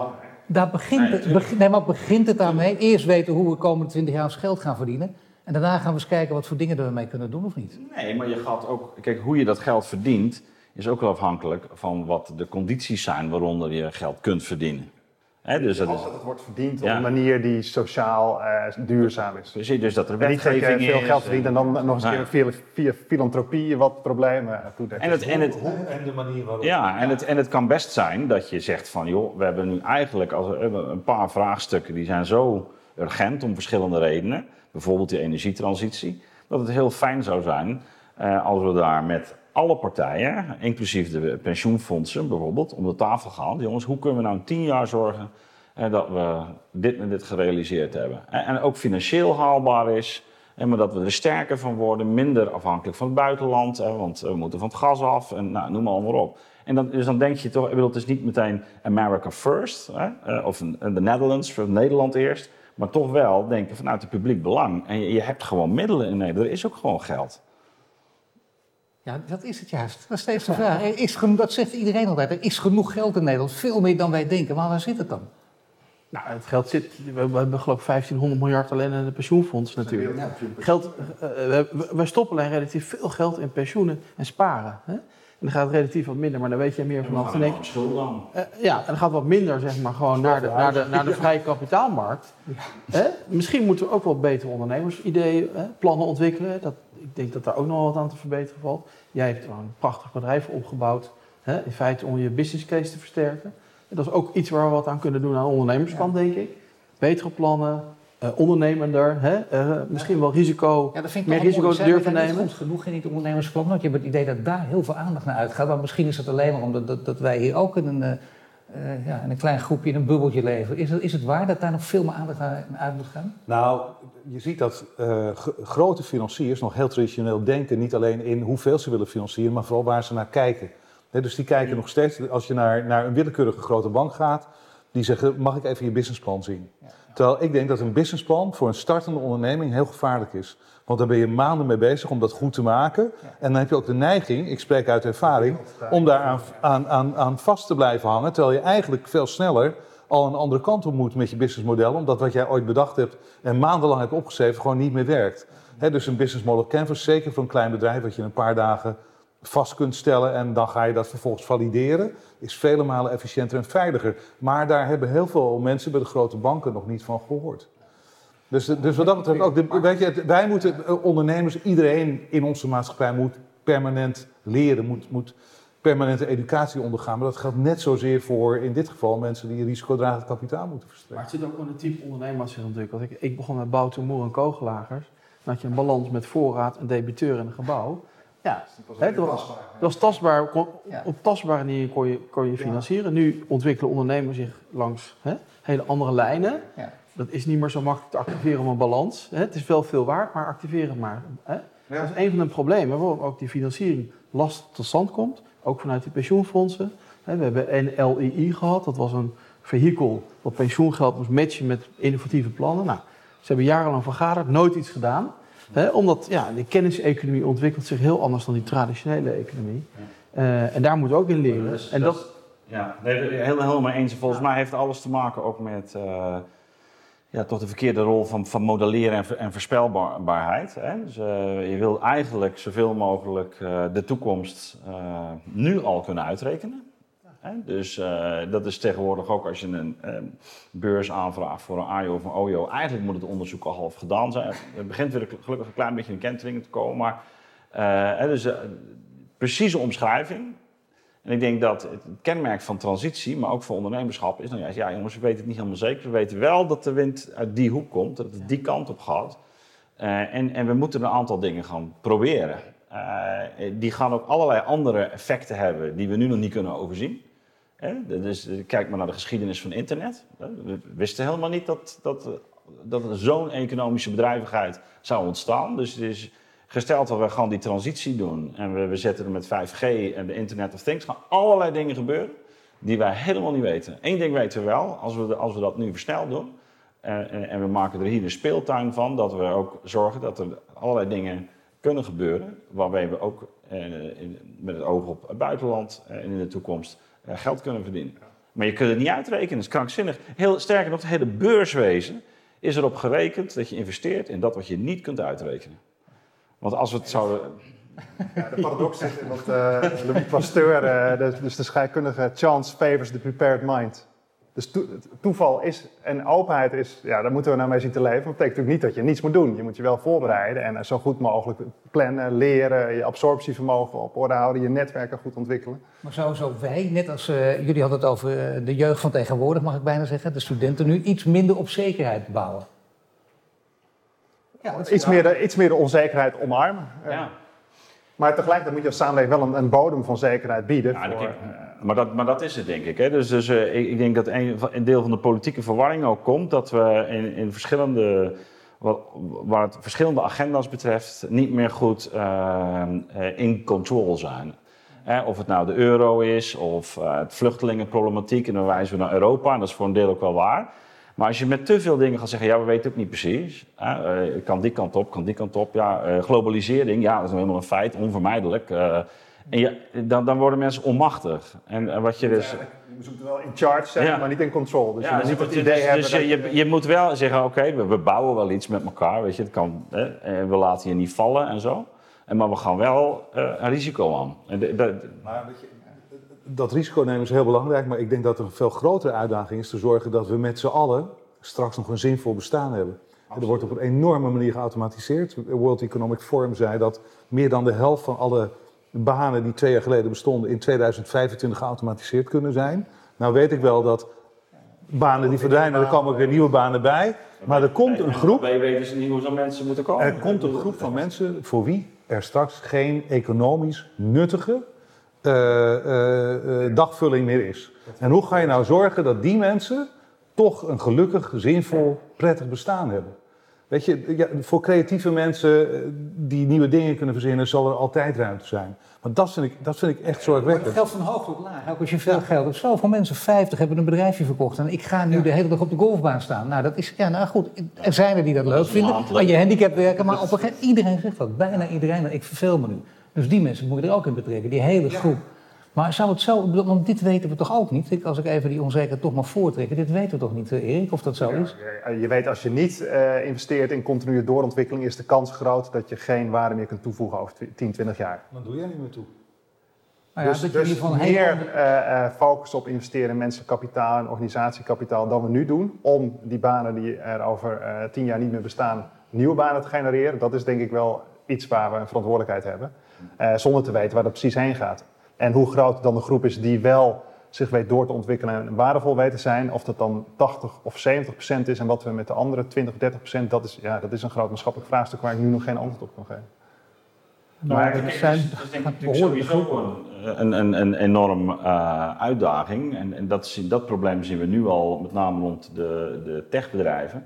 Speaker 1: Daar begint,
Speaker 5: Nee,
Speaker 1: het,
Speaker 5: tuurlijk.
Speaker 1: begin- nee, maar begint het daarmee. Eerst weten hoe we de komende 20 jaar ons geld gaan verdienen. En daarna gaan we eens kijken wat voor dingen we ermee kunnen doen of niet.
Speaker 5: Nee, maar je gaat ook. Kijk, hoe je dat geld verdient, is ook wel afhankelijk van wat de condities zijn waaronder je geld kunt verdienen. Hè, dus dat is.
Speaker 4: Dat het wordt verdiend op
Speaker 5: Ja.
Speaker 4: een manier die sociaal eh, duurzaam is.
Speaker 5: Precies, dus dat er
Speaker 4: En niet dat je
Speaker 5: wetgeving
Speaker 4: veel geld verdient en dan nog eens een keer via, via filantropie wat problemen toedekt.
Speaker 5: En het, en het,
Speaker 3: Hoe en de manier waarop.
Speaker 5: Ja, en het, en het kan best zijn dat je zegt van, joh, we hebben nu eigenlijk als, een paar vraagstukken die zijn zo urgent om verschillende redenen, bijvoorbeeld die energietransitie, dat het heel fijn zou zijn eh, als we daar met alle partijen, inclusief de pensioenfondsen bijvoorbeeld, om de tafel gaan. Jongens, hoe kunnen we nou in tien jaar zorgen eh, dat we dit en dit gerealiseerd hebben? En, en ook financieel haalbaar is. En maar dat we er sterker van worden, minder afhankelijk van het buitenland, hè, want we moeten van het gas af en nou, noem maar allemaal op. En dan, dus dan denk je toch, ik bedoel, het is niet meteen America first, hè, eh, of de Netherlands, Nederland eerst, maar toch wel denken vanuit het publiek belang. En je, je hebt gewoon middelen in Nederland, er is ook gewoon geld.
Speaker 1: Ja, dat is het juist. Dat is steeds de vraag. Er is genoeg, dat zegt iedereen altijd. Er is genoeg geld in Nederland. Veel meer dan wij denken. Maar waar zit het dan?
Speaker 2: Nou, het geld zit, we hebben geloof ik 1500 miljard alleen in de pensioenfonds natuurlijk. Geld, eh, we, wij stoppen alleen relatief veel geld in pensioenen en sparen. Hè? En dan gaat het relatief wat minder, maar dan weet je meer vanaf. Ik,
Speaker 5: dan.
Speaker 2: eh, ja, en dan gaat wat minder zeg maar gewoon naar de, naar de, naar de vrije kapitaalmarkt. Hè? Misschien moeten we ook wel betere ondernemersideeën, hè, plannen ontwikkelen. Dat, ik denk dat daar ook nog wat aan te verbeteren valt. Jij hebt gewoon een prachtig bedrijf opgebouwd. Hè? In feite om je business case te versterken. En dat is ook iets waar we wat aan kunnen doen aan de ondernemerskant, denk ik. Betere plannen, eh, ondernemender, hè? eh, misschien wel risico.
Speaker 1: Ja, dat vind ik
Speaker 2: Meer risico durven nemen.
Speaker 1: goed genoeg in het ondernemersplan. Want je hebt het idee dat daar heel veel aandacht naar uitgaat. Maar misschien is het alleen maar omdat dat, dat wij hier ook in een, eh, eh, ja, in een klein groepje in een bubbeltje leven. Is het, is het waar dat daar nog veel meer aandacht naar uit moet gaan?
Speaker 3: Nou, je ziet dat eh, grote financiers nog heel traditioneel denken. Niet alleen in hoeveel ze willen financieren, maar vooral waar ze naar kijken. Dus die kijken nog steeds, als je naar, naar een willekeurige grote bank gaat, die zeggen: Mag ik even je businessplan zien? Terwijl ik denk dat een businessplan voor een startende onderneming heel gevaarlijk is. Want daar ben je maanden mee bezig om dat goed te maken. En dan heb je ook de neiging, ik spreek uit ervaring, om daar aan, aan, aan, aan vast te blijven hangen. Terwijl je eigenlijk veel sneller al een andere kant op moet met je businessmodel. Omdat wat jij ooit bedacht hebt en maandenlang hebt opgeschreven gewoon niet meer werkt. Dus een business model canvas, zeker voor een klein bedrijf, wat je in een paar dagen vast kunt stellen en dan ga je dat vervolgens valideren, is vele malen efficiënter en veiliger. Maar daar hebben heel veel mensen bij de grote banken nog niet van gehoord. Dus, dus wat dat betreft ook, de, weet je, wij moeten, eh, ondernemers, iedereen in onze maatschappij moet permanent leren, moet, moet permanente educatie ondergaan. Maar dat geldt net zozeer voor, in dit geval, mensen die risicodragend kapitaal moeten
Speaker 2: Maar
Speaker 3: verstrekken.
Speaker 2: het zit ook in het type ondernemer zich ontwikkeld. Ik, ik begon met Bouten, Moer en Kogelagers. Dan had je een balans met voorraad en debiteur in een gebouw. Ja, hè, dat, was, dat was tastbaar. Kon,
Speaker 1: Ja.
Speaker 2: Op tastbare manier kon je, kon je financieren. Nu ontwikkelen ondernemers zich langs hè, hele andere lijnen.
Speaker 1: Ja.
Speaker 2: Dat is niet meer zo makkelijk te activeren om een balans. Hè. Het is wel veel waard, maar activeer het maar. Hè. Dat is een van de problemen waarom ook die financiering lastig tot stand komt. Ook vanuit de pensioenfondsen. Hè, We hebben een LII gehad, dat was een vehikel wat pensioengeld moest matchen met innovatieve plannen. Nou, ze hebben jarenlang vergaderd, nooit iets gedaan. Omdat ja, de kenniseconomie ontwikkelt zich heel anders dan die traditionele economie. Eh, en daar moeten we ook in leren.
Speaker 5: Dus
Speaker 2: en dat,
Speaker 5: Ja, heel, helemaal eens. Volgens mij heeft alles te maken ook met eh, ja, toch de verkeerde rol van, van modelleren en, en voorspelbaarheid. Hè? Dus, eh, je wil eigenlijk zoveel mogelijk de toekomst nu al kunnen uitrekenen. Dus eh, dat is tegenwoordig ook als je een eh, beurs aanvraagt voor een AIO of een OJO. Eigenlijk moet het onderzoek al half gedaan zijn. Het begint weer gelukkig een klein beetje in kenteringen te komen. Maar eh, dus, eh, precieze omschrijving. En ik denk dat het kenmerk van transitie, maar ook voor ondernemerschap, is nou juist, ja jongens, we weten het niet helemaal zeker. We weten wel dat de wind uit die hoek komt, dat het die kant op gaat. Eh, en, en we moeten een aantal dingen gaan proberen. Eh, die gaan ook allerlei andere effecten hebben die we nu nog niet kunnen overzien. Dus eh, kijk maar naar de geschiedenis van internet. We wisten helemaal niet dat, dat, dat zo'n economische bedrijvigheid zou ontstaan. Dus het is gesteld dat we gaan die transitie doen en we, we zetten er met 5G en de Internet of Things, gaan allerlei dingen gebeuren die wij helemaal niet weten. Eén ding weten we wel, als we, als we dat nu versneld doen, En, en, en, we maken er hier een speeltuin van, dat we ook zorgen dat er allerlei dingen kunnen gebeuren, waarbij we ook eh, met het oog op het buitenland en in de toekomst geld kunnen verdienen. Maar je kunt het niet uitrekenen, dat is krankzinnig. Heel, sterker nog, het hele beurswezen is erop gerekend dat je investeert in dat wat je niet kunt uitrekenen. Want als we het zouden...
Speaker 4: Ja, de paradox zit in dat uh, Louis Pasteur, dus de scheikundige, chance favors the prepared mind. Dus toeval is en openheid is, ja, daar moeten we nou mee zien te leven. Dat betekent natuurlijk niet dat je niets moet doen. Je moet je wel voorbereiden en zo goed mogelijk plannen, leren, je absorptievermogen op orde houden, je netwerken goed ontwikkelen.
Speaker 1: Maar sowieso wij, net als uh, jullie hadden het over uh, de jeugd van tegenwoordig, mag ik bijna zeggen, de studenten nu iets minder op zekerheid bouwen.
Speaker 4: Ja, iets, meer de, iets meer de onzekerheid omarmen.
Speaker 5: Ja.
Speaker 4: Maar tegelijkertijd moet je als samenleving wel een, een bodem van zekerheid bieden. Ja, voor,
Speaker 5: maar, dat, maar dat is het, denk ik. Hè. Dus, dus uh, ik, ik, denk dat een, een, deel van de politieke verwarring ook komt dat we in, in verschillende. Wat, waar het verschillende agenda's betreft, niet meer goed uh, in control zijn. of het nou de euro is of uh, het vluchtelingenproblematiek, en dan wijzen we naar Europa, en dat is voor een deel ook wel waar. Maar als je met te veel dingen gaat zeggen, ja, we weten ook niet precies. Hè, uh, kan die kant op, kan die kant op. Ja, uh, globalisering, ja, dat is helemaal een feit, onvermijdelijk. Uh, en je, dan, dan worden mensen onmachtig. En wat je dus...
Speaker 4: Je moet wel in charge zijn, ja. maar niet in control. Dus
Speaker 5: ja,
Speaker 4: je moet
Speaker 5: dus,
Speaker 4: niet het
Speaker 5: dus,
Speaker 4: idee
Speaker 5: dus,
Speaker 4: hebben
Speaker 5: je, je, je, moet wel zeggen, oké, we, we, bouwen wel iets met elkaar, weet je. Het kan, hè, we laten je niet vallen en zo. En, maar we gaan wel een risico aan. En de, de,
Speaker 3: maar weet je, dat risico nemen is heel belangrijk, maar ik denk dat er een veel grotere uitdaging is te zorgen dat we met z'n allen straks nog een zinvol bestaan hebben. Er wordt op een enorme manier geautomatiseerd. World Economic Forum zei dat meer dan de helft van alle banen die twee jaar geleden bestonden in 2025 geautomatiseerd kunnen zijn. Nou weet ik wel dat banen die verdwijnen, er komen ook weer nieuwe banen bij. Maar er komt een groep.
Speaker 5: Wij weten ze niet hoe zo'n mensen moeten komen.
Speaker 3: Er komt een groep van mensen voor wie er straks geen economisch nuttige dagvulling meer is. En hoe ga je nou zorgen dat die mensen toch een gelukkig, zinvol, prettig bestaan hebben. Weet je, ja, voor creatieve mensen eh, die nieuwe dingen kunnen verzinnen, zal er altijd ruimte zijn. Maar dat vind ik, dat vind ik echt zorgwekkend.
Speaker 1: Het geldt van hoog tot laag. Ook als je veel geld hebt. Zoveel mensen, 50, hebben een bedrijfje verkocht. En ik ga nu ja. de hele dag op de golfbaan staan. Nou, dat is, ja, nou goed. Er zijn er die dat, dat leuk vinden. Aan je handicap werken. Maar op een gegeven moment, iedereen zegt dat. Bijna iedereen. Ik verveel me nu. Dus die mensen moet je er ook in betrekken. Die hele groep. Maar zou het zo, want dit weten we toch ook niet? Als ik even die onzekerheid toch mag voortrekken, dit weten we toch niet, Erik, of dat zo is?
Speaker 4: Ja, je weet, als je niet uh, investeert in continue doorontwikkeling, is de kans groot dat je geen waarde meer kunt toevoegen over 10, 20 jaar.
Speaker 3: Dan doe jij niet meer toe.
Speaker 4: Nou ja, dus dat dus van meer uh, uh, focus op investeren in menselijk kapitaal en organisatiekapitaal dan we nu doen, om die banen die er over tien jaar niet meer bestaan, nieuwe banen te genereren, dat is denk ik wel iets waar we een verantwoordelijkheid hebben, zonder te weten waar dat precies heen gaat. En hoe groot dan de groep is die wel zich weet door te ontwikkelen en waardevol weet te zijn. Of dat dan 80 of 70 procent is en wat we met de andere 20 of 30 procent, dat is, ja, dat is een groot maatschappelijk vraagstuk waar ik nu nog geen antwoord op kan geven.
Speaker 5: Maar het zijn dat is denk ik sowieso een, een, een enorm uh, uitdaging. En, en dat, dat probleem zien we nu al met name rond de, de techbedrijven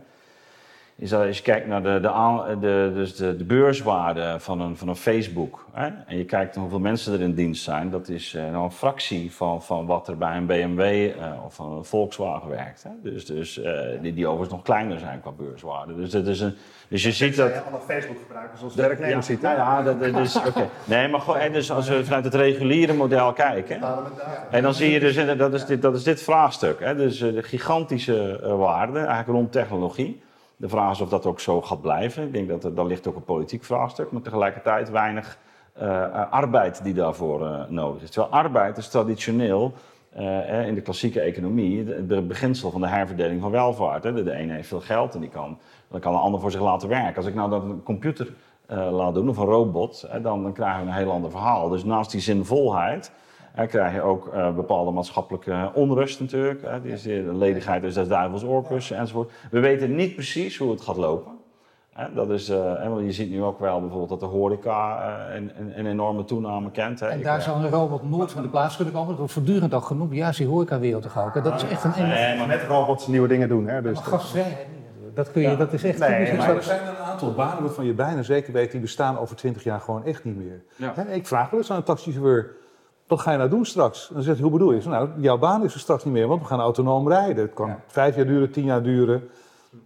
Speaker 5: is dat als je kijkt naar de, de, de, dus de, de beurswaarde van een, van een Facebook hè, en je kijkt naar hoeveel mensen er in dienst zijn, dat is uh, nou een fractie van, van wat er bij een BMW uh, of een Volkswagen werkt. Hè. Dus, dus uh, die, die overigens nog kleiner zijn qua beurswaarde. Dus, dat is een, dus je ziet dat.
Speaker 4: alle Facebook gebruikers als werknemers
Speaker 5: ja,
Speaker 4: ziet.
Speaker 5: Ja, ja, dat, dat is. Okay. Nee, maar gewoon, dus als we vanuit het reguliere model kijken. En dan zie je dus, dat is dit, dat is dit vraagstuk. Hè, dus de gigantische waarde, eigenlijk rond technologie. De vraag is of dat ook zo gaat blijven. Ik denk dat er, daar ligt ook een politiek vraagstuk, maar tegelijkertijd weinig uh, arbeid die daarvoor uh, nodig is. Terwijl arbeid is traditioneel in de klassieke economie het beginsel van de herverdeling van welvaart. Hè. De, de ene heeft veel geld en die kan, dan kan een ander voor zich laten werken. Als ik nou dat een computer laat doen of een robot, dan, dan krijgen we een heel ander verhaal. Dus naast die zinvolheid dan krijg je ook uh, bepaalde maatschappelijke onrust natuurlijk. Hè. Die is de ledigheid is des duivels oorkus enzovoort. We weten niet precies hoe het gaat lopen. Hè. Dat is, uh, je ziet nu ook wel bijvoorbeeld dat de horeca uh, een, een, een, enorme toename kent. Hè.
Speaker 1: En daar zou een robot nooit van de plaats kunnen komen. Dat wordt voortdurend ook genoemd. Ja, is die horeca-wereld toch ook. Dat is echt een...
Speaker 4: nee, maar met robots nieuwe dingen doen. Hè. Dus
Speaker 1: gastvrijheid dat, kun je, ja. dat is echt
Speaker 3: nee, maar er zijn een aantal banen waarvan je bijna zeker weet... die bestaan over twintig jaar gewoon echt niet meer. Ja. Hè, ik vraag wel eens aan een taxichauffeur... Wat ga je nou doen straks? En dan zegt hij, hoe bedoel je? Nou, jouw baan is er straks niet meer, want we gaan autonoom rijden. Het kan ja. vijf jaar duren, tien jaar duren.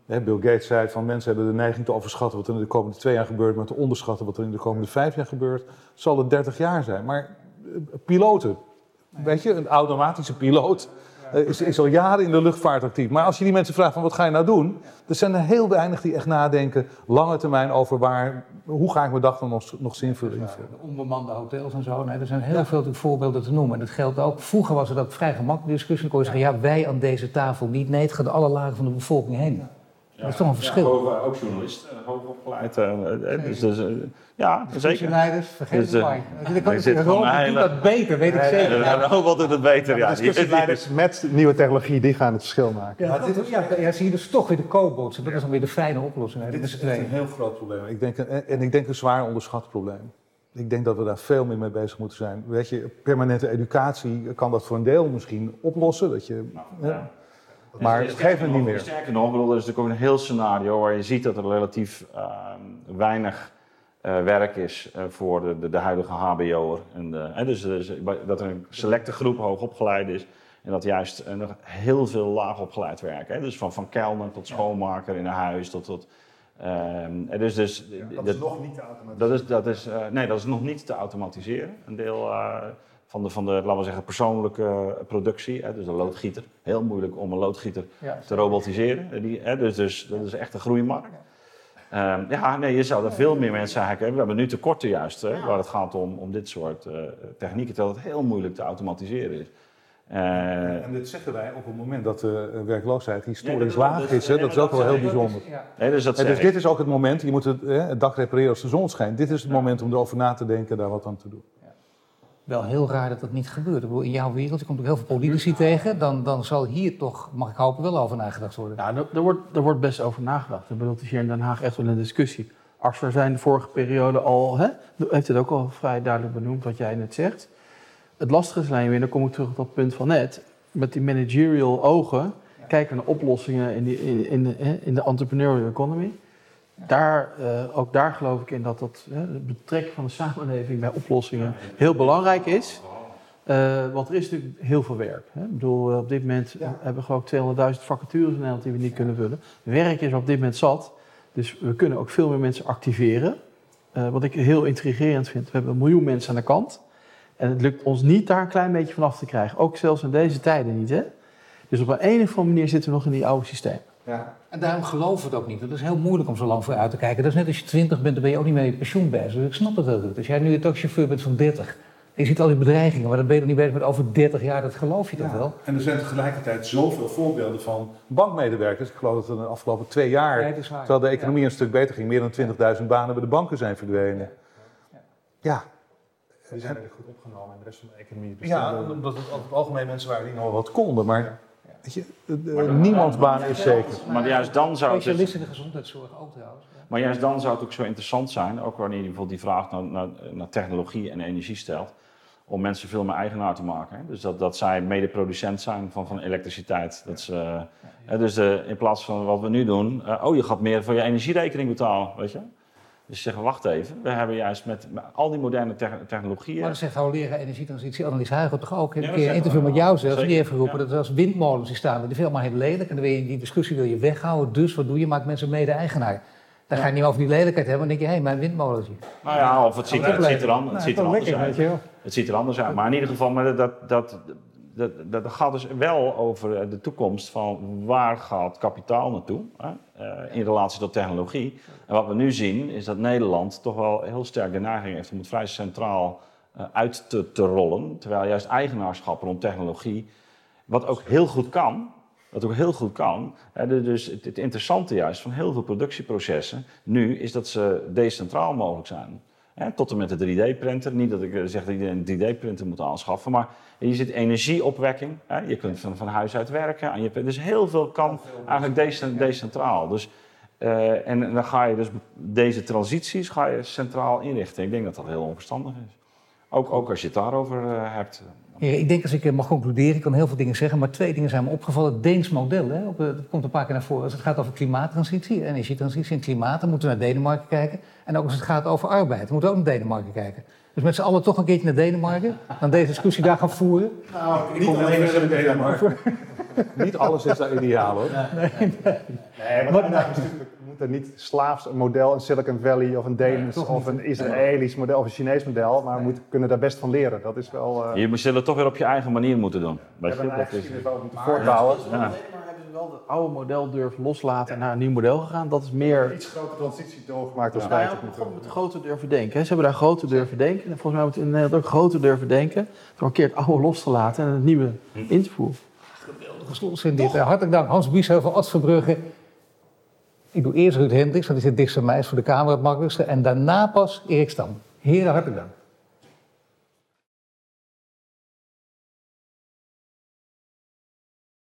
Speaker 3: Bill Gates zei van mensen hebben de neiging te overschatten wat er in de komende twee jaar gebeurt, maar te onderschatten wat er in de komende vijf jaar gebeurt. Zal het 30 jaar zijn. Maar eh, piloten, weet je, een automatische piloot is, is, al jaren in de luchtvaart actief. Maar als je die mensen vraagt van wat ga je nou doen, er zijn er heel weinig die echt nadenken lange termijn over waar, hoe ga ik mijn dag dan nog, nog zinvol invullen.
Speaker 1: De onbemande hotels en zo, nee, er zijn heel veel voorbeelden te noemen. En dat geldt ook, vroeger was het ook vrij gemakkelijke discussie. Dan kon je zeggen, ja wij aan deze tafel niet. Nee, het gaat alle lagen van de bevolking heen. Ja, dat is toch een verschil.
Speaker 5: Ja, ook journalist, hoog opgeleid. Uh, dus, dus, uh, ja, zeker.
Speaker 1: Leiders, vergeet dus, het maar. zit gewoon een hele... dat beter, weet ik zeker.
Speaker 5: Ja, Robot doet het beter, ja.
Speaker 4: Discussieleiders met nieuwe technologie, die gaan het verschil maken.
Speaker 1: Ja, dit ja, ja, zie je dus toch weer de co-bots. Dat is dan weer de fijne oplossing.
Speaker 3: Dit is een heel groot probleem. Ik denk, en ik denk een zwaar onderschat probleem. Ik denk dat we daar veel meer mee bezig moeten zijn. Weet je, permanente educatie kan dat voor een deel misschien oplossen. Dat je, nou, ja. Maar het geeft het niet meer.
Speaker 5: Sterker nog, bedoel, er is natuurlijk ook een heel scenario waar je ziet dat er relatief uh, weinig uh, werk is uh, voor de, de, de, huidige HBO'er. Dus, dus, dat er een selecte groep hoogopgeleid is. En dat juist nog heel veel laag opgeleid werken. Dus van, van kelner tot schoonmaker in een huis tot. tot dus, dus,
Speaker 4: ja, dat, dat, is nog niet te automatiseren.
Speaker 5: Dat is, dat is, nee, dat is nog niet te automatiseren. Een deel van de, van de, laten we zeggen, persoonlijke productie. Hè, dus de loodgieter. Heel moeilijk om een loodgieter ja, te robotiseren. Die, hè, dus, dus dat is echt een groeimarkt. Ja. Um, ja, nee, je zou er veel meer mensen eigenlijk hebben. We hebben nu tekorten juist, hè, waar het gaat om, om dit soort uh, technieken, terwijl het heel moeilijk te automatiseren is.
Speaker 3: Uh, en dit zeggen wij op het moment dat de werkloosheid historisch ja, laag is. Hè? Dat is ook wel heel bijzonder. Ja.
Speaker 5: Nee, dus, dat
Speaker 3: dus dit is ook het moment, je moet het, het dak repareren als de zon schijnt. Dit is het moment om erover na te denken, daar wat aan te doen
Speaker 1: wel heel raar dat dat niet gebeurt. Ik bedoel, in jouw wereld, je komt ook heel veel politici tegen, dan, dan zal hier toch, mag ik hopen, wel over nagedacht worden.
Speaker 2: Ja, er, er, wordt, er wordt best over nagedacht. Ik bedoel, het is hier in Den Haag echt wel een discussie. Arthur zijn de vorige periode al, hè, heeft het ook al vrij duidelijk benoemd wat jij net zegt. Het lastige is alleen weer, dan kom ik terug op dat punt van net, met die managerial ogen, kijken naar oplossingen in, die, in, in, de, in de entrepreneurial economy. Daar, uh, ook daar geloof ik in dat dat, het betrekken van de samenleving bij oplossingen heel belangrijk is. Uh, want er is natuurlijk heel veel werk. Hè? Ik bedoel, op dit moment ja. hebben we gewoon 200.000 vacatures in Nederland die we niet kunnen vullen. Werk is op dit moment zat. Dus we kunnen ook veel meer mensen activeren. Uh, wat ik heel intrigerend vind. We hebben een miljoen mensen aan de kant. En het lukt ons niet daar een klein beetje vanaf te krijgen. Ook zelfs in deze tijden niet. Hè? Dus op een, een of andere manier zitten we nog in die oude systeem.
Speaker 1: Ja. En daarom geloven we het ook niet. Het is heel moeilijk om zo lang vooruit te kijken. Dat is net als je 20 bent, dan ben je ook niet meer je pensioen bezig. Dus ik snap het heel goed. Als jij nu een chauffeur bent van 30, en je ziet al die bedreigingen, maar dan ben je er niet bezig met over 30 jaar, dat geloof je toch wel?
Speaker 3: En er zijn tegelijkertijd zoveel voorbeelden van bankmedewerkers. Ik geloof dat er de afgelopen twee jaar, terwijl de economie een stuk beter ging, meer dan 20.000 banen bij de banken zijn verdwenen. Ja.
Speaker 4: Die zijn er goed opgenomen en de rest van de economie.
Speaker 3: Dus ja, omdat het over het algemeen mensen waren die nog wel wat konden. Maar Weet je, niemands baan is zeker.
Speaker 5: Maar juist dan zou het...
Speaker 1: Specialisten in de gezondheidszorg ook trouwens.
Speaker 5: Maar juist dan zou het ook zo interessant zijn, ook wanneer je bijvoorbeeld die vraag naar, naar, naar technologie en energie stelt, om mensen veel meer eigenaar te maken. Dus dat, dat zij medeproducent zijn van, van elektriciteit. Dat ze, dus in plaats van wat we nu doen, uh, oh je gaat meer voor je energierekening betalen, weet je. Dus zeggen, wacht even, we hebben juist met, al die moderne technologieën...
Speaker 1: Maar dat zegt hoogleraar energietransitie Annelies Huigen toch ook? Ik heb een keer een interview met jou zelfs, die heeft geroepen dat er als windmolens die staan, die vinden allemaal heel lelijk. En dan wil je, die discussie wil je weghouden, dus wat doe je? Maakt mensen mede-eigenaar. Dan ga je niet over die lelijkheid hebben, dan denk je, hé, hey, mijn windmolentje.
Speaker 5: Nou ja, of het ziet, er, het ziet er, anders, het ziet er anders uit. Het ziet er anders uit, maar in ieder geval, maar dat, dat, dat, dat, gaat dus wel over de toekomst van waar gaat kapitaal naartoe hè? Uh, in relatie tot technologie. En wat we nu zien is dat Nederland toch wel heel sterk de neiging heeft om het vrij centraal uh, uit te, rollen. Terwijl juist eigenaarschap rond technologie, wat ook heel goed kan, wat ook heel goed kan. Hè, dus het, interessante juist van heel veel productieprocessen nu is dat ze decentraal mogelijk zijn. Hè, tot en met de 3D-printer. Niet dat ik eh, zeg dat iedereen een 3D-printer moet aanschaffen, maar je zit energieopwekking. Hè, je kunt van, van huis uit werken. En je, dus heel veel kan eigenlijk decentraal. Dus, uh, en dan ga je dus deze transities ga je centraal inrichten. Ik denk dat dat heel onverstandig is. Ook, ook als je het daarover uh, hebt.
Speaker 1: ik denk als ik mag concluderen, ik kan heel veel dingen zeggen, maar twee dingen zijn me opgevallen. Het Deens model, hè, op, dat komt een paar keer naar voren. Als het gaat over klimaattransitie, energietransitie en klimaat, dan moeten we naar Denemarken kijken. En ook als het gaat over arbeid, dan moeten we ook naar Denemarken kijken. Dus met z'n allen toch een keertje naar Denemarken, dan deze discussie daar gaan voeren.
Speaker 4: Nou, niet alleen naar Denemarken.
Speaker 3: Niet alles is daar ideaal hoor.
Speaker 4: Nee, maar natuurlijk, we moeten niet slaafs een model in Silicon Valley of een Deens of een Israëlisch model of een Chinees model, maar we moeten, kunnen daar best van leren. Dat is wel... eh,
Speaker 5: Je zullen het toch weer op je eigen manier moeten doen.
Speaker 4: we
Speaker 5: Weet je?
Speaker 4: hebben een
Speaker 5: Dat is,
Speaker 4: geschiedenis moeten voortbouwen.
Speaker 2: Ondernemer hebben wel het oude model durven loslaten en naar een nieuw model gegaan. Dat is meer...
Speaker 4: Iets grotere transitie doorgemaakt als wij
Speaker 2: ja, met groter durven denken. hè. Ze hebben daar groter durven denken. En volgens mij moeten we in Nederland ook groter durven denken. Door een keer het oude los te laten en het nieuwe in te voeren.
Speaker 1: Gesloten dit. Eh, Hartelijk dank Hans Biesheuvel, Ad Verbrugge. Ik doe eerst Ruud Hendricks, want die zit dichtst bij mij, is voor de Kamer het makkelijkste. En daarna pas Erik Stam. Heren, hartelijk dank.